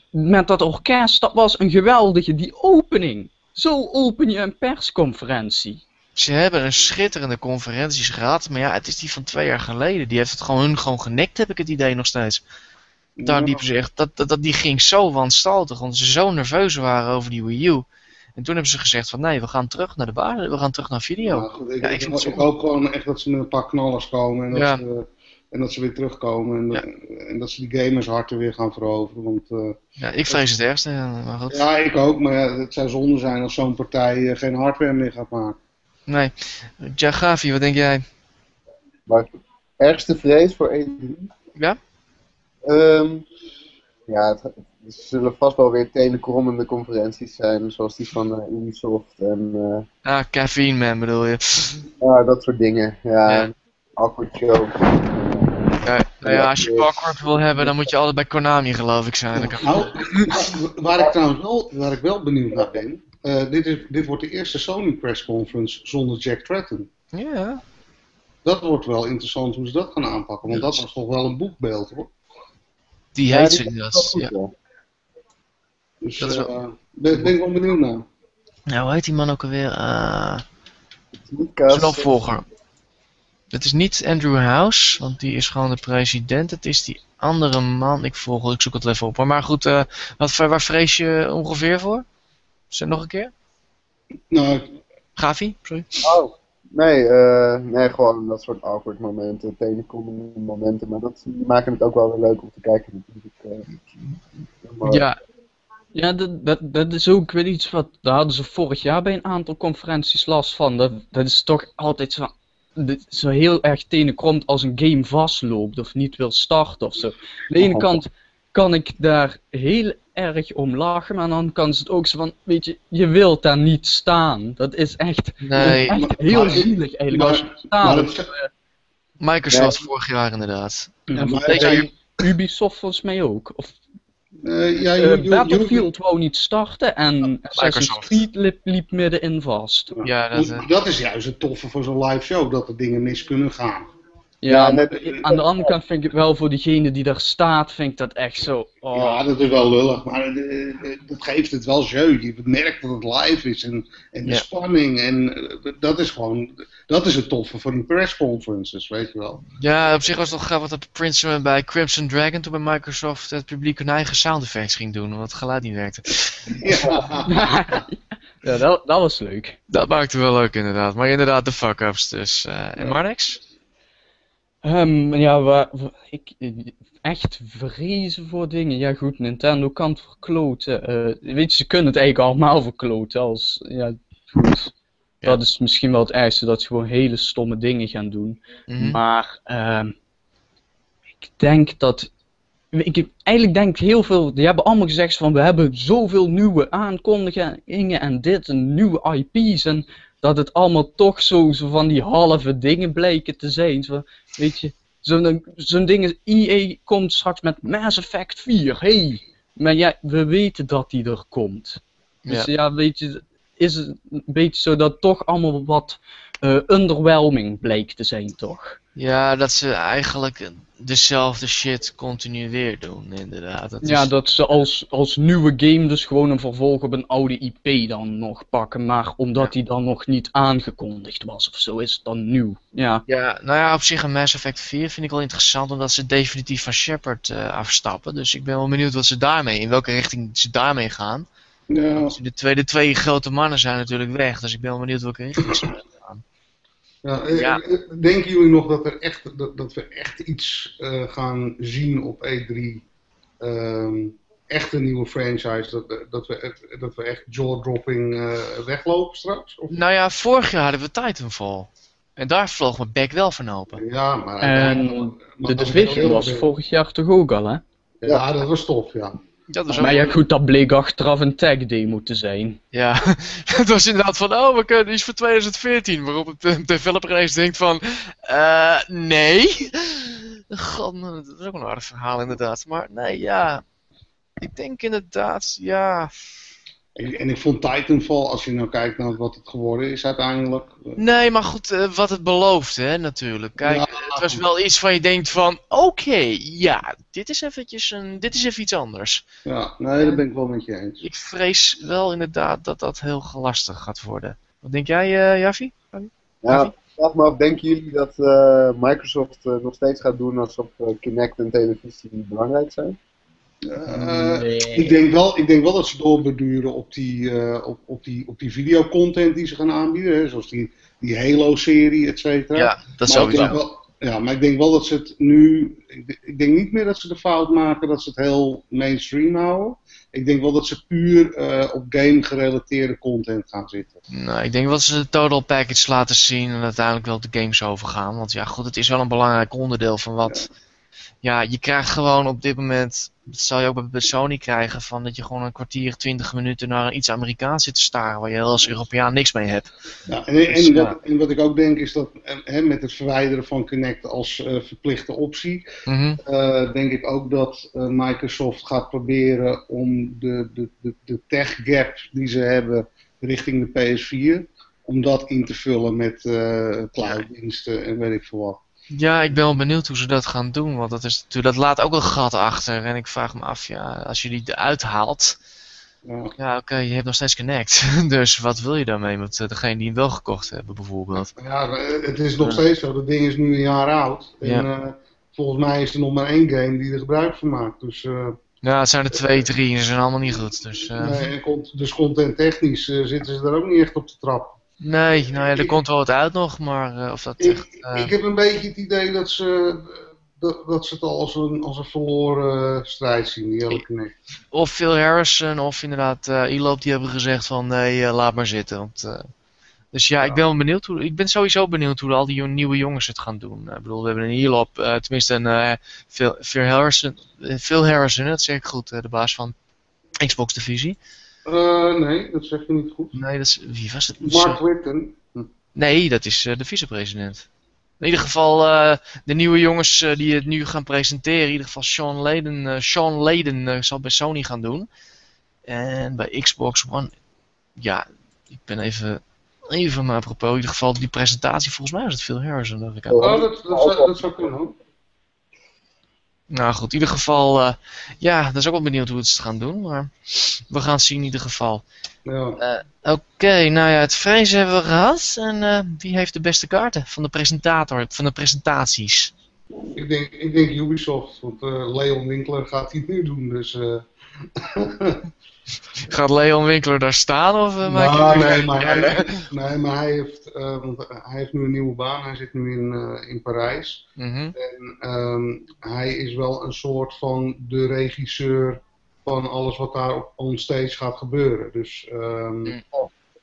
met dat orkest, dat was een geweldige, die opening. Zo open je een persconferentie. Ze hebben een schitterende conferenties gehad, maar ja, het is die van twee jaar geleden. Die heeft het gewoon hun gewoon genikt, heb ik het idee nog steeds. Daar Ja. liepen ze echt, dat, dat, dat, die ging zo wanstaltig, omdat ze zo nerveus waren over die Wii U. En toen hebben ze gezegd van nee, we gaan terug naar de basis, we gaan terug naar video. Ja, goed, ik, Ja, ik ik, vind het ik zo- hoop gewoon echt dat ze met een paar knallers komen en dat, Ja. ze, en dat ze weer terugkomen en, en dat ze die gamers harten weer gaan veroveren. Want eh, Ja, ik vrees het ergste, maar goed. ja, ik ook, maar ja, het zou zonde zijn als zo'n partij eh, geen hardware meer gaat maken. Nee. Ja, Gavi, wat denk jij? Maar ergste vrees voor E3? Ja? Ehm, ja, het, er zullen vast wel weer tenenkrommende conferenties zijn, zoals die van eh, Ubisoft en eh, Ah, Caffeine Man bedoel je. ja, dat soort dingen. Ja, Ja. awkward show. Ja, nou ja, als je awkward wil hebben, dan moet je altijd bij Konami geloof ik zijn. Nou, wa- waar ik trouwens wel, waar ik wel benieuwd naar ben, eh, dit, is, dit wordt de eerste Sony press conference zonder Jack Tratton. Ja, Dat wordt wel interessant hoe ze dat gaan aanpakken, want dat was toch wel een boekbeeld hoor. die heet ze. Dat, ja. Dus Dat is wel- eh, ben, ben ik wel benieuwd naar. Nou, hoe heet die man ook alweer? Eh Het is niet Cas- zijn opvolger. Het is niet Andrew House, want die is gewoon de president. Het is die andere man. Ik volg, ik zoek het even op. hoor. Maar goed, eh, wat, waar vrees je ongeveer voor? Zeg nog een keer? Nou, Gavi, sorry. Oh, nee, eh, nee, gewoon dat soort awkward momenten, tenenkrommende momenten, maar dat, maken het ook wel weer leuk om te kijken natuurlijk. eh. Maar- Ja, ja dat, dat, dat is ook weer iets wat, daar hadden ze vorig jaar bij een aantal conferenties last van. Dat, dat is toch altijd zo, dit is zo heel erg tenenkrommend als een game vastloopt of niet wil starten of zo. Aan de ene kant kan ik daar heel erg om lachen, maar andere kant is het ook zo van, weet je, je wilt daar niet staan. Dat is echt, Nee, echt maar- heel maar- zielig eigenlijk maar- als je staat. maar op- het- Microsoft vorig jaar inderdaad. maar- Ubisoft volgens mij ook. Of eh, ja, Eh, Battlefield wou niet starten en Assassin's Microsoft. Creed liep, liep middenin vast. Ja, dat, Maar eh, dat is juist het toffe voor zo'n live show, dat er dingen mis kunnen gaan. Ja, Ja, maar net- aan de andere kant vind ik het wel voor diegene die daar staat, vind ik dat echt zo. Oh. Ja, dat is wel lullig, maar eh, eh, dat geeft het wel jeu. Je merkt dat het live is en, en de Ja. spanning. En eh, dat is gewoon, dat is het toffe van die press conferences, weet je wel. ja, op zich was het nog grappig dat Prince bij Crimson Dragon toen bij Microsoft het publiek hun eigen sound effects ging doen, omdat het geluid niet werkte. Ja, ja, dat, dat was leuk. Dat maakte wel leuk inderdaad. Maar inderdaad, de fuck-ups dus. eh en Marnix? Ehm, ja, waar, ik echt vrezen voor dingen. Ja, goed, Nintendo kan het verkloten. Eh, weet je, ze kunnen het eigenlijk allemaal verkloten. Als, ja, goed. Ja. Dat is misschien wel het ergste, dat ze gewoon hele stomme dingen gaan doen. Mhm. Maar ehm, ik denk dat. Ik, eigenlijk denk ik heel veel. Die hebben allemaal gezegd van we hebben zoveel nieuwe aankondigingen en dit en nieuwe IP's. En dat het allemaal toch zo, zo van die halve dingen blijken te zijn. Zo, weet je, zo'n zo'n ding is. EA komt straks met Mass Effect 4. Hey! Maar ja, we weten dat die er komt. Dus Ja. ja, weet je, is het een beetje zo dat toch allemaal wat eh underwhelming bleek te zijn, toch? Ja, dat ze eigenlijk dezelfde shit continu weer doen, inderdaad. Dat Ja, is- dat ze als, als nieuwe game dus gewoon een vervolg op een oude IP dan nog pakken, maar omdat Ja. die dan nog niet aangekondigd was of zo, is het dan nieuw. Ja, Ja, nou ja, op zich een Mass Effect 4 vind ik wel interessant, omdat ze definitief van Shepard eh, afstappen. Dus ik ben wel benieuwd wat ze daarmee, in welke richting ze daarmee gaan. ja, De twee, de twee grote mannen zijn natuurlijk weg, dus ik ben wel benieuwd welke richting ze. Ja, eh, Ja. eh, Denken jullie nog dat, er echt, dat, dat we echt iets eh, gaan zien op E3? Ehm, echt een nieuwe franchise, dat, dat, we, echt- dat we echt jaw-dropping eh, weglopen straks? Of? Nou ja, vorig jaar hadden we Titanfall. En daar vloog mijn bek wel van open. Ja, maar... En uiteindelijk- maar de Division was vorig jaar toch ook al, hè? Ja, dat was tof, ja. Dat ook Maar ja, goed, dat bleek achteraf een tag demo te zijn. Ja, het was inderdaad van, oh, we kunnen iets voor 2014. Waarop het de developer ineens denkt van, eh, nee. God, dat is ook een aardig verhaal inderdaad. Maar nee, ja. Ik denk inderdaad, ja. En, en ik vond Titanfall, als je nou kijkt naar wat het geworden is uiteindelijk. eh, Nee, maar goed, eh, wat het belooft, hè, natuurlijk. Kijk, Ja, het was wel iets van je denkt van, oké, ja, dit is eventjes een, dit is even iets anders. Ja, nee, daar ben ik wel met je eens. Ik vrees wel inderdaad dat dat heel lastig gaat worden. Wat denk jij, eh Javi? Ja, vraag me af, denken jullie dat eh, Microsoft nog steeds gaat doen alsof Kinect en televisie belangrijk zijn? Ik, denk wel, ik denk wel dat ze doorbeduren op die, eh, op, op die, op die videocontent die ze gaan aanbieden. Hè, zoals die, die Halo-serie, et cetera. Ja, dat Maar ik wel- ja, maar ik denk wel dat ze het nu. Ik, ik denk niet meer dat ze de fout maken dat ze het heel mainstream houden. Ik denk wel dat ze puur eh, op game-gerelateerde content gaan zitten. Nou, ik denk wel dat ze de total package laten zien en uiteindelijk wel de games overgaan. Want ja, goed, het is wel een belangrijk onderdeel van wat... Ja, je krijgt gewoon op dit moment, dat zal je ook bij- Sony krijgen, van dat je gewoon een kwartier, twintig minuten naar iets Amerikaans zit te staren, waar je als Europeaan niks mee hebt. Ja, en, en, Dus, wat, en wat ik ook denk is dat eh, hè, met het verwijderen van Kinect als eh, verplichte optie, Mhm. eh, denk ik ook dat Microsoft gaat proberen om de, de, de, de tech gap die ze hebben richting de PS4, om dat in te vullen met clouddiensten en weet ik veel wat. Ja, ik ben wel benieuwd hoe ze dat gaan doen, want dat, is natuurlijk, dat laat ook een gat achter. En ik vraag me af, ja, als je die eruit haalt, Ja. ja oké, je hebt nog steeds Connect. dus wat wil je daarmee met eh, degene die hem wel gekocht hebben, bijvoorbeeld? Ja, eh, het is nog steeds zo. Dat ding is nu een jaar oud. En Ja. eh, volgens mij is er nog maar één game die er gebruik van maakt. Dus, Ja, het zijn er twee, drie en ze zijn allemaal niet goed. Dus, nee, cont- dus content technisch zitten ze er ook niet echt op te trappen. Nee, nou ja, er Ik- komt wel wat uit nog, maar eh, of dat Ik, echt... eh, ik heb een beetje het idee dat ze, dat, dat ze het al als een, als een verloren strijd zien, die hele connect. Of Phil Harrison of inderdaad Elop, die hebben gezegd van nee, laat maar zitten. Want, dus ja, ik ben wel benieuwd hoe, ik ben sowieso benieuwd hoe al die nieuwe jongens het gaan doen. Ik bedoel, we hebben een eh, tenminste een eh, Phil, Phil Harrison, Phil Harrison, dat zeg ik goed, de baas van Xbox Divisie. Eh, nee, dat zeg je niet goed. Nee, dat is, wie was het? Mark Whitten. Nee, dat is eh, de vicepresident. In ieder geval eh, de nieuwe jongens die het nu gaan presenteren. In ieder geval Sean Layden, Sean Layden zal bij Sony gaan doen. En bij Xbox One, ja, ik ben even, even maar apropos. In ieder geval die presentatie, volgens mij was het Phil Harrison. Dat ik aan. Oh, dat, dat, zou, dat zou kunnen. Nou goed, in ieder geval, eh, ja, dat is ook wel benieuwd hoe het ze het gaan doen. Maar we gaan zien in ieder geval. Ja. Oké, nou ja, het vrezen hebben we gehad. En eh, wie heeft de beste kaarten van de presentator, van de presentaties? Ik, denk, ik denk Ubisoft, want eh, Leon Winkler gaat die nu doen. Dus, eh, Gaat Leon Winkler daar staan of uh, nou, nee, maar hij, nee, maar hij heeft, eh, want hij heeft nu een nieuwe baan. Hij zit nu in, eh, in Parijs. Mhm. En ehm, hij is wel een soort van de regisseur van alles wat daar op onstage gaat gebeuren. Dus, ehm,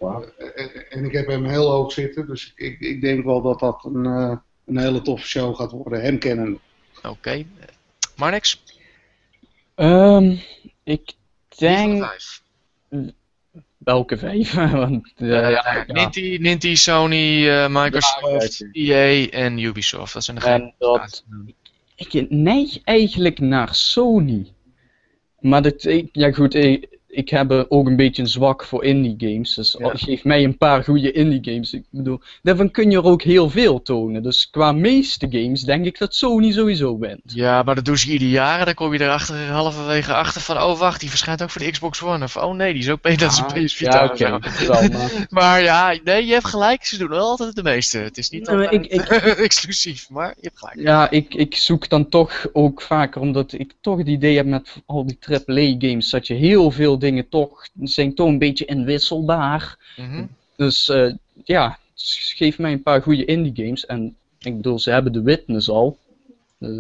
Mm. en, en ik heb hem heel hoog zitten, dus ik, ik denk wel dat dat een, eh, een hele toffe show gaat worden. Hem kennen. Oké. Marnix? Ehm, ik denk... Welke vijf? Want, eh, Eh, ja, ja. Ninty, Ninty, Sony, eh, Microsoft, Ja, EA en Ubisoft. Dat zijn de En dat- Ik neig eigenlijk naar Sony. Maar dat, ja goed, ik, ik heb ook een beetje een zwak voor indie games. Dus Ja. geef mij een paar goede indie games. Ik bedoel, daarvan kun je er ook heel veel tonen. Dus qua meeste games denk ik dat Sony sowieso wint. Ja, maar dat doen ze ieder jaar. En dan kom je er achter, halverwege achter van... Oh, wacht, die verschijnt ook voor de Xbox One. Of oh nee, die is ook beter dan zijn Ah, PS4. ja, dat wel, maar- Maar ja, nee, je hebt gelijk. Ze doen wel altijd de meeste. Het is niet Nee, exclusief, maar je hebt gelijk. Ja, ik, ik zoek dan toch ook vaker, omdat ik toch het idee heb met al die AAA-games, dat je heel veel dingen toch, zijn toch een beetje inwisselbaar. Mhm. Dus eh, ja, geef mij een paar goede indie games. En ik bedoel, ze hebben de Witness al. Dus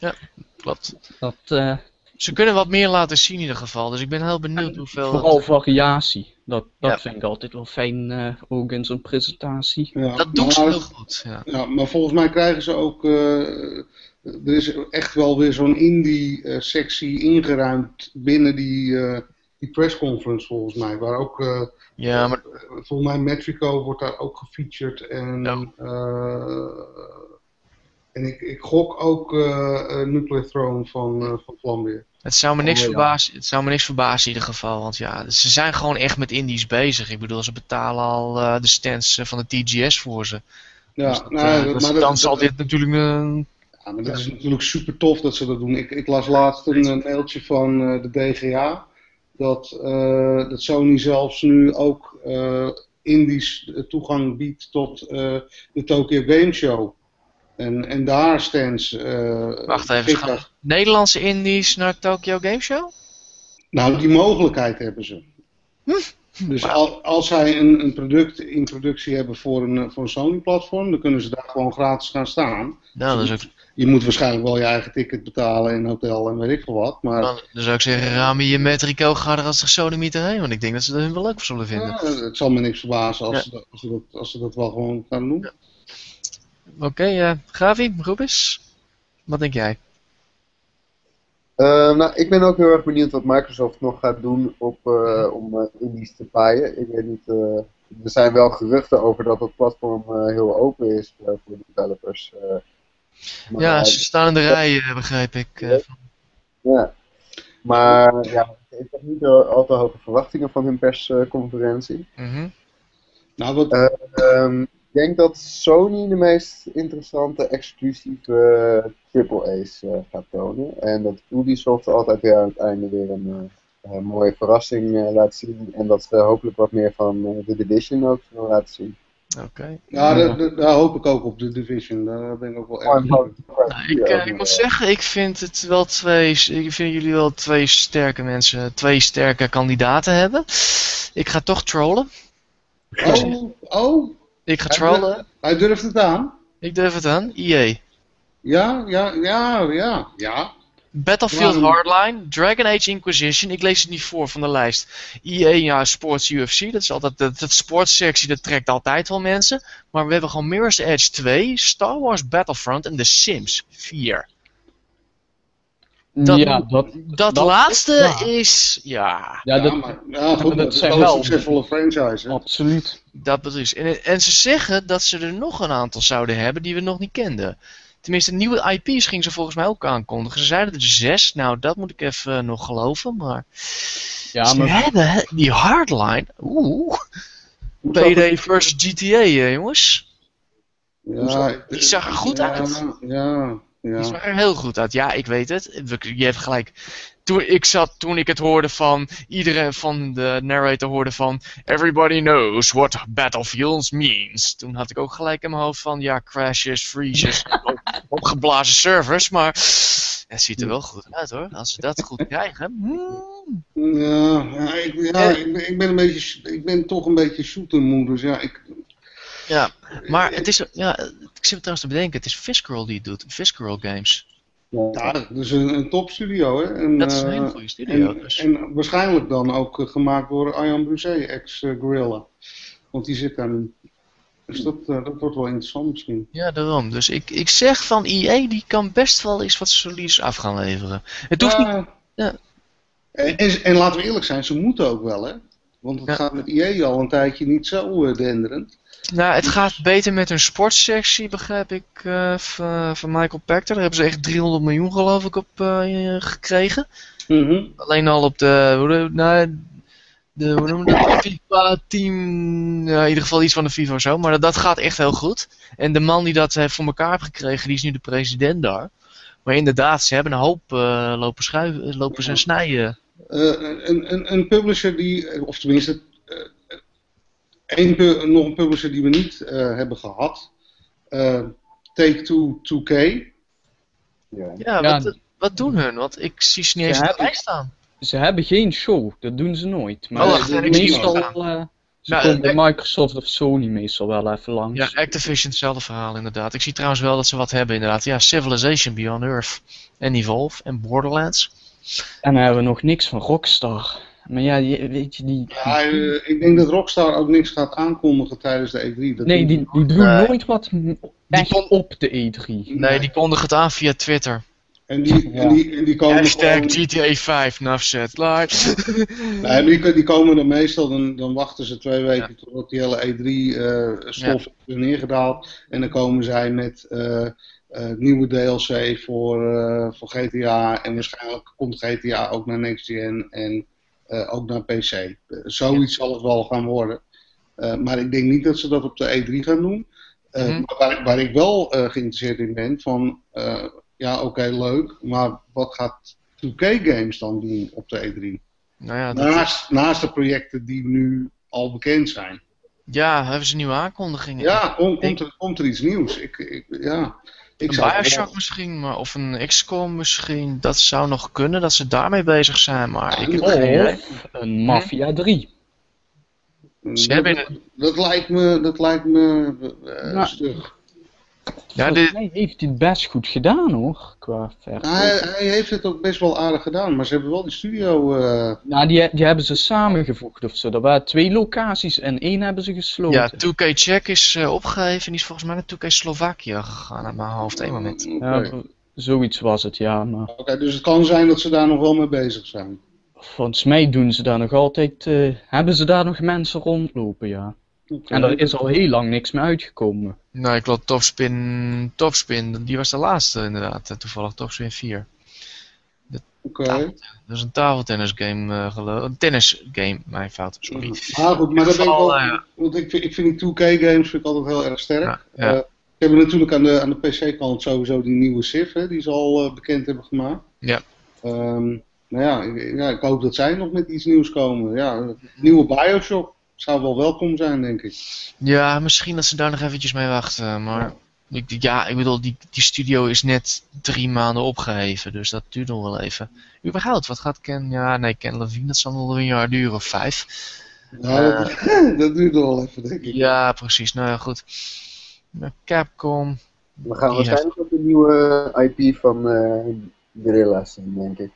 eh, Klopt. dat, eh, Ze kunnen wat meer laten zien in ieder geval. Dus ik ben heel benieuwd hoeveel... vooral variatie. Dat, dat Ja. vind ik altijd wel fijn, eh, ook in zo'n presentatie. Ja, Dat doen ze heel goed. Ja. Ja, maar volgens mij krijgen ze ook. eh, er is echt wel weer zo'n indie-sectie ingeruimd binnen die, eh, die pressconference, volgens mij. Waar ook. eh, ja, maar volgens mij Metrico wordt daar ook gefeatured. En. Ja. eh, En ik, ik gok ook uh, Nuclear Throne van, uh, van. Het zou, me niks oh, verbazen, het zou me niks verbazen in ieder geval. Want ja, ze zijn gewoon echt met indies bezig. Ik bedoel, ze betalen al uh, de stands van de TGS voor ze. Ja, dus dat, nou, dus maar dan dat, zal dit natuurlijk... ja, maar dat is natuurlijk super tof dat ze dat doen. Ik, ik las laatst een mailtje van de DGA. Dat, dat Sony zelfs nu ook indies toegang biedt tot de Tokyo Game Show. En, en daar stands... Wacht even, gaan Nederlandse indies naar Tokyo Game Show? Nou, die mogelijkheid hebben ze. Hm. Dus al, als zij een, een product in productie hebben voor een, voor een Sony-platform, dan kunnen ze daar gewoon gratis gaan staan. Nou, dat is ook... Je moet waarschijnlijk wel je eigen ticket betalen in hotel en weet ik veel wat. Maar... Dan, dan zou ik zeggen, Rami je Metrico ga er als de Sony niet heen. Want ik denk dat ze dat wel leuk zullen vinden. Ja, het zal me niks verbazen als, ze, dat, als, ze, dat, als ze dat wel gewoon gaan doen. Ja. Oké, okay, uh, Gavi, Rubis, wat denk jij? Uh, nou, ik ben ook heel erg benieuwd wat Microsoft nog gaat doen op, uh, om uh, indies te paaien. Ik weet niet, er zijn wel geruchten over dat het platform heel open is voor developers. Ja, ze staan in de rij, begrijp ik. Ja. ja. maar ja, ik heb niet al te hoge verwachtingen van hun persconferentie. -hmm. Nou, wat... Um, ik denk dat Sony de meest interessante exclusieve AAA's uh, gaat tonen. En dat Ubisoft altijd weer aan het einde weer een uh, mooie verrassing uh, laat zien. En dat ze hopelijk wat meer van de Division ook zullen laten zien. Oké. Ja, daar, daar, hoop ik ook op, de Division. Daar ben ik ook wel erg nou, ik, ik moet zeggen, ik vind het wel twee. Ik vind jullie wel twee sterke mensen, twee sterke kandidaten hebben. Ik ga toch trollen. Oh, oh. Ik ga trollen. Hij durft het aan. Ik durf het aan. EA. Ja, ja, ja, ja, ja. Battlefield Hardline, Dragon Age Inquisition, ik lees het niet voor van de lijst. EA, ja, Sports UFC, dat is altijd, dat, dat sportsectie, dat trekt altijd wel mensen. Maar we hebben gewoon Mirror's Edge 2, Star Wars Battlefront en The Sims 4. Dat, ja, dat, dat, laatste is, ja. Ja, dat, maar, ja goed, dat, zijn wel succesvolle franchise. Absoluut. Dat precies. En, en ze zeggen dat ze er nog een aantal zouden hebben die we nog niet kenden. Tenminste, nieuwe IP's gingen ze volgens mij ook aankondigen. Ze zeiden er zes. Nou, dat moet ik even uh, nog geloven. Maar, ja, ze maar... hebben die hardline. Oeh. PD versus GTA, eh, jongens. Ja, die zag er goed ja, uit. Ja, ja. Die zag er heel goed uit. Ja, ik weet het. Je hebt gelijk. Toen ik, zat, toen ik het hoorde van iedereen van de narrator hoorde van Everybody knows what battlefields means. Toen had ik ook gelijk in mijn hoofd van ja, crashes, freezes, opgeblazen servers. Maar het ziet er wel goed uit hoor. Als ze dat goed krijgen. Hmm. Ja, ja, ik, ja ik, ben, ik, ben een beetje, ik ben toch een beetje shootermoe. Dus ja, ik, ja, maar het is, ja, ik zit trouwens te bedenken, het is Fiscal die het doet, Fiscal Games. Ja, dat is een, een topstudio, hè. En, dat is een hele goede studio. En, dus. en waarschijnlijk dan ook uh, gemaakt door Arjan Brusset, ex-Gorilla. Want die zit daar nu. Dus dat, uh, dat wordt wel interessant misschien. Ja, daarom. Dus ik, ik zeg van EA, die kan best wel eens wat solies af gaan leveren. Het hoeft uh, niet... Ja. En, en, en, laten we eerlijk zijn, ze moeten ook wel, hè. Want het ja. gaat met EA al een tijdje niet zo denderend. Nou, het gaat beter met hun sportsectie, begrijp ik, uh, van Michael Pachter. Daar hebben ze echt 300 miljoen, geloof ik, op uh, gekregen. Mm -hmm. Alleen al op de, hoe, nou, de, hoe noem dat, FIFA-team, ja, in ieder geval iets van de FIFA of zo. Maar dat, dat, gaat echt heel goed. En de man die dat heeft voor elkaar heeft gekregen, die is nu de president daar. Maar inderdaad, ze hebben een hoop lopen, schuiven, lopen ze snijden. een, een, een publisher die, of tenminste Eén, nog een publisher die we niet uh, hebben gehad. Uh, Take-Two 2K. Ja, ja, ja wat, wat, doen hun? Want ik zie ze niet eens erbij staan. Ze hebben geen show, dat doen ze nooit. Maar oh, meestal uh, ze nou, komen bij Microsoft of Sony meestal wel even langs. Ja, Activision hetzelfde verhaal inderdaad. Ik zie trouwens wel dat ze wat hebben inderdaad. Ja, Civilization Beyond Earth en Evolve en Borderlands. En dan hebben we nog niks van Rockstar. Maar ja, weet je, die... Ja, uh, ik denk dat Rockstar ook niks gaat aankondigen tijdens de E3. Dat nee, die, die doen nooit wat echt die op de E3. Nee, die kondigen het aan via Twitter. En die, ja. en die, en die komen Hashtag gewoon... GTA 5, nafzet, live. nee, die, die komen dan meestal, dan, dan wachten ze twee weken ja. totdat die hele E3 uh, stof ja. is neergedaald. En dan komen zij met uh, eh, nieuwe DLC voor, eh, voor GTA. En waarschijnlijk komt GTA ook naar Next Gen en eh, ook naar PC. Eh, zoiets zal het wel gaan worden. Eh, maar ik denk niet dat ze dat op de E3 gaan doen. Eh, Mhm. maar waar, waar ik wel eh, geïnteresseerd in ben, van eh, ja oké leuk, maar wat gaat 2K Games dan doen op de E3? Nou ja, Naast, naast de projecten die nu al bekend zijn. ja, hebben ze nieuwe aankondigingen? Ja, kom- komt, er, komt er iets nieuws? Ik, ik, ja, ik Een zou Bioshock misschien, maar, of een XCOM misschien. Dat zou nog kunnen dat ze daarmee bezig zijn, maar ik heb Oh. geen een Mafia 3. Ze dat, hebben dat lijkt me, dat lijkt me eh, stug. Ja, Volgens dit, mij heeft hij het best goed gedaan hoor, qua verkoop. Hij, hij heeft het ook best wel aardig gedaan, maar ze hebben wel die studio. eh, Nou, die, die hebben ze samengevoegd of zo. Er waren twee locaties en één hebben ze gesloten. ja, 2K Czech is eh, opgegeven en die is volgens mij naar 2K Slovakia gegaan mijn hoofd. één moment. Ja, zoiets was het, ja. Maar Oké, dus het kan zijn dat ze daar nog wel mee bezig zijn. volgens mij doen ze daar nog altijd... eh, hebben ze daar nog mensen rondlopen, ja. En er is al heel lang niks meer uitgekomen. Nou, ik geloof Topspin, Topspin, die was de laatste inderdaad. eh, Toevallig Topspin 4. Oké. Dat is een tafeltennisgame, eh geloof Een tennisgame, mijn fout, sorry. Maar goed, maar dat ben ik wel. eh, Want ik vind, ik vind die 2K-games vind ik altijd heel erg sterk. Ja, ja. We hebben natuurlijk aan de, aan de PC-kant sowieso die nieuwe Civ, hè, die ze al bekend hebben gemaakt. Ja. Ehm, nou ja ik, ja, ik hoop dat zij nog met iets nieuws komen. Ja, nieuwe Bioshock zou wel welkom zijn, denk ik. Ja, misschien dat ze daar nog eventjes mee wachten, maar... Ik, ja, ik bedoel, die, die studio is net drie maanden opgeheven, dus dat duurt nog wel even. Überhaupt, wat gaat Ken... Ja, nee, Ken Levine, dat zal nog wel een jaar duren, of vijf. Nou, dat, dat duurt nog wel even, denk ik. Ja, precies. Nou ja, goed. Maar Capcom... We gaan waarschijnlijk op de nieuwe IP van eh Gorilla's zijn, denk ik.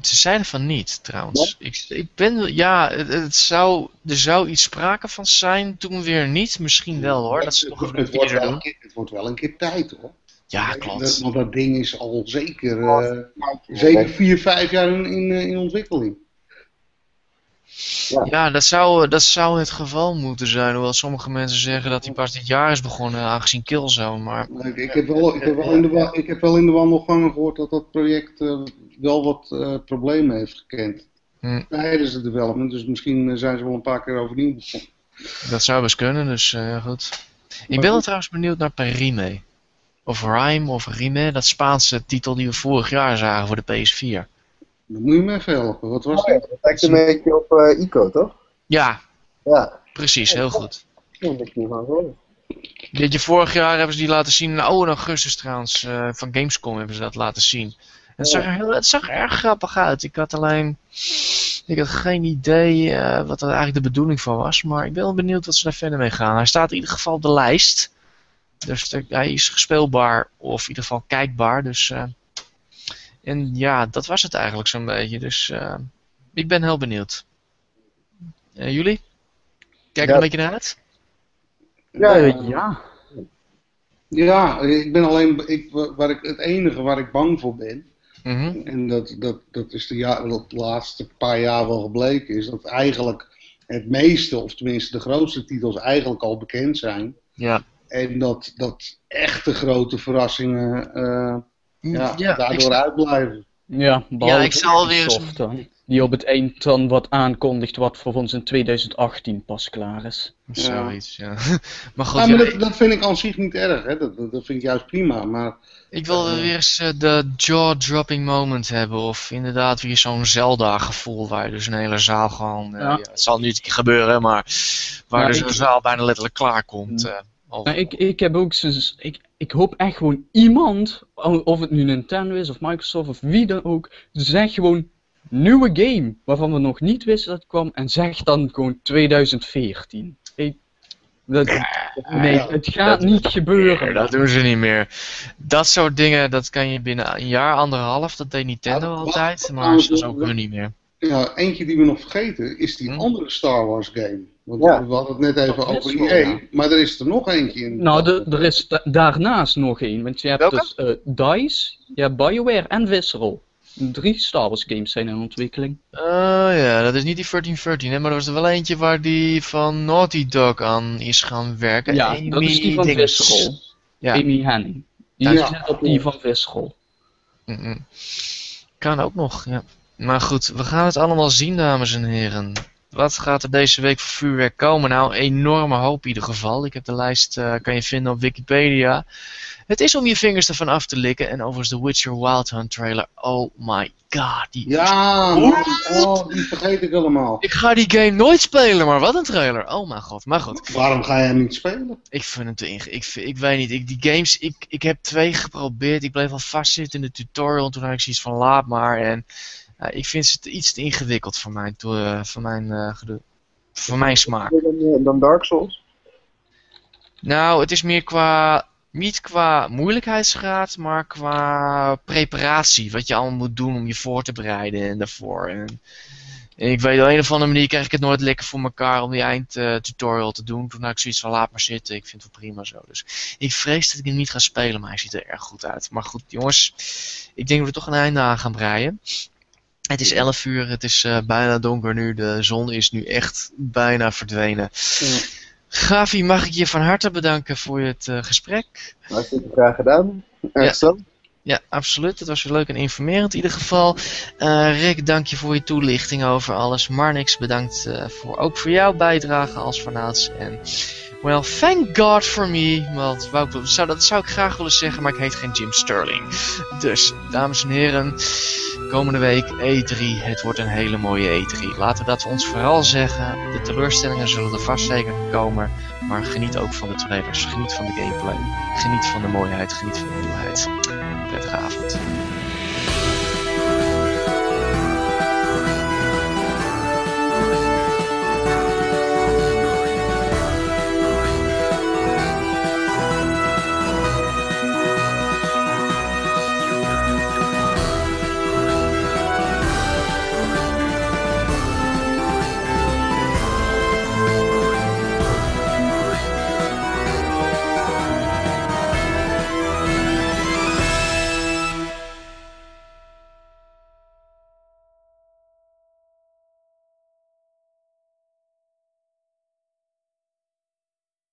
Ze zeiden van niet, trouwens. Ik, ik ben... Ja, het, het zou... Er zou iets sprake van zijn, toen weer niet. Misschien wel, hoor. Dat ze toch even het, een wordt wel keer, het wordt wel een keer tijd, hoor. Ja, klopt. Want dat ding is al zeker, eh, zeker vier, vijf jaar in, in, eh, in ontwikkeling. Ja, dat zou, dat zou het geval moeten zijn. Hoewel sommige mensen zeggen dat hij pas dit jaar is begonnen, aangezien Killzone. Maar Ik, heb wel, ik, heb wel in de, ik heb wel in de wandelgangen gehoord dat dat project eh, wel wat eh, problemen heeft gekend. Hm. Tijdens de development, dus misschien eh, zijn ze wel een paar keer overnieuw begonnen. dat zou best kunnen, dus ja, goed. Ik ben wel trouwens benieuwd naar Perime. Of Rime of Rime, dat Spaanse titel die we vorig jaar zagen voor de PS4. Dan moet je me even helpen. Wat was dat? Dat lijkt een beetje op eh, Ico, toch? Ja, Ja, precies, heel goed. ik niet van. Dit je vorig jaar hebben ze die laten zien. Oh, in augustus trouwens. eh, van Gamescom hebben ze dat laten zien. En het, zag er heel, het zag er erg grappig uit. Ik had alleen. Ik had geen idee eh, wat er eigenlijk de bedoeling van was. Maar ik ben wel benieuwd wat ze daar verder mee gaan. Hij staat in ieder geval op de lijst. Dus de- hij is gespeelbaar. Of in ieder geval kijkbaar. Dus. eh, en ja, dat was het eigenlijk zo'n beetje. Dus eh, ik ben heel benieuwd. Eh, jullie? Kijk Ja. een beetje naar uit? Ja, Eh, ja. Ja, ik ben alleen. Ik, waar ik, het enige waar ik bang voor ben. Mhm. En dat, dat, dat is de, ja, dat de laatste paar jaar wel gebleken. Is dat eigenlijk het meeste, of tenminste de grootste titels, eigenlijk al bekend zijn. Ja. En dat, dat echte grote verrassingen eh, ja, Ja, ik daardoor uitblijven. Ja, behalve ik zal weer eens- Die op het eind dan wat aankondigt wat voor ons in 2018 pas klaar is. Zoiets, ja. maar goed, Ja, ja, maar dat, dat vind ik aan zich niet erg. Hè. Dat, dat vind ik juist prima. Maar ik wil weer eens eh, de jaw-dropping moment hebben. Of inderdaad weer zo'n Zelda-gevoel waar dus een hele zaal gewoon... eh, Ja. ja, het zal niet gebeuren, maar waar Ja, dus ik- een zaal bijna letterlijk klaar komt. Nou, ik, ik heb ook ik, ik hoop echt gewoon iemand, of het nu Nintendo is of Microsoft of wie dan ook, zeg gewoon nieuwe game waarvan we nog niet wisten dat het kwam en zeg dan gewoon 2014. Ik, dat, nee, ja, het gaat dat- niet gebeuren. dat doen ze niet meer. Dat soort dingen, dat kan je binnen een jaar, anderhalf, dat deed Nintendo Ja, altijd, maar trouwens dat is wel- ook nu niet meer. ja, eentje die we nog vergeten is die Hm? andere Star Wars game. Want Ja. we hadden het net even Dat is over EA. ja. Maar er is er nog eentje in. Nou, de- er is da- daarnaast nog één, want je hebt Welke? dus eh, DICE, je hebt BioWare en Visceral. Drie Star Wars games zijn in ontwikkeling. Oh ja, dat is niet die 1313, hè, maar er was er wel eentje waar die van Naughty Dog aan is gaan werken. Ja, Amy dat is die van dinges. Visceral. Ja. Amy Henning. Die Ja. zit op die van Vissel. Mm-mm. Kan ook nog, ja. Maar goed, we gaan het allemaal zien, dames en heren. Wat gaat er deze week voor vuurwerk komen? Nou, een enorme hoop in ieder geval. Ik heb de lijst, eh, kan je vinden op Wikipedia. Het is om je vingers ervan af te likken. En overigens de Witcher Wild Hunt trailer. Oh my god. Die Ja. Oh, die vergeet ik allemaal. Ik ga die game nooit spelen, maar wat een trailer. Oh mijn god. Maar goed. Waarom ga jij hem niet spelen? Ik vind het te inge... Ik, vind- ik weet niet. Ik, die games, ik, ik heb twee geprobeerd. Ik bleef al vastzitten in de tutorial. En toen had ik zoiets van laat maar. En ik vind ze iets te ingewikkeld voor mijn, eh, voor mijn, eh, voor mijn smaak. Dan, dan Dark Souls? Nou, het is meer qua. Niet qua moeilijkheidsgraad, maar qua preparatie. Wat je allemaal moet doen om je voor te bereiden en daarvoor. En, en ik weet op een of andere manier krijg ik het nooit lekker voor elkaar om die eindtutorial te doen. Toen had ik zoiets van laat maar zitten, ik vind het wel prima zo. Dus ik vrees dat ik hem niet ga spelen, maar hij ziet er erg goed uit. Maar goed, jongens, ik denk dat we toch een einde aan gaan breien. Het is 11 uur, het is eh, bijna donker nu, de zon is nu echt bijna verdwenen. Gavi, mag ik je van harte bedanken voor het eh, gesprek. Hartstikke graag gedaan. Erg Ja. zo. Ja, absoluut. Het was weer leuk en informerend in ieder geval. Eh, Rick, dank je voor je toelichting over alles. Marnix, bedankt voor, ook voor jouw bijdrage als vanouds. En, well, thank God for me. Want wou zou, dat zou ik graag willen zeggen, maar ik heet geen Jim Sterling. Dus, dames en heren, komende week E3. Het wordt een hele mooie E3. Laten we dat ons vooral zeggen. De teleurstellingen zullen er vast zeker komen. Maar geniet ook van de trailers. Geniet van de gameplay. Geniet van de mooiheid. Geniet van de nieuwheid. Prettige avond.